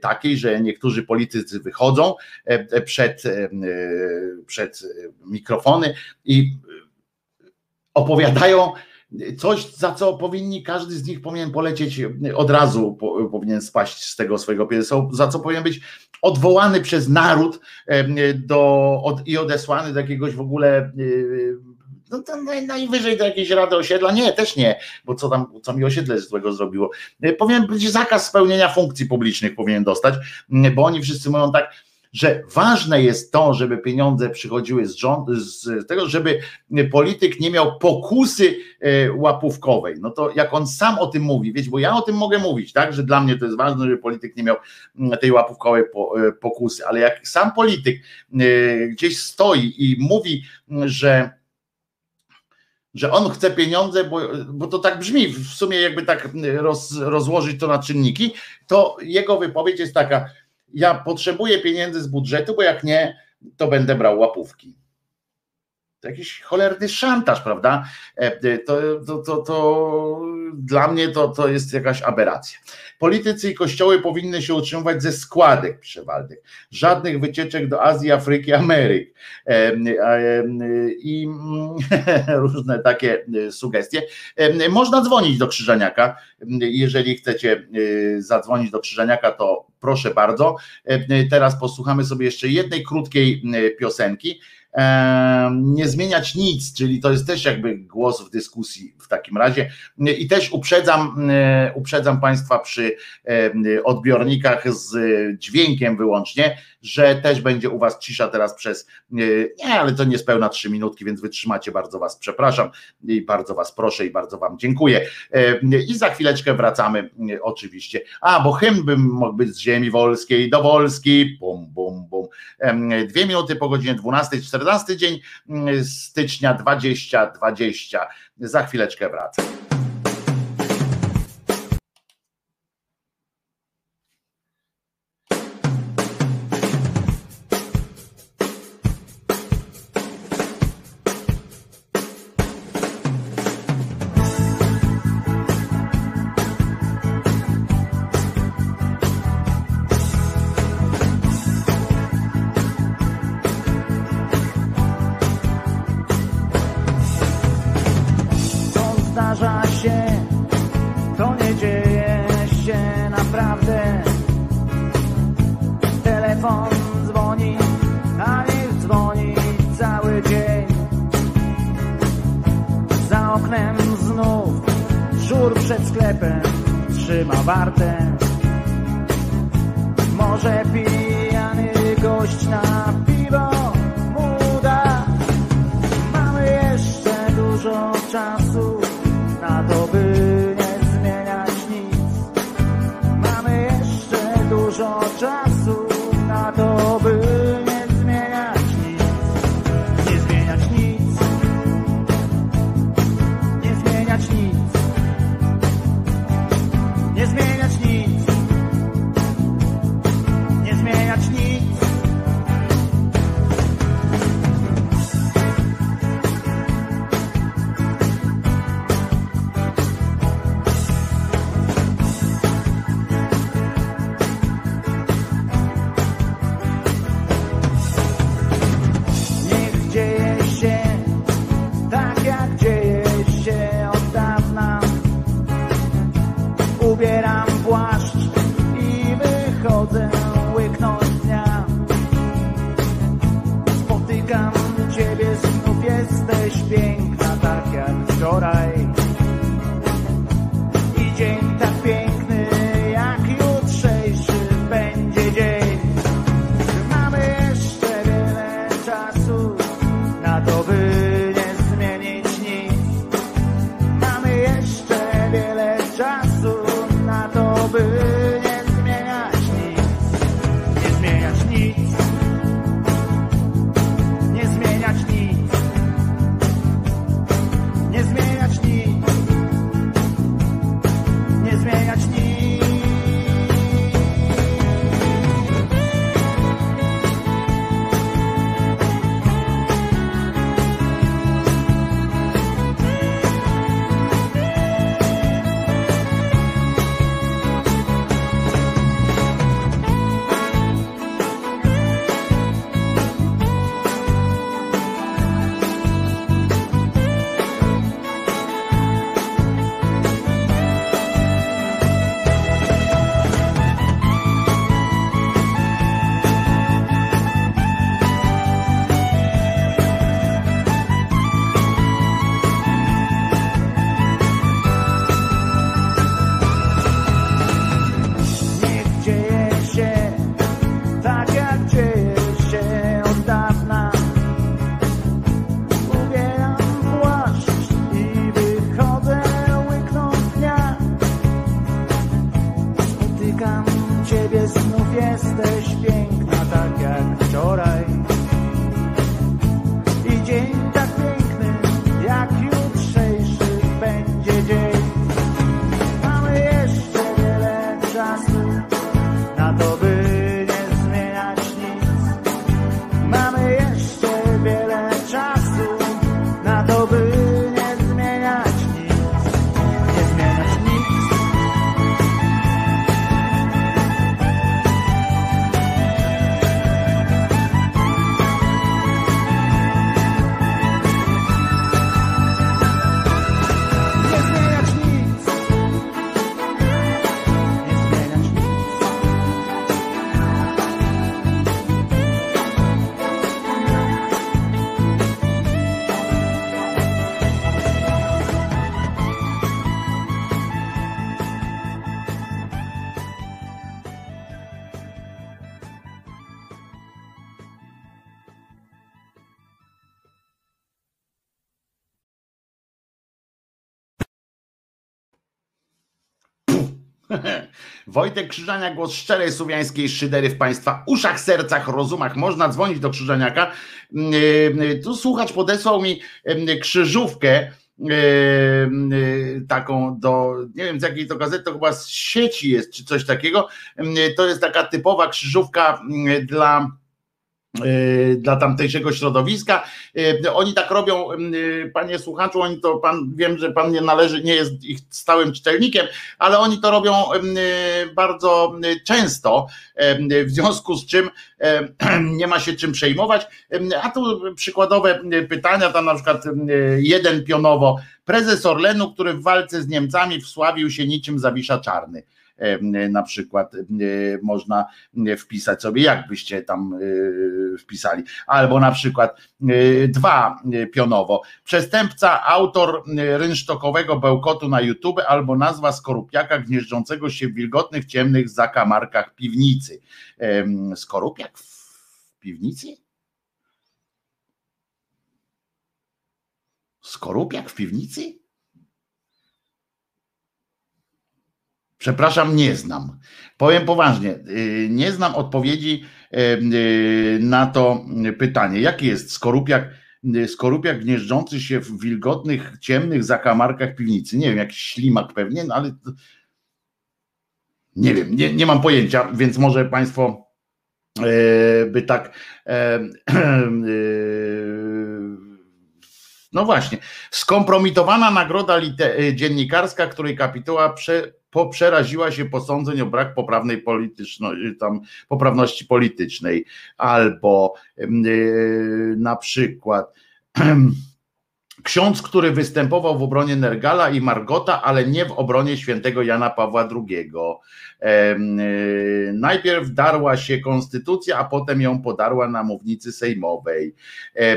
takiej, że niektórzy politycy wychodzą przed, przed mikrofony i opowiadają coś, za co powinni, każdy z nich powinien polecieć od razu, powinien spaść z tego swojego piedestału, za co powinien być odwołany przez naród do, od, i odesłany do jakiegoś w ogóle no to najwyżej do jakiejś rady osiedla. Nie, też nie, bo co tam, co mi osiedle złego zrobiło. Powinien być zakaz spełnienia funkcji publicznych, powinien dostać, bo oni wszyscy mówią tak, że ważne jest to, żeby pieniądze przychodziły z, rząd, z tego, żeby polityk nie miał pokusy e, łapówkowej. No to jak on sam o tym mówi, wiecie, bo ja o tym mogę mówić, tak, że dla mnie to jest ważne, żeby polityk nie miał tej łapówkowej e, pokusy, ale jak sam polityk e, gdzieś stoi i mówi, że że on chce pieniądze, bo, bo to tak brzmi, w sumie jakby tak roz, rozłożyć to na czynniki, to jego wypowiedź jest taka, ja potrzebuję pieniędzy z budżetu, bo jak nie, to będę brał łapówki. To jakiś cholerny szantaż, prawda? E, to, to, to, to dla mnie to, to jest jakaś aberracja. Politycy i kościoły powinny się utrzymywać ze składek, Waldek. Żadnych wycieczek do Azji, Afryki, Ameryk. I różne takie e, sugestie. Można dzwonić do Krzyżaniaka. Jeżeli chcecie e, zadzwonić do Krzyżaniaka, to proszę bardzo. Teraz posłuchamy sobie jeszcze jednej krótkiej piosenki nie zmieniać nic, czyli to jest też jakby głos w dyskusji w takim razie. I też uprzedzam, e, uprzedzam Państwa przy odbiornikach z dźwiękiem wyłącznie, że też będzie u Was cisza teraz przez, e, nie, ale to niespełna trzy minutki, więc wytrzymacie, bardzo Was przepraszam i bardzo Was proszę i bardzo Wam dziękuję. I za chwileczkę wracamy oczywiście. A, bo hymn bym mógł być z ziemi wolskiej do Wolski, bum, bum, bum. Dwie minuty po godzinie 12, 14 dzień stycznia 2020. Za chwileczkę wracam. Wojtek Krzyżania, głos szczerej słowiańskiej szydery w Państwa uszach, sercach, rozumach. Można dzwonić do Krzyżaniaka. Mm, y, Tu słuchacz podesłał mi mm, krzyżówkę y, y, taką do, nie wiem z jakiej to gazety, to chyba z sieci jest, czy coś takiego. Mm, To jest taka typowa krzyżówka mm, dla y, dla tamtejszego środowiska. Y, Oni tak robią, y, panie słuchaczu, oni to pan wiem, że pan nie należy, nie jest ich stałym czytelnikiem, ale oni to robią y, bardzo y, często, y, w związku z czym y, nie ma się czym przejmować. Y, A tu przykładowe y, pytania, tam na przykład y, jeden pionowo. Prezes Orlenu, który w walce z Niemcami wsławił się niczym Zawisza Czarny na przykład można wpisać sobie, jak byście tam wpisali. Albo na przykład dwa pionowo. Przestępca, autor rynsztokowego bełkotu na YouTube albo nazwa skorupiaka gnieżdżącego się w wilgotnych, ciemnych zakamarkach piwnicy. Skorupiak w piwnicy? Skorupiak w piwnicy? Przepraszam, nie znam. Powiem poważnie, y, nie znam odpowiedzi y, y, na to pytanie. Jaki jest skorupiak, skorupiak gnieżdżący się w wilgotnych, ciemnych zakamarkach piwnicy? Nie wiem, jakiś ślimak pewnie, no ale nie wiem, nie, nie mam pojęcia, więc może Państwo by tak no właśnie, skompromitowana nagroda e, dziennikarska, której kapituła prze, poprzeraziła się posądzeń o brak poprawnej polityczności, tam poprawności politycznej, albo e, na przykład ksiądz, który występował w obronie Nergala i Margota, ale nie w obronie świętego Jana Pawła II. E, Najpierw darła się konstytucja, a potem ją podarła na mównicy sejmowej. E,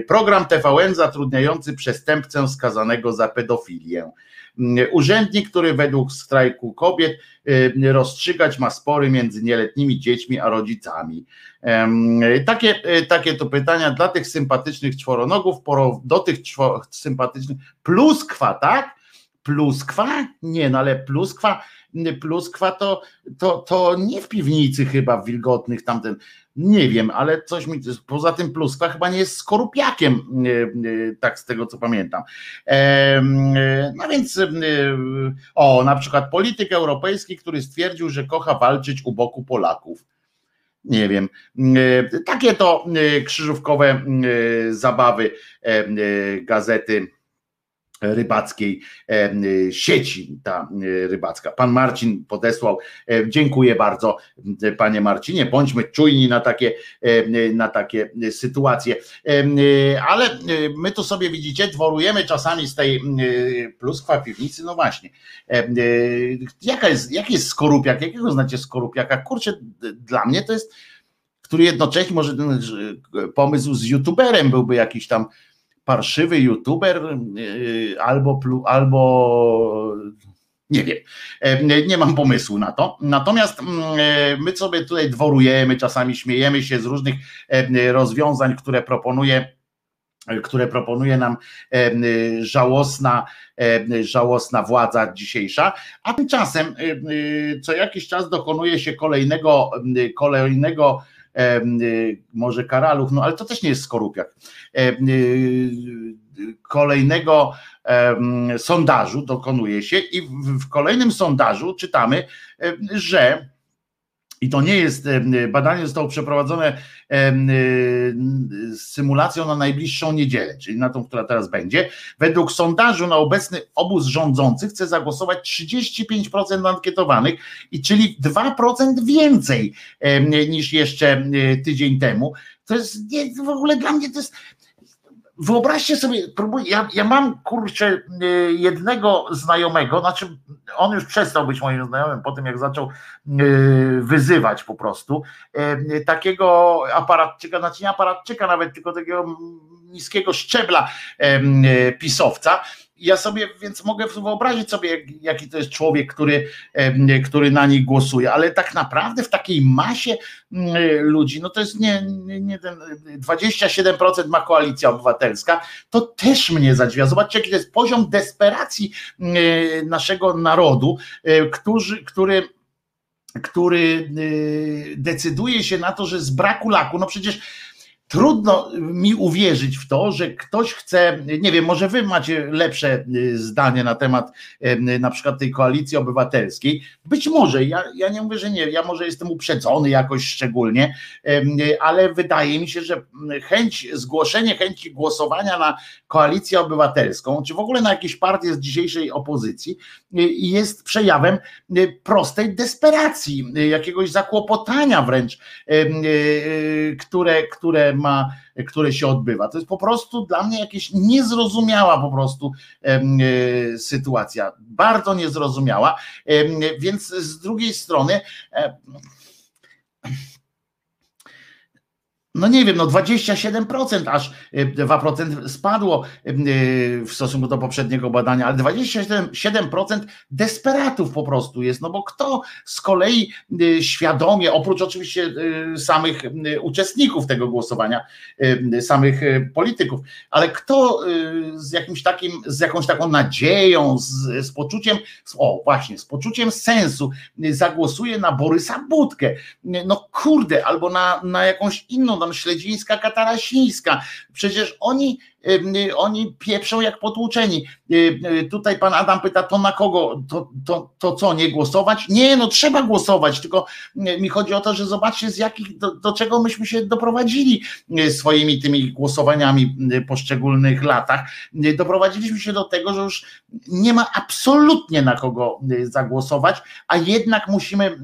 Program TVN zatrudniający przestępcę skazanego za pedofilię. Mm, Urzędnik, który według strajku kobiet y, rozstrzygać ma spory między nieletnimi dziećmi a rodzicami. Takie, y, takie to pytania dla tych sympatycznych czworonogów, do tych czwo, sympatycznych. Pluskwa, tak? Pluskwa? Nie, no ale pluskwa, pluskwa to, to, to nie w piwnicy chyba w wilgotnych tamten. Nie wiem, ale coś mi. Poza tym pluskwa chyba nie jest skorupiakiem, y, y, tak z tego co pamiętam. Y, No więc, o, na przykład polityk europejski, który stwierdził, że kocha walczyć u boku Polaków. Nie wiem. Takie to krzyżówkowe zabawy e, gazety rybackiej e, sieci ta y, rybacka. Pan Marcin podesłał. e, Dziękuję bardzo, panie Marcinie. Bądźmy czujni na takie, e, na takie sytuacje. E, Ale my tu sobie widzicie, dworujemy czasami z tej pluskwa piwnicy. No właśnie. E, Jaka jest, jaki jest skorupiak? Jakiego znacie skorupiaka? Kurczę, dla mnie to jest który jednocześnie może ten pomysł z youtuberem byłby jakiś tam parszywy youtuber yy, albo, albo nie wiem, E, nie- mam pomysłu na to. Natomiast mm, e, my sobie tutaj dworujemy, czasami śmiejemy się z różnych e, rozwiązań, które proponuje które proponuje nam żałosna, żałosna władza dzisiejsza, a tymczasem co jakiś czas dokonuje się kolejnego, kolejnego może karaluch, no ale to też nie jest skorupiak, kolejnego em, sondażu dokonuje się i w, kolejnym sondażu czytamy, e, że i to nie jest, badanie zostało przeprowadzone z symulacją na najbliższą niedzielę, czyli na tą, która teraz będzie. Według sondażu na obecny obóz rządzący chce zagłosować 35% ankietowanych, i czyli 2% więcej niż jeszcze tydzień temu. To jest nie, w ogóle dla mnie to jest wyobraźcie sobie, próbuj, ja, ja mam kurczę y, jednego znajomego, znaczy on już przestał być moim znajomym po tym, jak zaczął y, wyzywać po prostu y, takiego aparatczyka, znaczy nie aparatczyka nawet, tylko takiego niskiego szczebla pisowca, ja sobie więc mogę wyobrazić sobie, jaki to jest człowiek, który, który na nich głosuje, ale tak naprawdę w takiej masie ludzi, no to jest nie, nie, nie ten 27% ma koalicja obywatelska, to też mnie zadziwia. Zobaczcie, jaki to jest poziom desperacji naszego narodu, który, który który decyduje się na to, że z braku laku, no przecież Trudno mi uwierzyć w to, że ktoś chce, nie wiem, może wy macie lepsze y, zdanie na temat na przykład tej koalicji obywatelskiej. Być może, ja, ja nie mówię, że nie, ja może jestem uprzedzony jakoś szczególnie, ale wydaje mi się, że chęć, zgłoszenie chęci głosowania na koalicję obywatelską, czy w ogóle na jakieś partie z dzisiejszej opozycji, y, jest przejawem y, prostej desperacji, jakiegoś zakłopotania wręcz, które, które ma, które się odbywa. To jest po prostu dla mnie jakieś niezrozumiała po prostu e, sytuacja, bardzo niezrozumiała, więc z drugiej strony e, no nie wiem, no 27% aż 2% e, spadło e, w stosunku do poprzedniego badania, ale 27% desperatów po prostu jest, no bo kto z kolei e, świadomie, oprócz oczywiście samych uczestników tego głosowania, samych polityków, ale kto z jakimś takim, z jakąś taką nadzieją, z, z poczuciem, o właśnie, z poczuciem sensu zagłosuje na Borysa Budkę, no kurde, albo na, na jakąś inną, śledzińska, katarasińska. Przecież oni, oni pieprzą jak potłuczeni. Tutaj pan Adam pyta, to na kogo, to, to, to co, nie głosować? Nie, no trzeba głosować, tylko mi chodzi o to, że zobaczcie z jakich, do, do czego myśmy się doprowadzili swoimi tymi głosowaniami poszczególnych latach. Doprowadziliśmy się do tego, że już nie ma absolutnie na kogo zagłosować, a jednak musimy,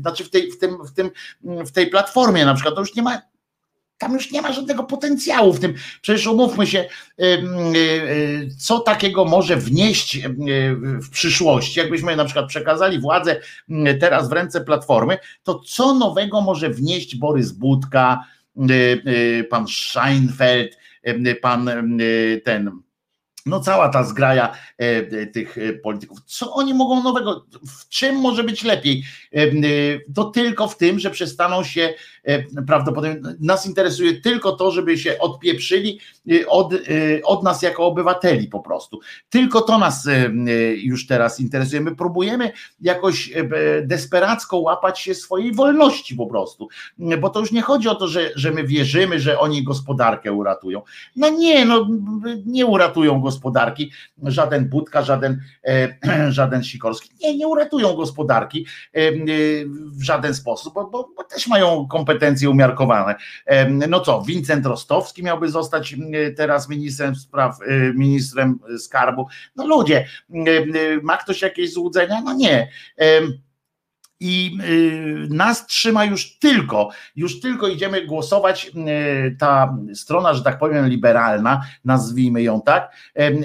znaczy w tej, w tym, w tym, w tej platformie na przykład, to już nie ma tam już nie ma żadnego potencjału w tym. Przecież umówmy się, y, y, co takiego może wnieść y, w przyszłości. Jakbyśmy na przykład przekazali władzę teraz w ręce Platformy, to co nowego może wnieść Borys Budka, pan Scheinfeld, pan ten no cała ta zgraja tych polityków, co oni mogą nowego, w czym może być lepiej? To tylko w tym, że przestaną się prawdopodobnie, nas interesuje tylko to, żeby się odpieprzyli od, od nas jako obywateli po prostu. Tylko to nas już teraz interesuje. My próbujemy jakoś desperacko łapać się swojej wolności po prostu, bo to już nie chodzi o to, że, że my wierzymy, że oni gospodarkę uratują. No nie, no nie uratują gospodarki, żaden Budka, żaden, e, żaden Sikorski, nie, nie uratują gospodarki e, e, w żaden sposób, bo, bo, bo też mają kompetencje umiarkowane. No co, Wincent Rostowski miałby zostać teraz ministrem spraw, ministrem skarbu. No ludzie, ma ktoś jakieś złudzenia? No nie. I y, nas trzyma już tylko, już tylko idziemy głosować. Y, ta strona, że tak powiem, liberalna, nazwijmy ją tak,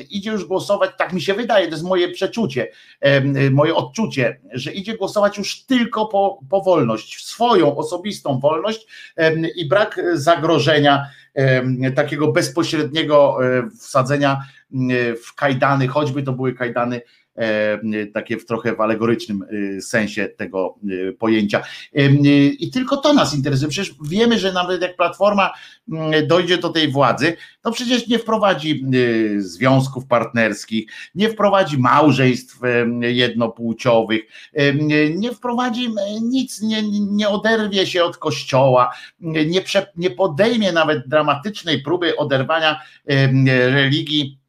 idzie już głosować, tak mi się wydaje, to jest moje przeczucie, y, moje odczucie, że idzie głosować już tylko po, po wolność, swoją osobistą wolność i brak zagrożenia takiego bezpośredniego wsadzenia w kajdany, choćby to były kajdany takie w trochę w alegorycznym e, sensie tego e, pojęcia. I tylko to nas interesuje. Przecież wiemy, że nawet jak Platforma dojdzie do tej władzy, to przecież nie wprowadzi związków partnerskich, nie wprowadzi małżeństw jednopłciowych, nie wprowadzi nic, nie, nie oderwie się od kościoła, nie, prze, nie podejmie nawet dramatycznej próby oderwania religii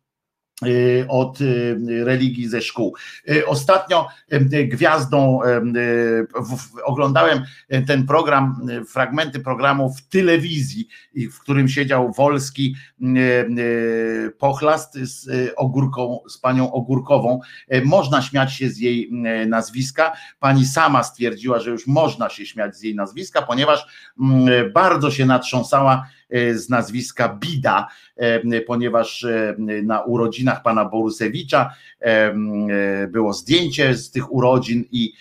od y, religii ze szkół. Y, ostatnio gwiazdą oglądałem ten program, fragmenty programu w telewizji, w którym siedział Wolski Pochlast z ogórką, z panią Ogórkową. Można śmiać się z jej nazwiska. Pani sama stwierdziła, że już można się śmiać z jej nazwiska, ponieważ bardzo się natrząsała z nazwiska Bida, e, ponieważ e, na urodzinach pana Borusewicza było zdjęcie z tych urodzin i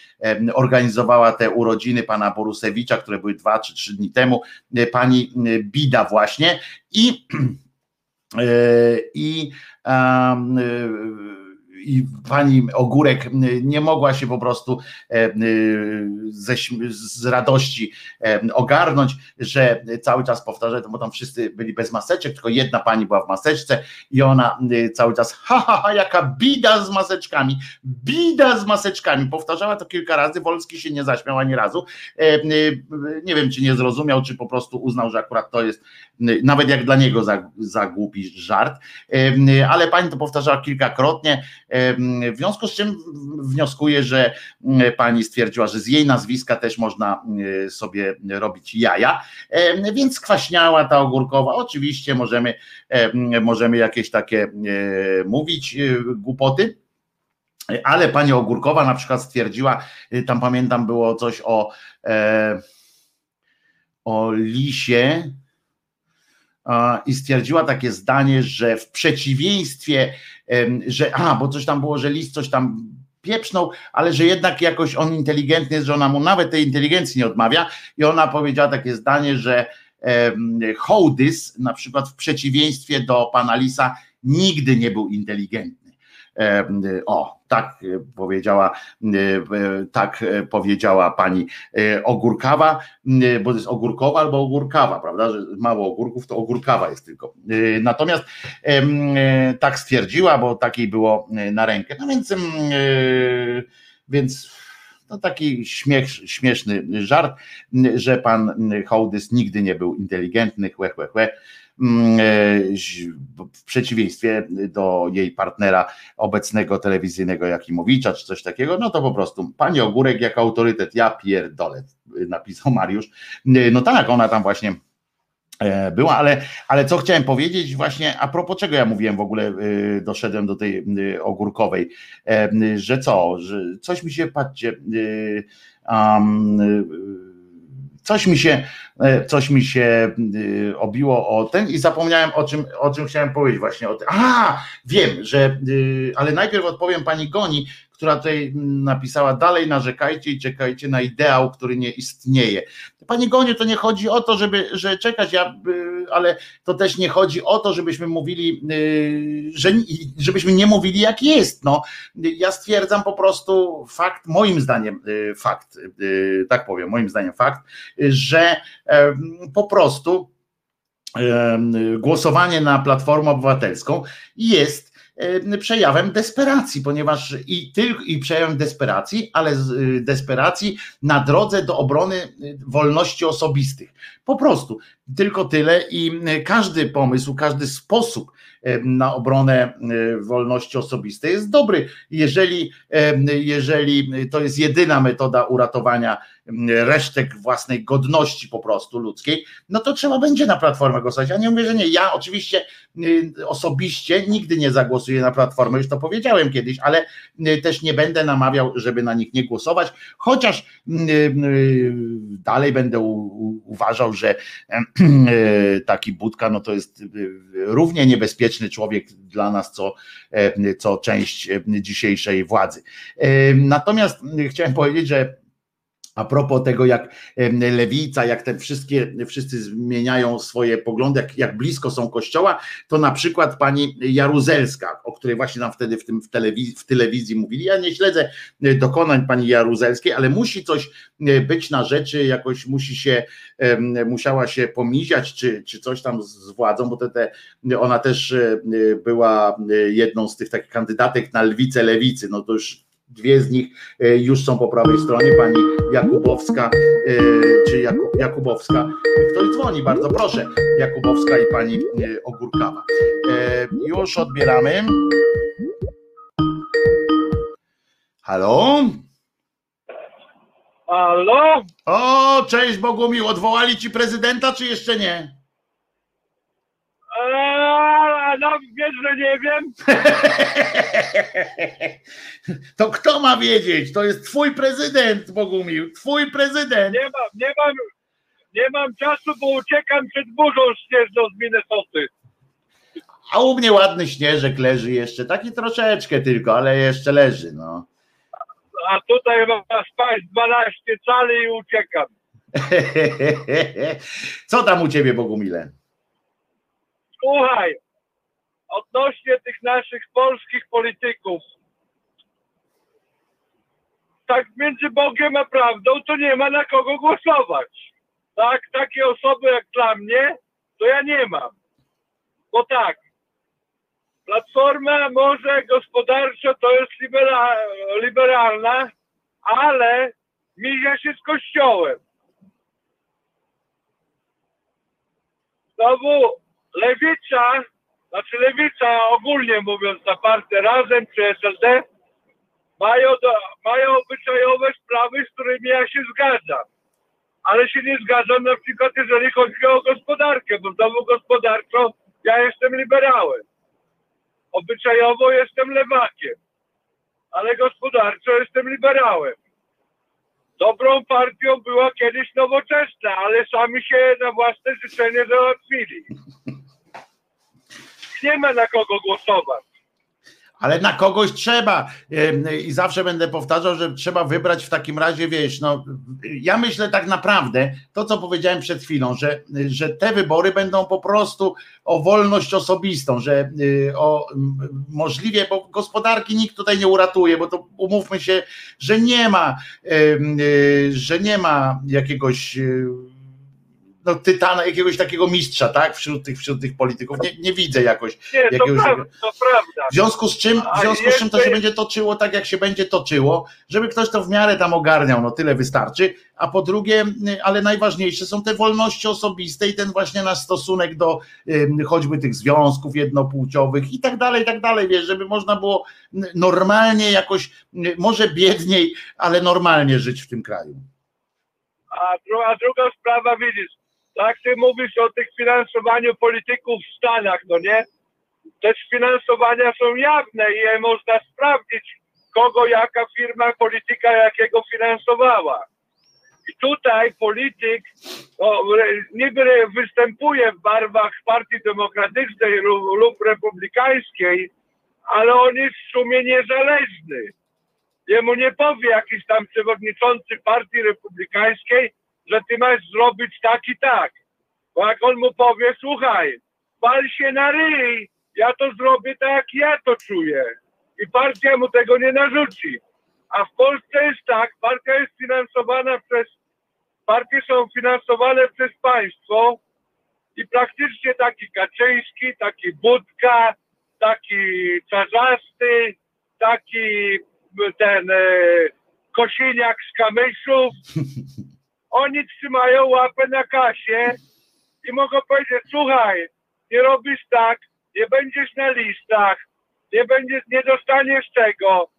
organizowała te urodziny pana Borusewicza, które były dwa czy trzy dni temu, pani Bida właśnie. I E, I um, i pani Ogórek nie mogła się po prostu e, ze, z radości e, ogarnąć, że cały czas powtarza, bo tam wszyscy byli bez maseczek, tylko jedna pani była w maseczce i ona cały czas, ha, ha, ha, jaka bida z maseczkami, bida z maseczkami. Powtarzała to kilka razy, Wolski się nie zaśmiał ani razu. E, nie wiem, czy nie zrozumiał, czy po prostu uznał, że akurat to jest nawet jak dla niego za, za głupi żart, ale pani to powtarzała kilkakrotnie, w związku z czym wnioskuję, że pani stwierdziła, że z jej nazwiska też można sobie robić jaja, więc kwaśniała ta ogórkowa. Oczywiście możemy, możemy jakieś takie mówić głupoty, ale pani Ogórkowa na przykład stwierdziła, tam pamiętam było coś o, o lisie, i stwierdziła takie zdanie, że w przeciwieństwie, że a, bo coś tam było, że list coś tam pieprznął, ale że jednak jakoś on inteligentny jest, że ona mu nawet tej inteligencji nie odmawia i ona powiedziała takie zdanie, że Hołdys na przykład w przeciwieństwie do pana Lisa nigdy nie był inteligentny. O, tak powiedziała, tak powiedziała pani Ogórkawa, bo to jest ogórkowa albo ogórkawa, prawda, że mało ogórków to ogórkawa jest tylko. Natomiast tak stwierdziła, bo takiej było na rękę. No więc, więc no taki śmiech, śmieszny żart, że pan Hołdys nigdy nie był inteligentny, chłe, chłe, chłe e, w przeciwieństwie do jej partnera obecnego telewizyjnego Jakimowicza czy coś takiego, no to po prostu pani Ogórek jak autorytet, ja pierdolę, napisał Mariusz. E, no tak, ona tam właśnie e, była, ale, ale co chciałem powiedzieć właśnie, a propos czego ja mówiłem w ogóle, doszedłem do tej ogórkowej, że co, że coś mi się, patrzcie, um, coś mi się, e, coś mi się e, obiło o ten i zapomniałem o czym, o czym chciałem powiedzieć właśnie o tym. A, wiem, że, e, ale najpierw odpowiem pani Goni, która tutaj napisała dalej narzekajcie i czekajcie na ideał, który nie istnieje. Panie Gonie, to nie chodzi o to, żeby że czekać, ja, y, ale to też nie chodzi o to, żebyśmy mówili, y, że, żebyśmy nie mówili jak jest. No, ja stwierdzam po prostu fakt, moim zdaniem y, fakt, tak powiem, moim zdaniem fakt, że po prostu głosowanie na Platformę Obywatelską jest przejawem desperacji, ponieważ i tylko i przejawem desperacji, ale y, desperacji na drodze do obrony y, wolności osobistych. Po prostu tylko tyle i y, każdy pomysł, każdy sposób na obronę wolności osobistej jest dobry. Jeżeli, jeżeli to jest jedyna metoda uratowania resztek własnej godności po prostu ludzkiej, no to trzeba będzie na Platformę głosować. Ja nie mówię, że nie. Ja oczywiście y, osobiście nigdy nie zagłosuję na Platformę, już to powiedziałem kiedyś, ale y, też nie będę namawiał, żeby na nich nie głosować, chociaż y, dalej będę uważał, że taki Budka no to jest równie niebezpieczny człowiek dla nas, co, co część dzisiejszej władzy. Natomiast chciałem powiedzieć, że a propos tego, jak lewica, jak te wszystkie, wszyscy zmieniają swoje poglądy, jak, jak blisko są kościoła, to na przykład pani Jaruzelska, o której właśnie nam wtedy w, tym, w, telewizji, w telewizji mówili. Ja nie śledzę e, dokonań pani Jaruzelskiej, ale musi coś e, być na rzeczy, jakoś musi się, musiała się pomiziać, czy, czy coś tam z władzą, bo te, te, ona też e, była jedną z tych takich kandydatek na lwicę lewicy. No to już Dwie z nich e, już są po prawej stronie, pani Jakubowska e, czy Jakubowska. Ktoś dzwoni, bardzo proszę. Jakubowska i pani e, Ogórkawa. Już odbieramy. Halo? Halo? O, cześć Bogumił, odwołali ci prezydenta, czy jeszcze nie? Eee, no wiesz, że nie wiem. To kto ma wiedzieć? To jest twój prezydent, Bogumił. Twój prezydent. Nie mam, nie mam, nie mam czasu, bo uciekam przed burzą śnieżną z Minnesoty. A u mnie ładny śnieżek leży jeszcze, taki troszeczkę tylko, ale jeszcze leży, no. A tutaj ma spać 12 cali i uciekam. Co tam u ciebie, Bogumile? Słuchaj, odnośnie tych naszych polskich polityków. Tak między Bogiem a prawdą to nie ma na kogo głosować. Tak, takie osoby jak dla mnie, to ja nie mam. Bo tak, Platforma może gospodarczo to jest libera, liberalna, ale mija się z kościołem. Znowu lewica, znaczy lewica ogólnie mówiąc na partię razem czy SLD mają, mają obyczajowe sprawy, z którymi ja się zgadzam. Ale się nie zgadzam na przykład jeżeli chodzi o gospodarkę, bo znowu gospodarczo ja jestem liberałem. Obyczajowo jestem lewakiem, ale gospodarczo jestem liberałem. Dobrą partią była kiedyś nowoczesna, ale sami się na własne życzenie załatwili. Nie ma na kogo głosować. Ale na kogoś trzeba. I zawsze będę powtarzał, że trzeba wybrać w takim razie, wiesz, no ja myślę tak naprawdę, to co powiedziałem przed chwilą, że, że te wybory będą po prostu o wolność osobistą, że y, o możliwie, bo gospodarki nikt tutaj nie uratuje, bo to umówmy się, że nie ma, y, że nie ma jakiegoś y, no, tytana, jakiegoś takiego mistrza, tak, wśród tych, wśród tych polityków. Nie, nie widzę jakoś. Nie, to Jakiegoś- prawda, to prawda. W związku z czym, w związku z czym to się będzie toczyło tak, jak się będzie toczyło, żeby ktoś to w miarę tam ogarniał, no tyle wystarczy. A po drugie, y, ale najważniejsze są te wolności osobiste i ten właśnie nasz stosunek do choćby tych związków jednopłciowych i tak dalej, i tak dalej, wiesz, żeby można było y, normalnie jakoś, y, może biedniej, ale normalnie żyć w tym kraju. A, dru- a druga sprawa, widzisz, tak ty mówisz o tych finansowaniu polityków w Stanach, no nie? Te finansowania są jawne i je można sprawdzić, kogo jaka firma polityka jakiego finansowała. I tutaj polityk no, niby występuje w barwach Partii Demokratycznej lub, lub Republikańskiej, ale on jest w sumie niezależny. Jemu nie powie jakiś tam przewodniczący Partii Republikańskiej, że ty masz zrobić tak i tak. Bo jak on mu powie, słuchaj, pal się na ryj, ja to zrobię tak, jak ja to czuję. I partia mu tego nie narzuci. A w Polsce jest tak, partia jest finansowana przez, partie są finansowane przez państwo i praktycznie taki Kaczyński, taki Budka, taki Czarzasty, taki ten e, Kosiniak z Kamyszów, oni trzymają łapę na kasie i mogą powiedzieć, słuchaj, nie robisz tak, nie będziesz na listach, nie będziesz, nie dostaniesz tego,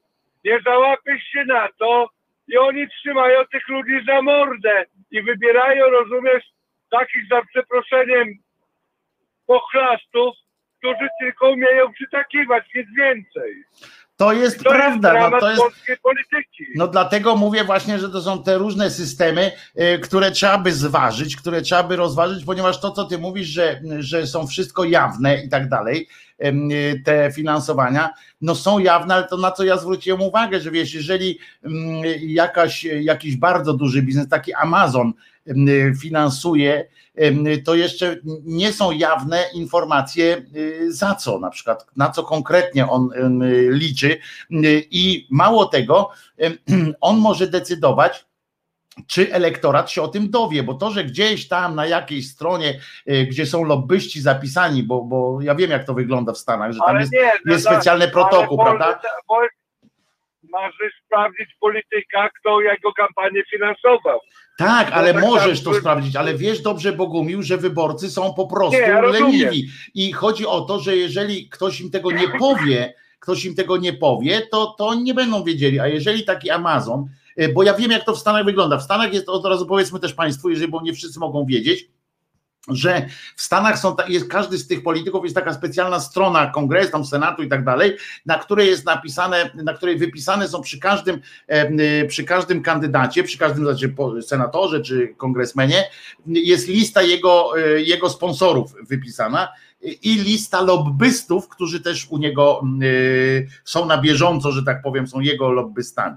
nie załapiesz się na to i oni trzymają tych ludzi za mordę i wybierają, rozumiesz, takich za przeproszeniem pochlastów, którzy tylko umieją przytakiwać, nic więcej. To jest To prawda, jest no to jest. No dlatego mówię właśnie, że to są te różne systemy, y, które trzeba by zważyć, które trzeba by rozważyć, ponieważ to, co ty mówisz, że, że są wszystko jawne i tak dalej, y, te finansowania, no są jawne, ale to na co ja zwróciłem uwagę, że wiesz, jeżeli mm, jakaś, jakiś bardzo duży biznes, taki Amazon finansuje, em, to jeszcze nie są jawne informacje y, za co, na przykład na co konkretnie on liczy i mało tego, on może decydować, czy elektorat się o tym dowie, bo to, że gdzieś tam na jakiejś stronie, y, gdzie są lobbyści zapisani, bo, bo ja wiem jak to wygląda w Stanach, że tam Ale jest, nie, no jest tak, specjalny protokół, prawda? Możesz sprawdzić polityka, kto jego kampanię finansował. Tak, ale tak, możesz to sprawdzić, ale wiesz dobrze, Bogumił, że wyborcy są po prostu Nie, ja leniwi. I chodzi o to, że jeżeli ktoś im tego nie powie, ktoś im tego nie powie, to, to oni nie będą wiedzieli. A jeżeli taki Amazon, y, bo ja wiem, jak to w Stanach wygląda. W Stanach jest od razu powiedzmy też Państwu, jeżeli bo nie wszyscy mogą wiedzieć, że w Stanach są, jest każdy z tych polityków jest taka specjalna strona kongresu, tam senatu i tak dalej, na której jest napisane, na której wypisane są przy każdym, e, y, przy każdym kandydacie, przy każdym znaczy senatorze czy kongresmenie, jest lista jego, e, jego sponsorów wypisana i lista lobbystów, którzy też u niego y, są na bieżąco, że tak powiem, są jego lobbystami.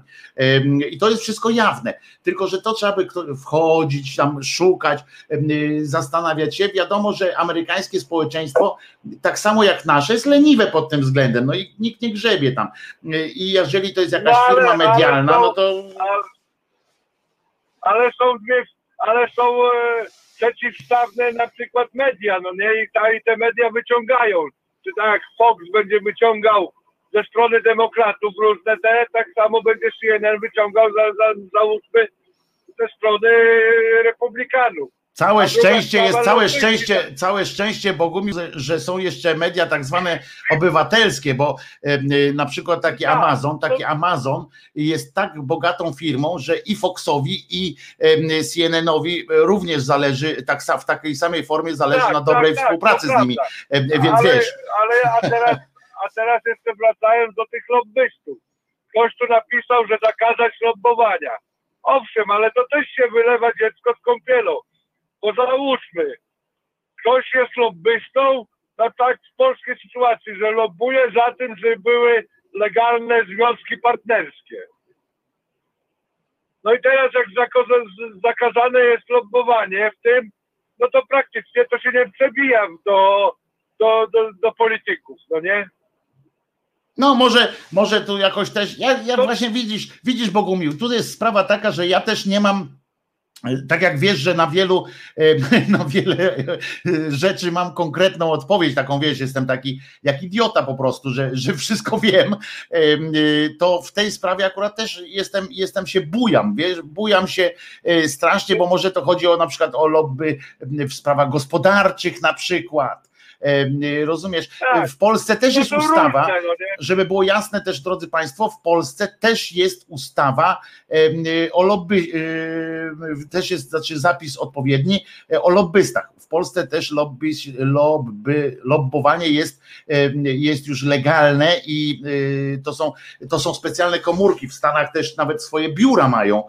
Ym, I to jest wszystko jawne. Tylko, że to trzeba by wchodzić, tam szukać, y, zastanawiać się. Wiadomo, że amerykańskie społeczeństwo, tak samo jak nasze, jest leniwe pod tym względem. No i nikt nie grzebie tam. Y, I jeżeli to jest jakaś No, ale- firma ale medialna, no to A- ale są dwie, ale są e, przeciwstawne na przykład media, no nie? I, ta, I te media wyciągają. Czy tak jak Fox będzie wyciągał ze strony demokratów różne te, tak samo będzie CNN wyciągał za, za, załóżmy ze strony republikanów. Całe szczęście jest, całe szczęście, całe szczęście Bogumił, że- są jeszcze media tak zwane obywatelskie, bo y, na przykład taki Tak, Amazon, taki Amazon jest tak bogatą firmą, że i Foxowi i CNN-owi również zależy, tak w takiej samej formie zależy Tak, na dobrej tak, tak, współpracy to z nimi, więc ale, wiesz, ale a teraz, a teraz jeszcze wracając do tych lobbystów. Ktoś tu napisał, że zakazać lobbowania. Owszem, ale to też się wylewa dziecko z kąpielą. Bo załóżmy, ktoś jest lobbystą, na tak w polskiej sytuacji, że lobbuje za tym, żeby były legalne związki partnerskie. No i teraz jak zakaza- zakazane jest lobbowanie w tym, no to praktycznie to się nie przebija do, do, do, do polityków, no nie? No może, może tu jakoś też, ja, ja To- właśnie widzisz, widzisz Bogumił, tu jest sprawa taka, że ja też nie mam, tak jak wiesz, że na wielu, na wiele e, rzeczy mam konkretną odpowiedź, taką wiesz, jestem taki jak idiota po prostu, że, że wszystko wiem, e, to w tej sprawie akurat też jestem, jestem się bujam, wiesz, bujam się e, strasznie, bo może to chodzi o na przykład o lobby w sprawach gospodarczych na przykład, rozumiesz, Tak. w Polsce też No jest ustawa, żeby było jasne też, drodzy Państwo, w Polsce też jest ustawa o lobby, też jest znaczy zapis odpowiedni e, o lobbystach. W Polsce też lobby, lobby, lobbowanie jest, jest już legalne i y, to są, to są specjalne komórki. W Stanach też nawet swoje biura mają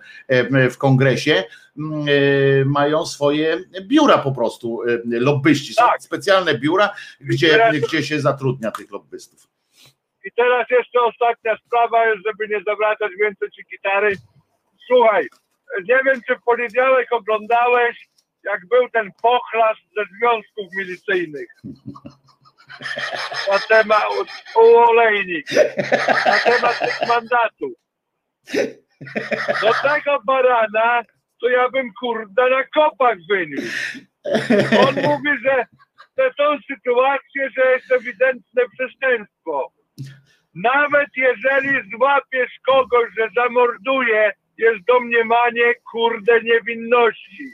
w kongresie. mm, y, Mają swoje biura po prostu, lobbyści. Są Tak. specjalne biura, gdzie, teraz- gdzie się zatrudnia tych lobbystów. I teraz jeszcze ostatnia sprawa, żeby nie zawracać więcej ci gitary. Słuchaj, nie wiem czy w poniedziałek oglądałeś, jak był ten pochlast ze związków milicyjnych. Na temat u, u olejnik. Na temat tych mandatów. Do tego barana to ja bym kurde na kopach wyniósł. On mówi, że to są sytuacje, że jest ewidentne przestępstwo. Nawet jeżeli złapiesz kogoś, że zamorduje, jest domniemanie kurde niewinności.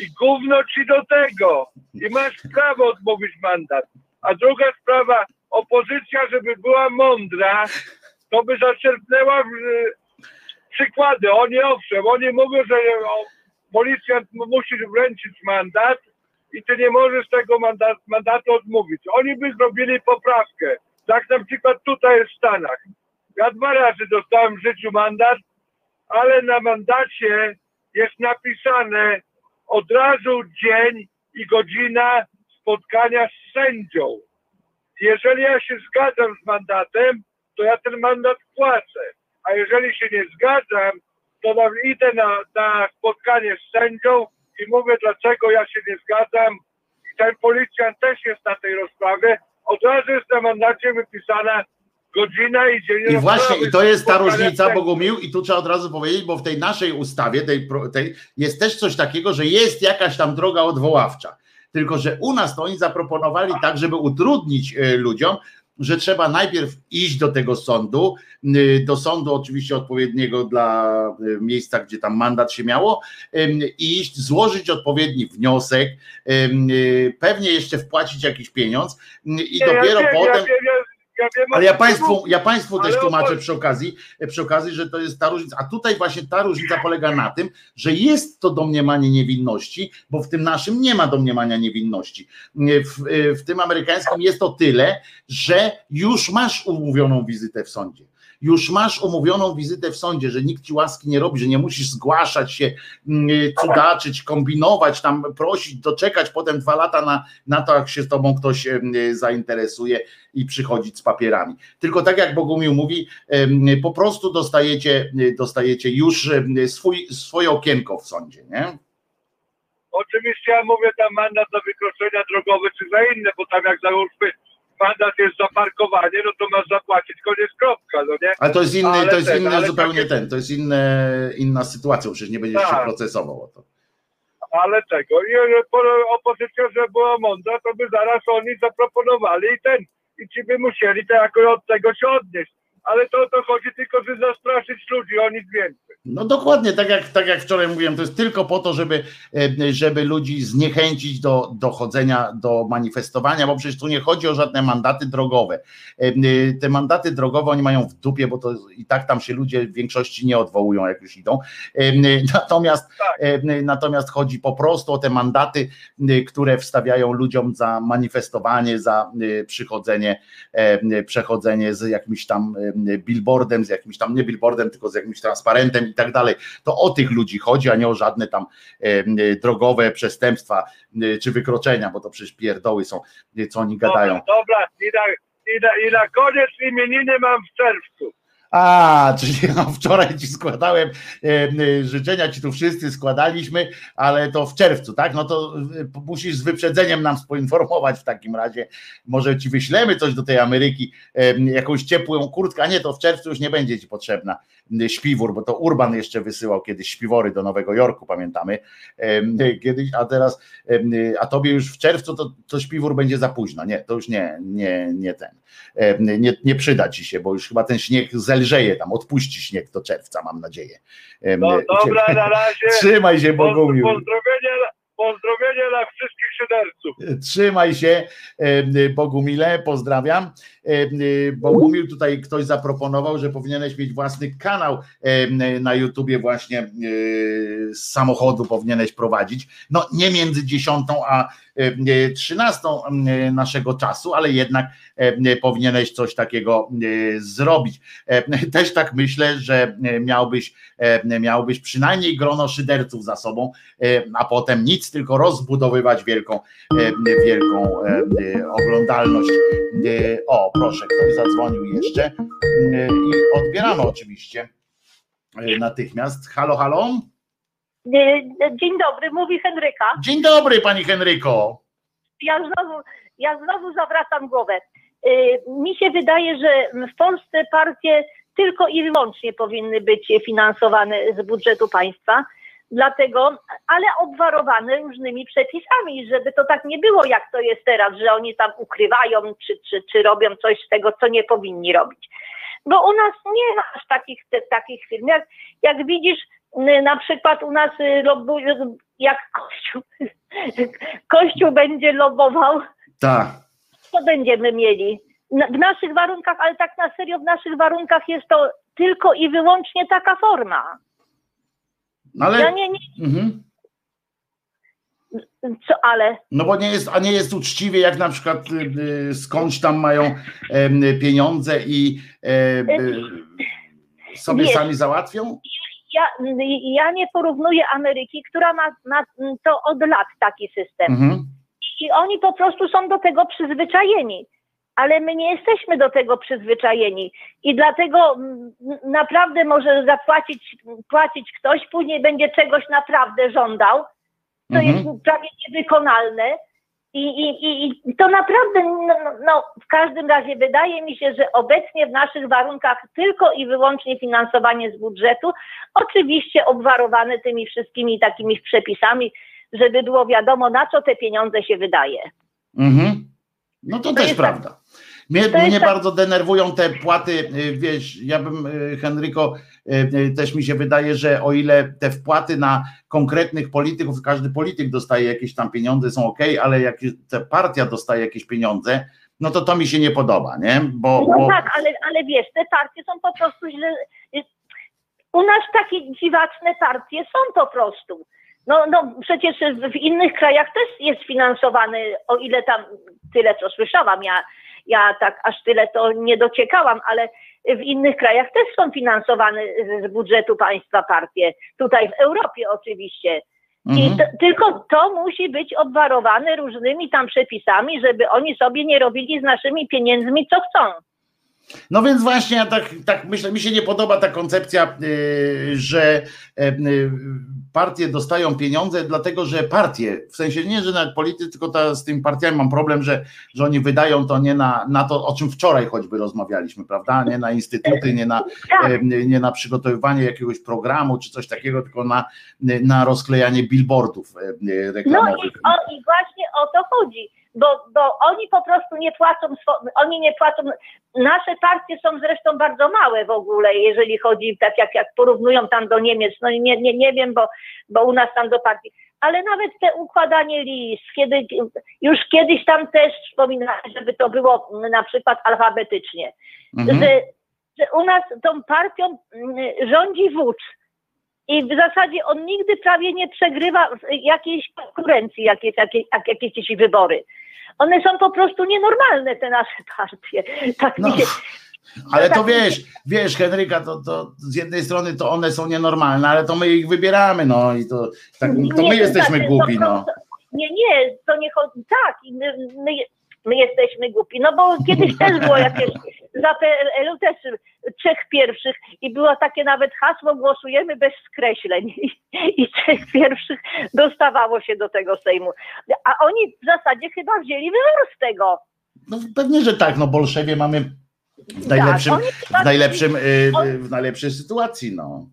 I gówno ci do tego. I masz prawo odmówić mandat. A druga sprawa, opozycja, żeby była mądra, to by zaczerpnęła w, przykłady. Oni owszem, oni mówią, że o, policjant mu- musi wręczyć mandat i ty nie możesz tego mandat, mandatu odmówić. Oni by zrobili poprawkę. Tak na przykład tutaj w Stanach. Ja dwa razy dostałem w życiu mandat, ale na mandacie jest napisane od razu dzień i godzina spotkania z sędzią. Jeżeli ja się zgadzam z mandatem, to ja ten mandat płacę. A jeżeli się nie zgadzam, to na, idę na, na spotkanie z sędzią i mówię, dlaczego ja się nie zgadzam. I ten policjant też jest na tej rozprawie. Od razu jest na mandacie wypisana godzina i dzień I właśnie, i to jest ta różnica. Bogumił, i tu trzeba od razu powiedzieć, bo w tej naszej ustawie tej, tej jest też coś takiego, że jest jakaś tam droga odwoławcza. Tylko, że u nas to oni zaproponowali tak, żeby utrudnić e, ludziom, że trzeba najpierw iść do tego sądu, y, do sądu oczywiście odpowiedniego dla y, miejsca, gdzie tam mandat się miało, iść, złożyć odpowiedni wniosek, y, pewnie jeszcze wpłacić jakiś pieniądz i dopiero wiem, potem. Ja wiem, ja, ja wiem, Ale ja państwu, ja państwu też tłumaczę przy okazji, przy okazji, że to jest ta różnica. A tutaj właśnie ta różnica polega na tym, że jest to domniemanie niewinności, bo w tym naszym nie ma domniemania niewinności. W, w tym amerykańskim jest to tyle, że już masz umówioną wizytę w sądzie. Już masz umówioną wizytę w sądzie, że nikt ci łaski nie robi, że nie musisz zgłaszać się, mm, cudaczyć, kombinować, tam prosić, doczekać potem dwa lata na, na to, jak się z tobą ktoś zainteresuje i przychodzić z papierami. Tylko tak jak Bogumił mówi, po prostu dostajecie, dostajecie już swój, swoje okienko w sądzie, nie? Oczywiście ja mówię tam mandat za wykroczenia drogowe czy za inne, bo tam jak załóżmy mandat jest za parkowanie, no to masz zapłacić, koniec kropka, no nie? Ale to jest inny, Ale to jest ten, inny zupełnie takie- ten, to jest inne, inna sytuacja, przecież nie będziesz się Tak. procesował o to. Ale tego, i e, po- opozycja, że była mądra, to by zaraz oni zaproponowali i ten, i ci by musieli to jakoś od tego się odnieść. Ale to, to chodzi tylko, żeby zastraszyć ludzi, o nic więcej. No dokładnie, tak jak, tak jak wczoraj mówiłem, to jest tylko po to, żeby, e, żeby ludzi zniechęcić do, do chodzenia, do manifestowania, bo przecież tu nie chodzi o żadne mandaty drogowe. E, e, Te mandaty drogowe oni mają w dupie, bo to i tak tam się ludzie w większości nie odwołują, jak już idą. E, e, Natomiast, e, natomiast chodzi po prostu o te mandaty, które wstawiają ludziom za manifestowanie, za przychodzenie, przechodzenie z jakimś tam billboardem, z jakimś tam, nie billboardem, tylko z jakimś transparentem i tak dalej. To o tych ludzi chodzi, a nie o żadne tam e, drogowe przestępstwa e, czy wykroczenia, bo to przecież pierdoły są, e, co oni gadają. Dobra, dobra i, na, i, na, i na koniec imieniny mam w czerwcu. A, czyli ja wczoraj ci składałem e, życzenia, ci tu wszyscy składaliśmy, ale to w czerwcu, tak? No to musisz z wyprzedzeniem nam poinformować w takim razie. Może ci wyślemy coś do tej Ameryki, e, jakąś ciepłą kurtkę, a nie, to w czerwcu już nie będzie ci potrzebna śpiwór, bo to Urban jeszcze wysyłał kiedyś śpiwory do Nowego Jorku, pamiętamy kiedyś, a teraz, e, a tobie już w czerwcu to, to śpiwór będzie za późno. Nie, to już nie, nie, nie ten. Nie, nie przyda ci się, bo już chyba ten śnieg zelżeje tam, odpuści śnieg do czerwca, mam nadzieję. No dobra, na razie. Trzymaj się, Bogumił. Pozdrowienia, pozdrowienia dla wszystkich szyderców. Trzymaj się, e, Bogumile, pozdrawiam. E, Bogumił, tutaj ktoś zaproponował, że powinieneś mieć własny kanał e, na YouTubie właśnie e, z samochodu powinieneś prowadzić. No nie między 10 a e, 13 e, naszego czasu, ale jednak e, powinieneś coś takiego e, zrobić. E, Też tak myślę, że e, miałbyś, e, miałbyś przynajmniej grono szyderców za sobą, e, a potem nic, tylko rozbudowywać wielką, e, wielką e, e, oglądalność. E, O, proszę, ktoś zadzwonił jeszcze e, i odbieramy oczywiście e, natychmiast. Halo, halo? E, Dzień dobry, mówi Henryka. Dzień dobry, pani Henryko. Ja znowu, ja znowu zawracam głowę. E, Mi się wydaje, że w Polsce partie tylko i wyłącznie powinny być finansowane z budżetu państwa, dlatego, ale obwarowane różnymi przepisami, żeby to tak nie było, jak to jest teraz, że oni tam ukrywają, czy, czy, czy robią coś z tego, co nie powinni robić. Bo u nas nie ma aż takich, te, takich firm. Jak, jak widzisz, na przykład u nas y, jak Kościół, Kościół będzie lobował, Tak. co będziemy mieli? W naszych warunkach, ale tak na serio, w naszych warunkach jest to tylko i wyłącznie taka forma. No ale. Ja nie, nie, Mhm. co, ale No bo nie jest, a nie jest uczciwie, jak na przykład y, y, skądś tam mają em, pieniądze i e, y, sobie Wiesz. sami załatwią? Ja, ja nie porównuję Ameryki, która ma, ma to od lat taki system. Mhm. I oni po prostu są do tego przyzwyczajeni. Ale my nie jesteśmy do tego przyzwyczajeni. I dlatego naprawdę może zapłacić płacić ktoś, później będzie czegoś naprawdę żądał. To Mhm. jest prawie niewykonalne. I, i, i, to naprawdę, no, no, no, w każdym razie wydaje mi się, że obecnie w naszych warunkach tylko i wyłącznie finansowanie z budżetu, oczywiście obwarowane tymi wszystkimi takimi przepisami, żeby było wiadomo, na co te pieniądze się wydaje. Mhm. No to, też jest prawda. Mnie, mnie tak- bardzo denerwują te płaty, y, wiesz, ja bym, y, Henryko, y, też mi się wydaje, że o ile te wpłaty na konkretnych polityków, każdy polityk dostaje jakieś tam pieniądze, są ok, ale jak ta partia dostaje jakieś pieniądze, no to to mi się nie podoba, nie? Bo, No bo tak, ale, ale wiesz, te partie są po prostu źle. U nas takie dziwaczne partie są po prostu. No, no przecież w innych krajach też jest finansowany, o ile tam tyle co słyszałam, ja, ja tak aż tyle to nie dociekałam, ale w innych krajach też są finansowane z- budżetu państwa partie. Tutaj w Europie oczywiście. I Mhm. to, tylko to musi być obwarowane różnymi tam przepisami, żeby oni sobie nie robili z naszymi pieniędzmi co chcą. No więc właśnie ja tak, tak myślę, mi się nie podoba ta koncepcja, y, że y, y, partie dostają pieniądze, dlatego że partie, w sensie nie, że nawet politycy, tylko ta, z tymi partiami mam problem, że, że oni wydają to nie na, na to, o czym wczoraj choćby rozmawialiśmy, prawda? Nie na instytuty, nie na, Tak. e, nie na przygotowywanie jakiegoś programu czy coś takiego, tylko na, na rozklejanie billboardów e, e, No reklamowych. i, o, i właśnie o to chodzi, bo, bo oni po prostu nie płacą, oni nie płacą, nasze partie są zresztą bardzo małe w ogóle, jeżeli chodzi, tak jak, jak porównują tam do Niemiec, no nie, nie, nie wiem, bo, bo u nas tam do partii, ale nawet te układanie list, kiedy, już kiedyś tam też wspominałem, żeby to było na przykład alfabetycznie, Mhm. że, że u nas tą partią mm, rządzi wódz. I w zasadzie on nigdy prawie nie przegrywa w jakiejś konkurencji, jakieś, jakieś, jak- jakieś jakieś wybory. One są po prostu nienormalne, te nasze partie. Tak No, się, Ale to tak wiesz, wiesz, Henryka, to, to z jednej strony to one są nienormalne, ale to my ich wybieramy, no i to, tak, to my Nie, jesteśmy znaczy, głupi, to- no. to- Nie, nie, to nie chodzi. Tak, my, my, my jesteśmy głupi. No bo kiedyś też było jakieś za PRL-u też trzech pierwszych i było takie nawet hasło głosujemy bez skreśleń i, trzech pierwszych dostawało się do tego Sejmu. A oni w zasadzie chyba wzięli wzór z tego. no. Pewnie, że tak, no Bolszewie mamy w najlepszym, Tak, w najlepszym, y, w najlepszej sytuacji, no.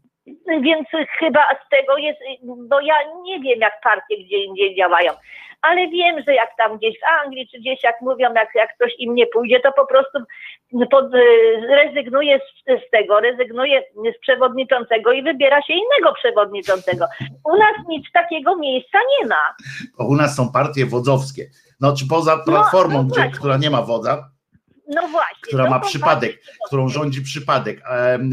Więc chyba z tego jest, bo ja nie wiem, jak partie gdzie indziej działają, ale wiem, że jak tam gdzieś w Anglii, czy gdzieś jak mówią, jak, jak ktoś im nie pójdzie, to po prostu pod, rezygnuje z, z tego, rezygnuje z przewodniczącego i wybiera się innego przewodniczącego. U nas nic takiego miejsca nie ma. U nas są partie wodzowskie. No czy poza Platformą, no gdzie, właśnie. która nie ma wodza, No właśnie. która to ma przypadek, którą rządzi przypadek.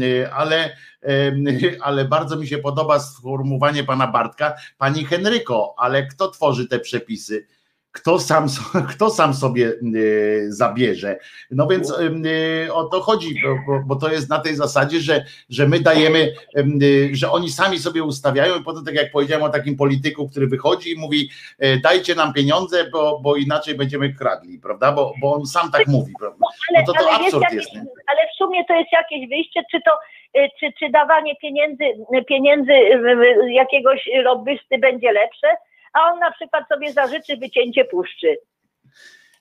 Y, Ale, em, ale bardzo mi się podoba sformułowanie pana Bartka, pani Henryko, ale kto tworzy te przepisy? Kto sam, kto sam sobie y, zabierze? No więc y, o to chodzi, bo, bo, to jest na tej zasadzie, że, że my dajemy, em, y, że oni sami sobie ustawiają i potem, tak jak powiedziałem o takim polityku, który wychodzi i mówi, dajcie nam pieniądze, bo, bo inaczej będziemy kradli, prawda? Bo, bo on sam tak mówi, prawda? ale, No to to absurd jest, nie? ale w sumie to jest jakieś wyjście, czy to czy, czy dawanie pieniędzy, pieniędzy jakiegoś lobbysty będzie lepsze, a on na przykład sobie zażyczy wycięcie puszczy.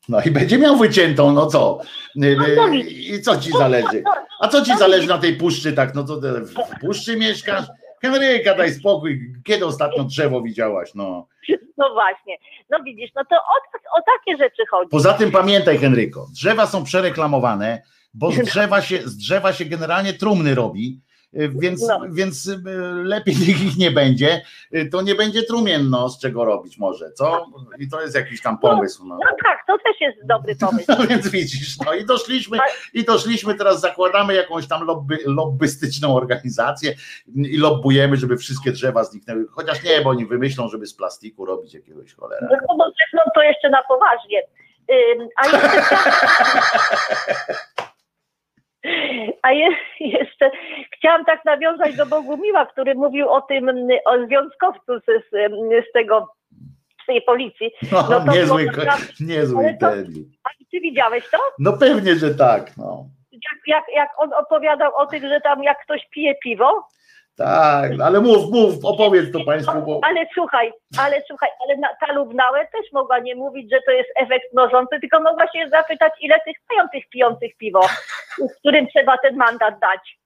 No i będzie miał wyciętą, no co? Y, No, I co ci zależy? No, A co ci no, zależy na tej puszczy tak? No to ty w puszczy mieszkasz? Henryka, daj spokój. Kiedy ostatnio drzewo widziałaś? No. no właśnie. No widzisz, no to o, o takie rzeczy chodzi. Poza tym pamiętaj, Henryko, drzewa są przereklamowane, bo z drzewa się, z drzewa się generalnie trumny robi. Y, Więc, No. więc y, lepiej niech ich nie będzie, y, to nie będzie trumien, no z czego robić może, co? I to jest jakiś tam pomysł. No. No tak, to też jest dobry pomysł. No więc widzisz, no i doszliśmy, i doszliśmy, teraz zakładamy jakąś tam lobby, lobbystyczną organizację i lobbujemy, żeby wszystkie drzewa zniknęły. Chociaż nie, bo oni wymyślą, żeby z plastiku robić jakiegoś cholera. No no to jeszcze na poważnie. A jeszcze, a je, jeszcze chciałam tak nawiązać do Bogumiła, który mówił o tym, mm, o związkowcu z, z, tego, z tej policji. No, No to niezły, było niezły to-. A ty widziałeś to? No pewnie, że tak, no. Jak, jak, jak on opowiadał o tym, że tam jak ktoś pije piwo, Tak, ale mów, mów, opowiedz to Państwu, bo ale słuchaj, ale słuchaj, ale ta Lubnauer też mogła nie mówić, że to jest efekt mnożący, tylko mogła się zapytać, ile tych mają tych pijących piwo, którym trzeba ten mandat dać.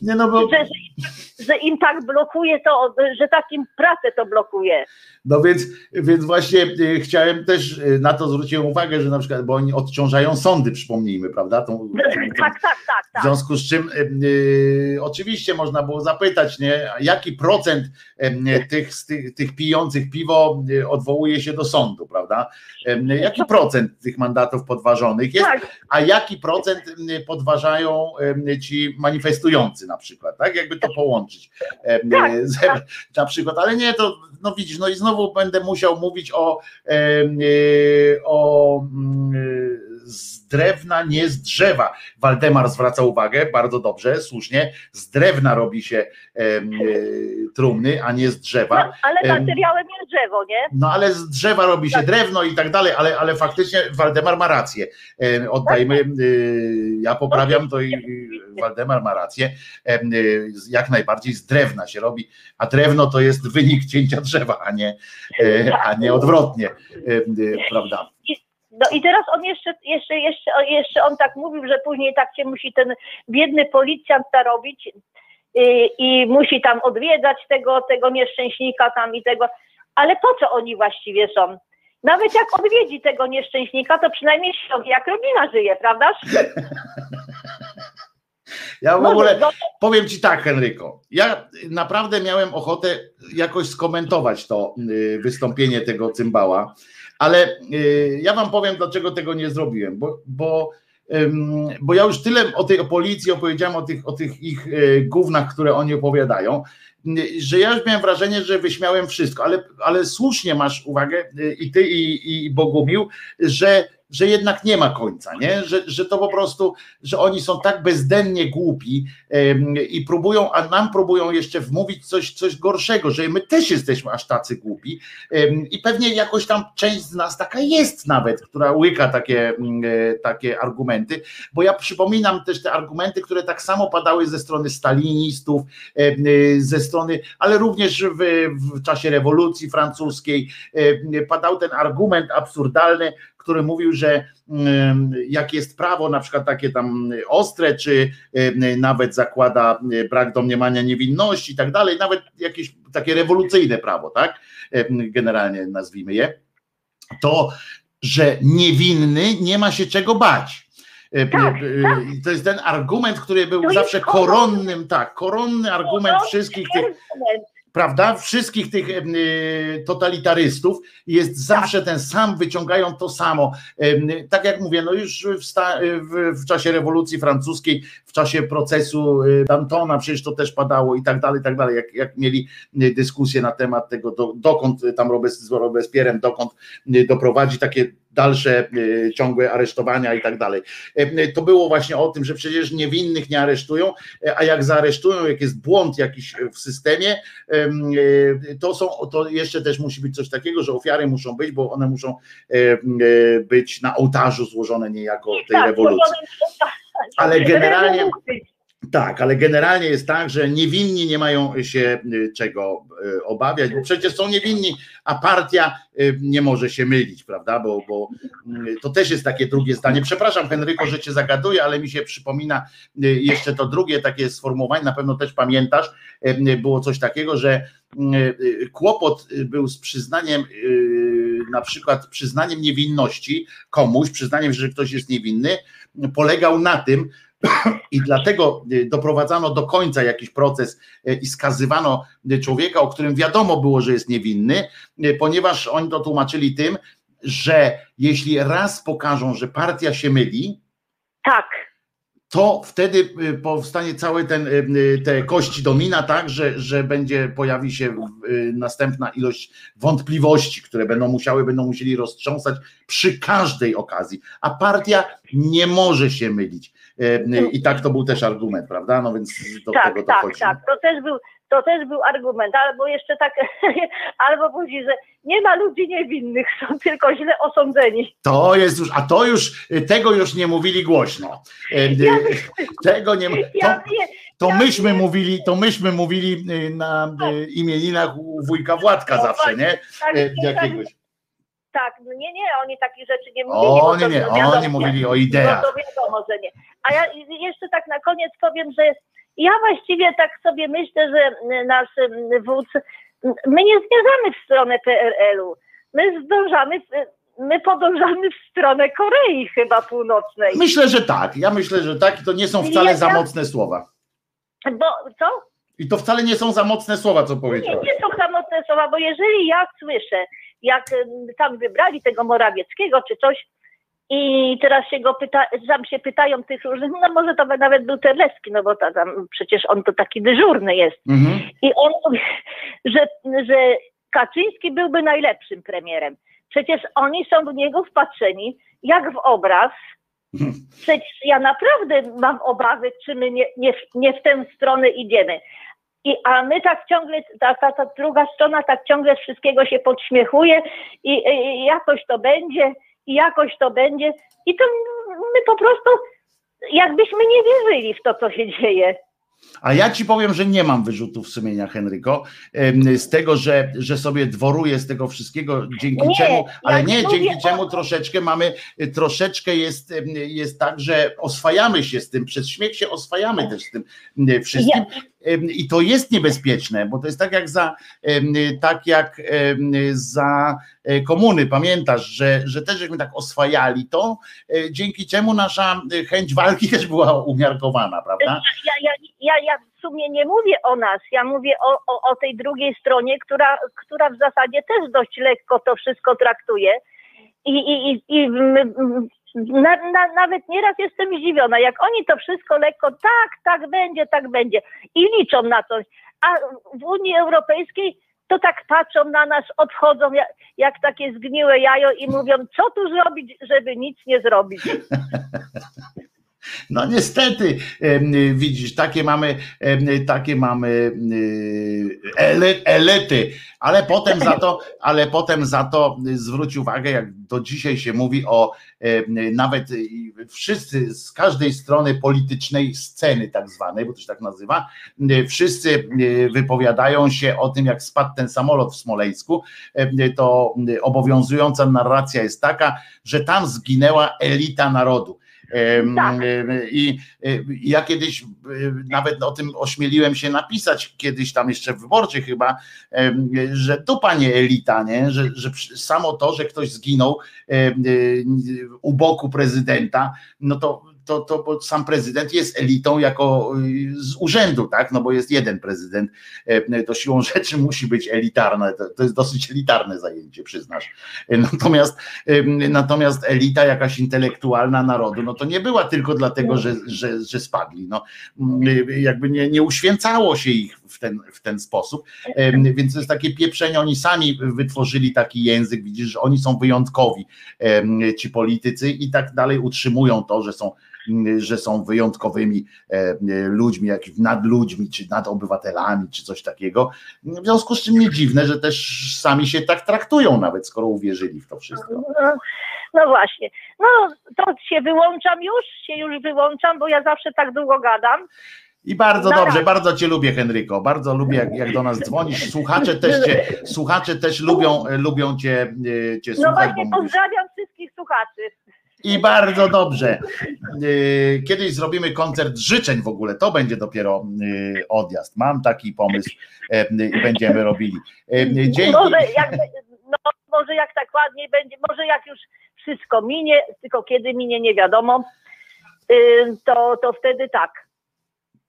Nie no, bo, Że, że, że im tak blokuje to, że takim pracę to blokuje. no więc, więc właśnie y, chciałem też y, na to zwróciłem uwagę, że na przykład, bo oni odciążają sądy, przypomnijmy, prawda? Tą, tą, Tak, tak, tak, W tak. związku z czym y, oczywiście można było zapytać, nie, jaki procent y, tych, z tych, tych pijących piwo odwołuje się do sądu, prawda? Y, jaki procent tych mandatów podważonych jest, Tak, a jaki procent podważają ci manifestujący na przykład, tak? Jakby to połączyć. Tak, z- Na przykład, ale nie, to no widzisz, no i znowu będę musiał mówić o, y, o y, drewna, nie z drzewa. Waldemar zwraca uwagę, bardzo dobrze, słusznie, z drewna robi się e, trumny, a nie z drzewa. No, ale Em, materiałem jest drzewo, nie? No ale z drzewa robi się drewno i tak dalej, ale, ale faktycznie Waldemar ma rację. Oddajmy, e, ja poprawiam to i Waldemar ma rację. E, Jak najbardziej z drewna się robi, a drewno to jest wynik cięcia drzewa, a nie, e, a nie odwrotnie, e, e, prawda? No i teraz on jeszcze, jeszcze, jeszcze, jeszcze on tak mówił, że później tak się musi ten biedny policjant narobić i, i musi tam odwiedzać tego, tego nieszczęśnika tam i tego, ale po co oni właściwie są? Nawet jak odwiedzi tego nieszczęśnika, to przynajmniej się dowie, jak rodzina żyje, prawdaż? Ja w ogóle powiem ci tak, Henryko. Ja naprawdę miałem ochotę jakoś skomentować to y, wystąpienie tego cymbała, ale y, ja wam powiem, dlaczego tego nie zrobiłem, bo, bo, bo ja już tyle o tej policji opowiedziałem, o tych, o tych ich y, gównach, które oni opowiadają, y, że ja już miałem wrażenie, że wyśmiałem wszystko, ale, ale słusznie masz uwagę i ty i, i Bogumił, że, że jednak nie ma końca, nie? Że, że to po prostu, że oni są tak bezdennie głupi i próbują, a nam próbują jeszcze wmówić coś, coś gorszego, że my też jesteśmy aż tacy głupi i pewnie jakoś tam część z nas taka jest nawet, która łyka takie, mm, e, takie argumenty, bo ja przypominam też te argumenty, które tak samo padały ze strony stalinistów, e, ze strony, ale również w, w czasie rewolucji francuskiej padał ten argument absurdalny, który mówił, że jak jest prawo na przykład takie tam ostre, czy nawet zakłada y, brak domniemania niewinności i tak dalej, nawet jakieś takie rewolucyjne prawo, tak? Generalnie nazwijmy je, to że niewinny nie ma się czego bać. Y, Tak, y, y, To jest ten argument, który był zawsze koronny. koronnym, tak, koronny argument wszystkich tych. Prawda? Wszystkich tych y, totalitarystów jest zawsze ten sam, wyciągają to samo. Tak jak mówię, no już w, sta, w, w czasie rewolucji francuskiej, w czasie procesu y, Dantona, przecież to też padało i tak dalej, i tak dalej. Jak, jak mieli y, dyskusję na temat tego, do, dokąd y, tam Robes, z Robespierrem, dokąd y, doprowadzi takie dalsze y, ciągłe aresztowania i tak dalej. Em, To było właśnie o tym, że przecież niewinnych nie aresztują, e, a jak zaaresztują, jak jest błąd jakiś w systemie, em, e, to są, to jeszcze też musi być coś takiego, że ofiary muszą być, bo one muszą e, być na ołtarzu złożone niejako tej Tak, rewolucji. Ale generalnie-. Tak, ale generalnie jest tak, że niewinni nie mają się y, czego y, obawiać, bo przecież są niewinni, a partia y, nie może się mylić, prawda? Bo, bo to też jest takie drugie zdanie. Przepraszam, Henryko, że cię zagaduję, ale mi się przypomina jeszcze to drugie takie sformułowanie, na pewno też pamiętasz, było coś takiego, że kłopot był z przyznaniem, na przykład przyznaniem niewinności komuś, przyznaniem, że ktoś jest niewinny, polegał na tym, i dlatego y, doprowadzano do końca jakiś proces y, i skazywano y, człowieka, o którym wiadomo było, że jest niewinny, ponieważ oni to tłumaczyli tym, że jeśli raz pokażą, że partia się myli, Tak, to wtedy powstanie cały ten, te kości domina, tak, że, że będzie, pojawi się następna ilość wątpliwości, które będą musiały, będą musieli roztrząsać przy każdej okazji, a partia nie może się mylić. Y, I tak to był też argument, prawda? No więc do tak, tego tak, dochodzi. tak. To też był, to też był argument, albo jeszcze tak, albo później, że nie ma ludzi niewinnych, są tylko źle osądzeni. To jest już, a to już, tego już nie mówili głośno. Y, y, Tego nie, to, Ja wie, To Ja myśmy wiem. mówili, to myśmy mówili na imieninach u wujka Władka No zawsze, nie? tak, Y, tak, Jakiegoś. Tak, no nie, nie, oni takich rzeczy nie mówili. O nie, nie, wiadomo, oni mówili o No ideach. to wiadomo, że nie. A ja jeszcze tak na koniec powiem, że ja właściwie tak sobie myślę, że nasz wódz, my nie zmierzamy w stronę PRL-u. My zdążamy, my podążamy w stronę Korei chyba Północnej. Myślę, że tak. Ja myślę, że tak. I to nie są wcale Ja- za mocne słowa. Bo co? I to wcale nie są za mocne słowa, co Nie, powiedziałeś. nie są samotne słowa, bo jeżeli ja słyszę, jak tam wybrali tego Morawieckiego czy coś i teraz się go pyta, tam się pytają tych różnych, no może to by nawet był Terlecki, no bo ta, tam przecież on to taki dyżurny jest. Mhm. I on mówi, że, że Kaczyński byłby najlepszym premierem. Przecież oni są w niego wpatrzeni jak w obraz Przecież ja naprawdę mam obawy, czy my nie, nie, nie w tę stronę idziemy. I, a my tak ciągle, ta, ta, ta druga strona tak ciągle z wszystkiego się podśmiechuje i, i, jakoś to będzie, i jakoś to będzie. I to my po prostu jakbyśmy nie wierzyli w to, co się dzieje. A ja ci powiem, że nie mam wyrzutów sumienia, Henryko, z tego, że, że sobie dworuję z tego wszystkiego, dzięki Nie, czemu, ale nie, mówię dzięki czemu troszeczkę mamy, y, troszeczkę jest, em, jest tak, że oswajamy się z tym, przez śmiech się oswajamy też z tym y, wszystkim. I to jest niebezpieczne, bo to jest tak jak za, tak jak za e, komuny, pamiętasz, że, że też żeśmy tak oswajali to, e, dzięki czemu nasza e, chęć walki też była umiarkowana, prawda? ja, ja, ja, ja w sumie nie mówię o nas, ja mówię o, o, o tej drugiej stronie, która, która w zasadzie też dość lekko to wszystko traktuje. I, i, i, i na, na, nawet nieraz jestem zdziwiona, jak oni to wszystko lekko, tak, tak będzie, tak będzie i liczą na coś. A w Unii Europejskiej to tak patrzą na nas, odchodzą jak, jak takie zgniłe jajo i mówią, co tu zrobić, żeby nic nie zrobić. No niestety, widzisz, takie mamy, takie mamy ele, elety, ale potem za to, ale potem za to zwróć uwagę, jak do dzisiaj się mówi o nawet wszyscy z każdej strony politycznej sceny tak zwanej, bo to się tak nazywa, wszyscy wypowiadają się o tym, jak spadł ten samolot w Smoleńsku, to obowiązująca narracja jest taka, że tam zginęła elita narodu. Tak. I y, ja kiedyś y, nawet o tym ośmieliłem się napisać, kiedyś tam jeszcze w wyborczy chyba, że tu panie elita, nie? Że, że samo to, że ktoś zginął y, u boku prezydenta, no to, to, to bo sam prezydent jest elitą jako y, z urzędu, tak? No bo jest jeden prezydent, em, to siłą rzeczy musi być elitarne, to, to jest dosyć elitarne zajęcie, przyznasz. Natomiast Ym, Natomiast elita jakaś intelektualna narodu, no to nie była tylko dlatego, że, że, że spadli. No, jakby nie, nie uświęcało się ich w ten, w ten sposób. Więc to jest takie pieprzenie, oni sami wytworzyli taki język, widzisz, że oni są wyjątkowi, ci politycy i tak dalej utrzymują to, że są że są wyjątkowymi e, ludźmi, jakimiś nadludźmi, czy nad obywatelami, czy coś takiego. W związku z czym nie dziwne, że też sami się tak traktują, nawet skoro uwierzyli w to wszystko. No, no właśnie. No to się wyłączam już, się już wyłączam, bo ja zawsze tak długo gadam. I bardzo dobrze, bardzo Cię lubię, Henryko. Bardzo lubię, jak, jak do nas dzwonisz. Słuchacze też Cię, słuchacze też lubią, lubią Cię, e, cię No słuchać, bo właśnie pozdrawiam wszystkich słuchaczy. I bardzo dobrze. E, Kiedyś zrobimy koncert życzeń w ogóle. To będzie dopiero e, odjazd. Mam taki pomysł e, i będziemy robili. Dzięki. Może jak, no, może jak tak ładniej będzie, może jak już wszystko minie, tylko kiedy minie nie wiadomo, to, to wtedy tak.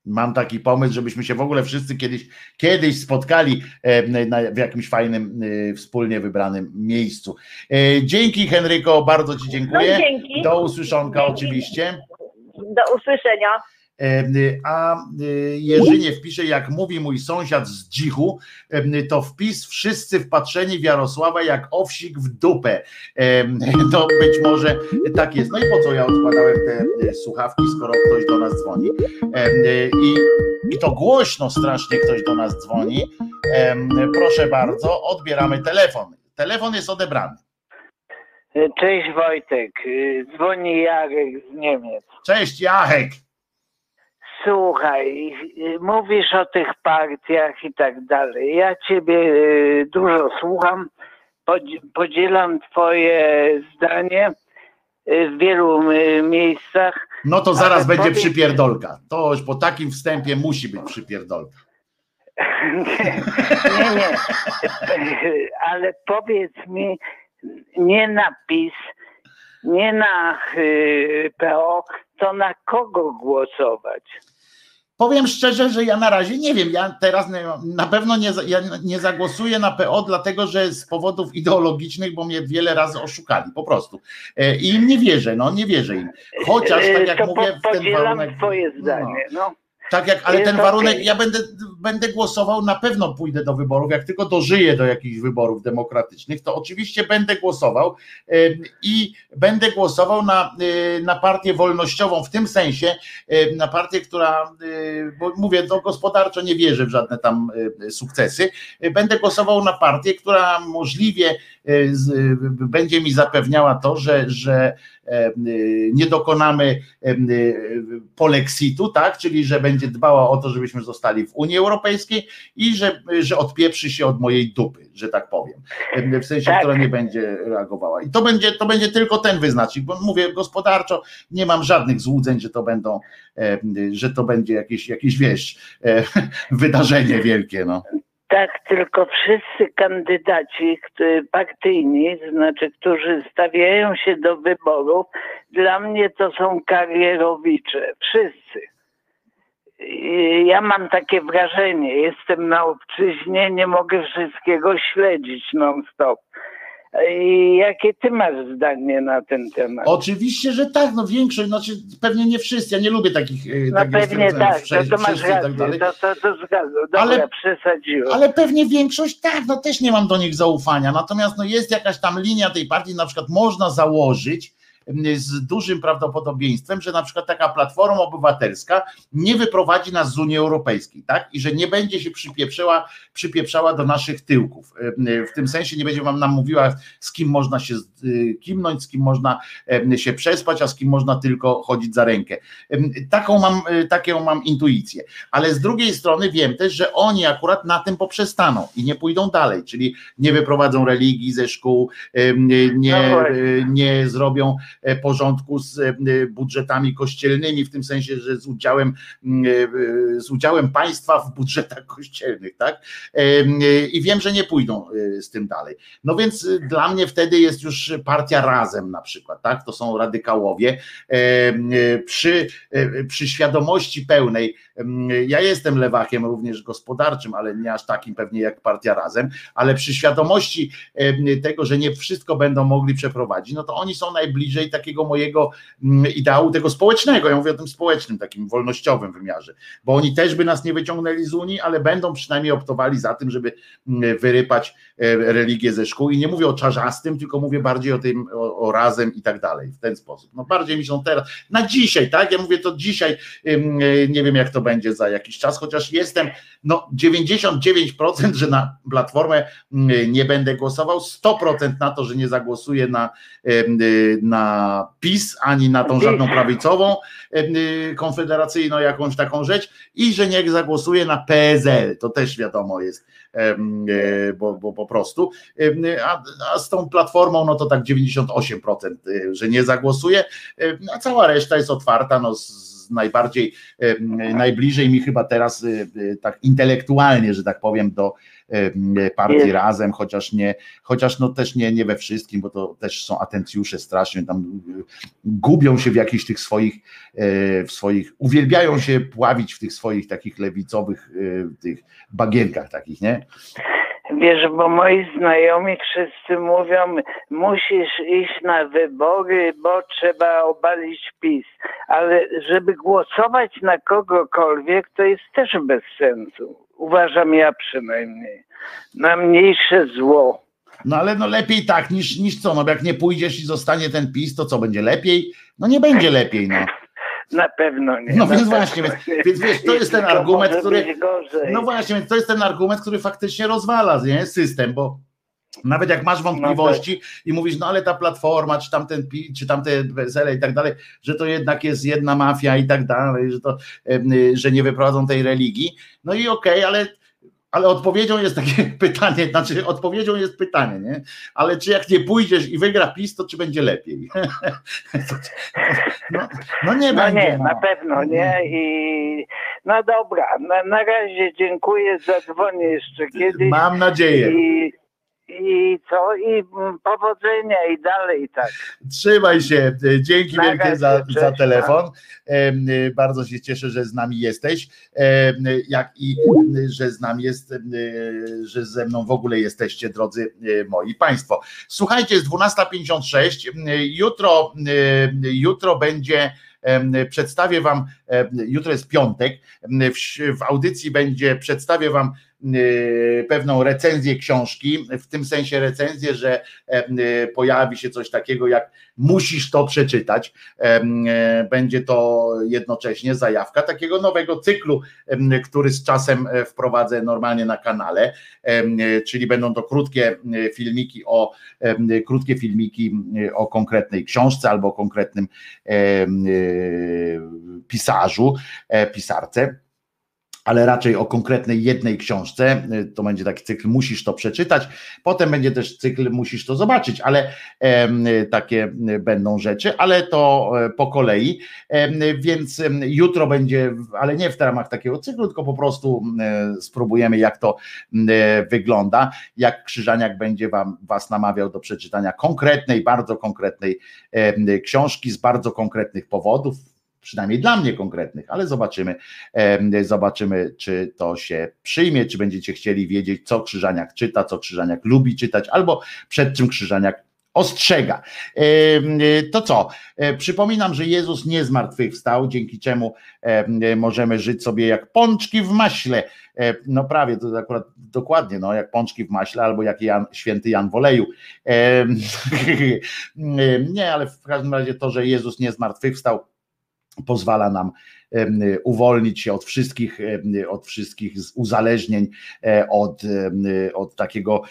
Mam taki pomysł, żebyśmy się w ogóle wszyscy kiedyś, kiedyś spotkali e, w jakimś fajnym, e, wspólnie wybranym miejscu. E, Dzięki Henryko, bardzo Ci No dziękuję. dzięki. Do usłyszonka Dzięki. oczywiście. Do usłyszenia. A e, Jerzynie wpisze, jak mówi mój sąsiad z dzichu, to wpis wszyscy wpatrzeni w Jarosława jak owsik w dupę. To być może tak jest. No i po co ja odkładałem te e, słuchawki, skoro ktoś do nas dzwoni? E, I, i to głośno strasznie ktoś do nas dzwoni. Proszę bardzo, odbieramy telefon. Telefon jest odebrany. Cześć Wojtek, Y, dzwoni Jarek z Niemiec. Cześć Jachek. Słuchaj, y, mówisz o tych partiach i tak dalej. Ja ciebie y, dużo słucham, podzi- podzielam twoje zdanie y, w wielu miejscach. No to zaraz będzie powiem- przypierdolka. To już po takim wstępie musi być przypierdolka. nie, nie, ale powiedz mi, nie na PiS, nie na PO, to na kogo głosować? Powiem szczerze, że ja na razie nie wiem. Ja teraz na pewno nie, ja nie zagłosuję na PO, dlatego że z powodów ideologicznych, bo mnie wiele razy oszukali, po prostu. E, I im nie wierzę, no nie wierzę im. Chociaż, tak jak to mówię, po, w ten podzielam warunek. twoje no, zdanie. No. Tak jak, ale ten warunek, okej. ja będę, będę głosował, na pewno pójdę do wyborów, jak tylko dożyję do jakichś wyborów demokratycznych, to oczywiście będę głosował em, i będę głosował na, y, na partię wolnościową w tym sensie, em, na partię, która, y, bo mówię, to gospodarczo nie wierzę w żadne tam y, sukcesy, Y, będę głosował na partię, która możliwie y, y, będzie mi zapewniała to, że, że e, y, nie dokonamy y, polexitu, tak, czyli że będzie dbała o to, żebyśmy zostali w Unii Europejskiej i że, że odpieprzy się od mojej dupy, że tak powiem, Em, w sensie, Tak. która nie będzie reagowała. I to będzie, to będzie tylko ten wyznacznik, bo mówię gospodarczo, nie mam żadnych złudzeń, że to będą, że to będzie jakieś, jakieś wiesz, e, wydarzenie wielkie, no. Tak, tylko wszyscy kandydaci którzy- partyjni, znaczy, którzy stawiają się do wyborów, dla mnie to są karierowicze. Wszyscy. Ja mam takie wrażenie, jestem na obczyźnie, nie mogę wszystkiego śledzić non-stop. Jakie ty masz zdanie na ten temat? Oczywiście, że tak, no większość, znaczy pewnie nie wszyscy, ja nie lubię takich, e, No takich pewnie tak, no to masz wszyscy i tak rację, dalej. to, to, to zgadzam. Dobra, Ale- przesadziłem. Ale pewnie większość tak, no też nie mam do nich zaufania. Natomiast no jest jakaś tam linia tej partii, na przykład można założyć z dużym prawdopodobieństwem, że na przykład taka platforma obywatelska nie wyprowadzi nas z Unii Europejskiej, tak? I że nie będzie się przypieprzała, przypieprzała do naszych tyłków. M, W tym sensie nie będzie wam nam mówiła, z kim można się y, kimnąć, z kim można się przespać, a z kim można tylko chodzić za rękę. Taką mam, taką mam intuicję ale z drugiej strony wiem też, że oni akurat na tym poprzestaną i nie pójdą dalej, czyli nie wyprowadzą religii ze szkół, nie, No nie, zrobią e, porządku z e, budżetami kościelnymi, w tym sensie, że z udziałem, e, z udziałem państwa w budżetach kościelnych, tak? E, I wiem, że nie pójdą e, z tym dalej. No więc e, dla mnie wtedy jest już partia razem na przykład, tak? To są radykałowie. E, Przy, e, przy świadomości pełnej, ja jestem lewakiem również gospodarczym, ale nie aż takim pewnie jak partia razem, ale przy świadomości tego, że nie wszystko będą mogli przeprowadzić, no to oni są najbliżej takiego mojego mm, ideału, tego społecznego, ja mówię o tym społecznym, takim wolnościowym wymiarze, bo oni też by nas nie wyciągnęli z Unii, ale będą przynajmniej optowali za tym, żeby mm, wyrypać e, religię ze szkół. I nie mówię o czarzastym, tylko mówię bardziej o tym, o, o razem i tak dalej, w ten sposób. No bardziej mi są teraz, na dzisiaj, tak, ja mówię to dzisiaj, e, nie wiem jak to będzie za jakiś czas, chociaż jestem no 99%, że na platformę mm, nie będę głosował, 100% na to, że nie zagłosuję na, y, na PiS, ani na tą żadną prawicową em, y, konfederacyjną jakąś taką rzecz i że nie zagłosuję na PSL, to też wiadomo jest, y, bo, bo po prostu, a, a z tą platformą no to tak 98%, y, że nie zagłosuję, Em, a cała reszta jest otwarta, no z, najbardziej, najbliżej mi chyba teraz tak intelektualnie, że tak powiem, do partii Jest. razem, chociaż nie, chociaż no też nie, nie we wszystkim, bo to też są atencjusze strasznie, tam y, gubią się w jakichś tych swoich, e, w swoich, uwielbiają się pławić w tych swoich takich lewicowych e, tych bagienkach takich, nie? Wiesz, bo moi znajomi wszyscy mówią, musisz iść na wybory, bo trzeba obalić PiS. Ale żeby głosować na kogokolwiek, to jest też bez sensu. Uważam ja przynajmniej. Na mniejsze zło. No ale no lepiej tak niż, niż co, no bo jak nie pójdziesz i zostanie ten PiS, to co, będzie lepiej? No nie będzie lepiej, no. Na pewno nie. No więc właśnie, więc- więc wiesz, to jest ten argument, który-. No właśnie, więc to jest ten argument, który faktycznie rozwala nie? system, bo nawet jak masz wątpliwości i mówisz, no ale ta platforma, czy tamten czy tamte wesele i tak dalej, że to jednak jest jedna mafia i tak dalej, że to, y, że nie wyprowadzą tej religii. No i okej, ale ale odpowiedzią jest takie pytanie, znaczy odpowiedzią jest pytanie, nie? Ale czy jak nie pójdziesz i wygra PiS, to czy będzie lepiej? no, no nie No będzie. nie, no. na pewno nie. I no dobra, na, na razie dziękuję, zadzwonię jeszcze kiedyś. Mam nadzieję. I, I co? I mm, powodzenia i dalej tak. Trzymaj się. Dzięki Na wielkie za, za telefon. Bardzo się cieszę, że z nami jesteś. Jak i że z nami jest, że ze mną w ogóle jesteście, drodzy moi Państwo. Słuchajcie, jest 12.56. Y, Jutro, jutro będzie przedstawię wam, jutro jest piątek, w, w audycji będzie, przedstawię wam pewną recenzję książki, w tym sensie recenzję, że em, y, pojawi się coś takiego jak musisz to przeczytać. Em, e, Będzie to jednocześnie zajawka takiego nowego cyklu, który z czasem e, wprowadzę normalnie na kanale, e, czyli będą to krótkie e, filmiki o krótkie filmiki e, o konkretnej książce albo o konkretnym e, pisarzu, e, pisarce ale raczej o konkretnej jednej książce. To będzie taki cykl, musisz to przeczytać. Potem będzie też cykl, musisz to zobaczyć, ale em, takie będą rzeczy, ale to e, po kolei. Em, Więc jutro będzie, ale nie w ramach takiego cyklu, tylko po prostu e, spróbujemy, jak to e, wygląda, jak Krzyżaniak będzie wam, was namawiał do przeczytania konkretnej, bardzo konkretnej książki z bardzo konkretnych powodów przynajmniej dla mnie konkretnych, ale zobaczymy, zobaczymy, czy to się przyjmie, czy będziecie chcieli wiedzieć, co Krzyżaniak czyta, co Krzyżaniak lubi czytać, albo przed czym Krzyżaniak ostrzega. To co? E, Przypominam, że Jezus nie zmartwychwstał, dzięki czemu em, możemy żyć sobie jak pączki w maśle. E, No prawie, to akurat dokładnie, no, jak pączki w maśle, albo jak Jan, święty Jan w oleju. Nie, ale w każdym razie to, że Jezus nie zmartwychwstał, pozwala nam uwolnić się od wszystkich, od wszystkich uzależnień, e, od, od takiego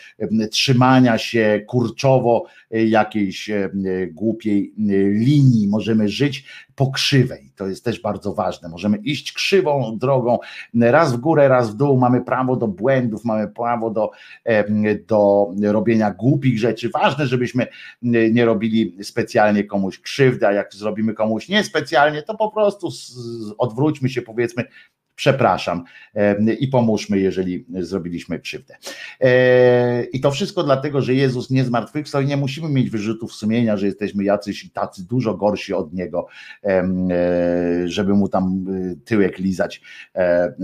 trzymania się kurczowo e, jakiejś głupiej linii. Możemy żyć po krzywej. To jest też bardzo ważne. Możemy iść krzywą drogą, raz w górę, raz w dół. Mamy prawo do błędów, mamy prawo do, do robienia głupich rzeczy. Ważne, żebyśmy nie robili specjalnie komuś krzywdy, a jak zrobimy komuś niespecjalnie, to po prostu odwróćmy się, powiedzmy, przepraszam i pomóżmy, jeżeli zrobiliśmy krzywdę. E, I to wszystko dlatego, że Jezus nie zmartwychwstał i nie musimy mieć wyrzutów sumienia, że jesteśmy jacyś i tacy dużo gorsi od Niego, e, żeby mu tam e, tyłek lizać,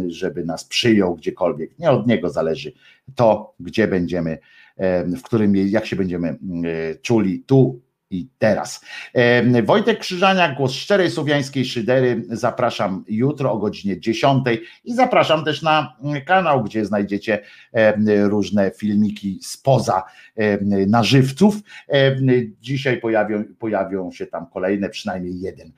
żeby nas przyjął gdziekolwiek. Nie od Niego zależy to, gdzie będziemy, em, w którym, jak się będziemy mm, czuli tu i teraz. Wojtek Krzyżania, głos szczerej słowiańskiej szydery. Zapraszam jutro o godzinie 10 i zapraszam też na mm, kanał, gdzie znajdziecie różne filmiki spoza nażywców. Dzisiaj pojawią, pojawią się tam kolejne, przynajmniej jeden.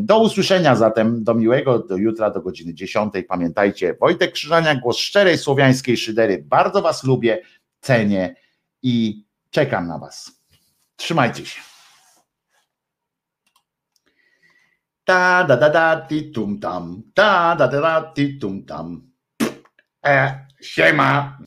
Do usłyszenia zatem, do miłego, do jutra, do godziny 10. Pamiętajcie, Wojtek Krzyżania, głos szczerej słowiańskiej szydery. Bardzo Was lubię, cenię i czekam na Was. Trzymajcie się. Ta da da da ti tum tam. Ta da da da ti tum tam. E, siema.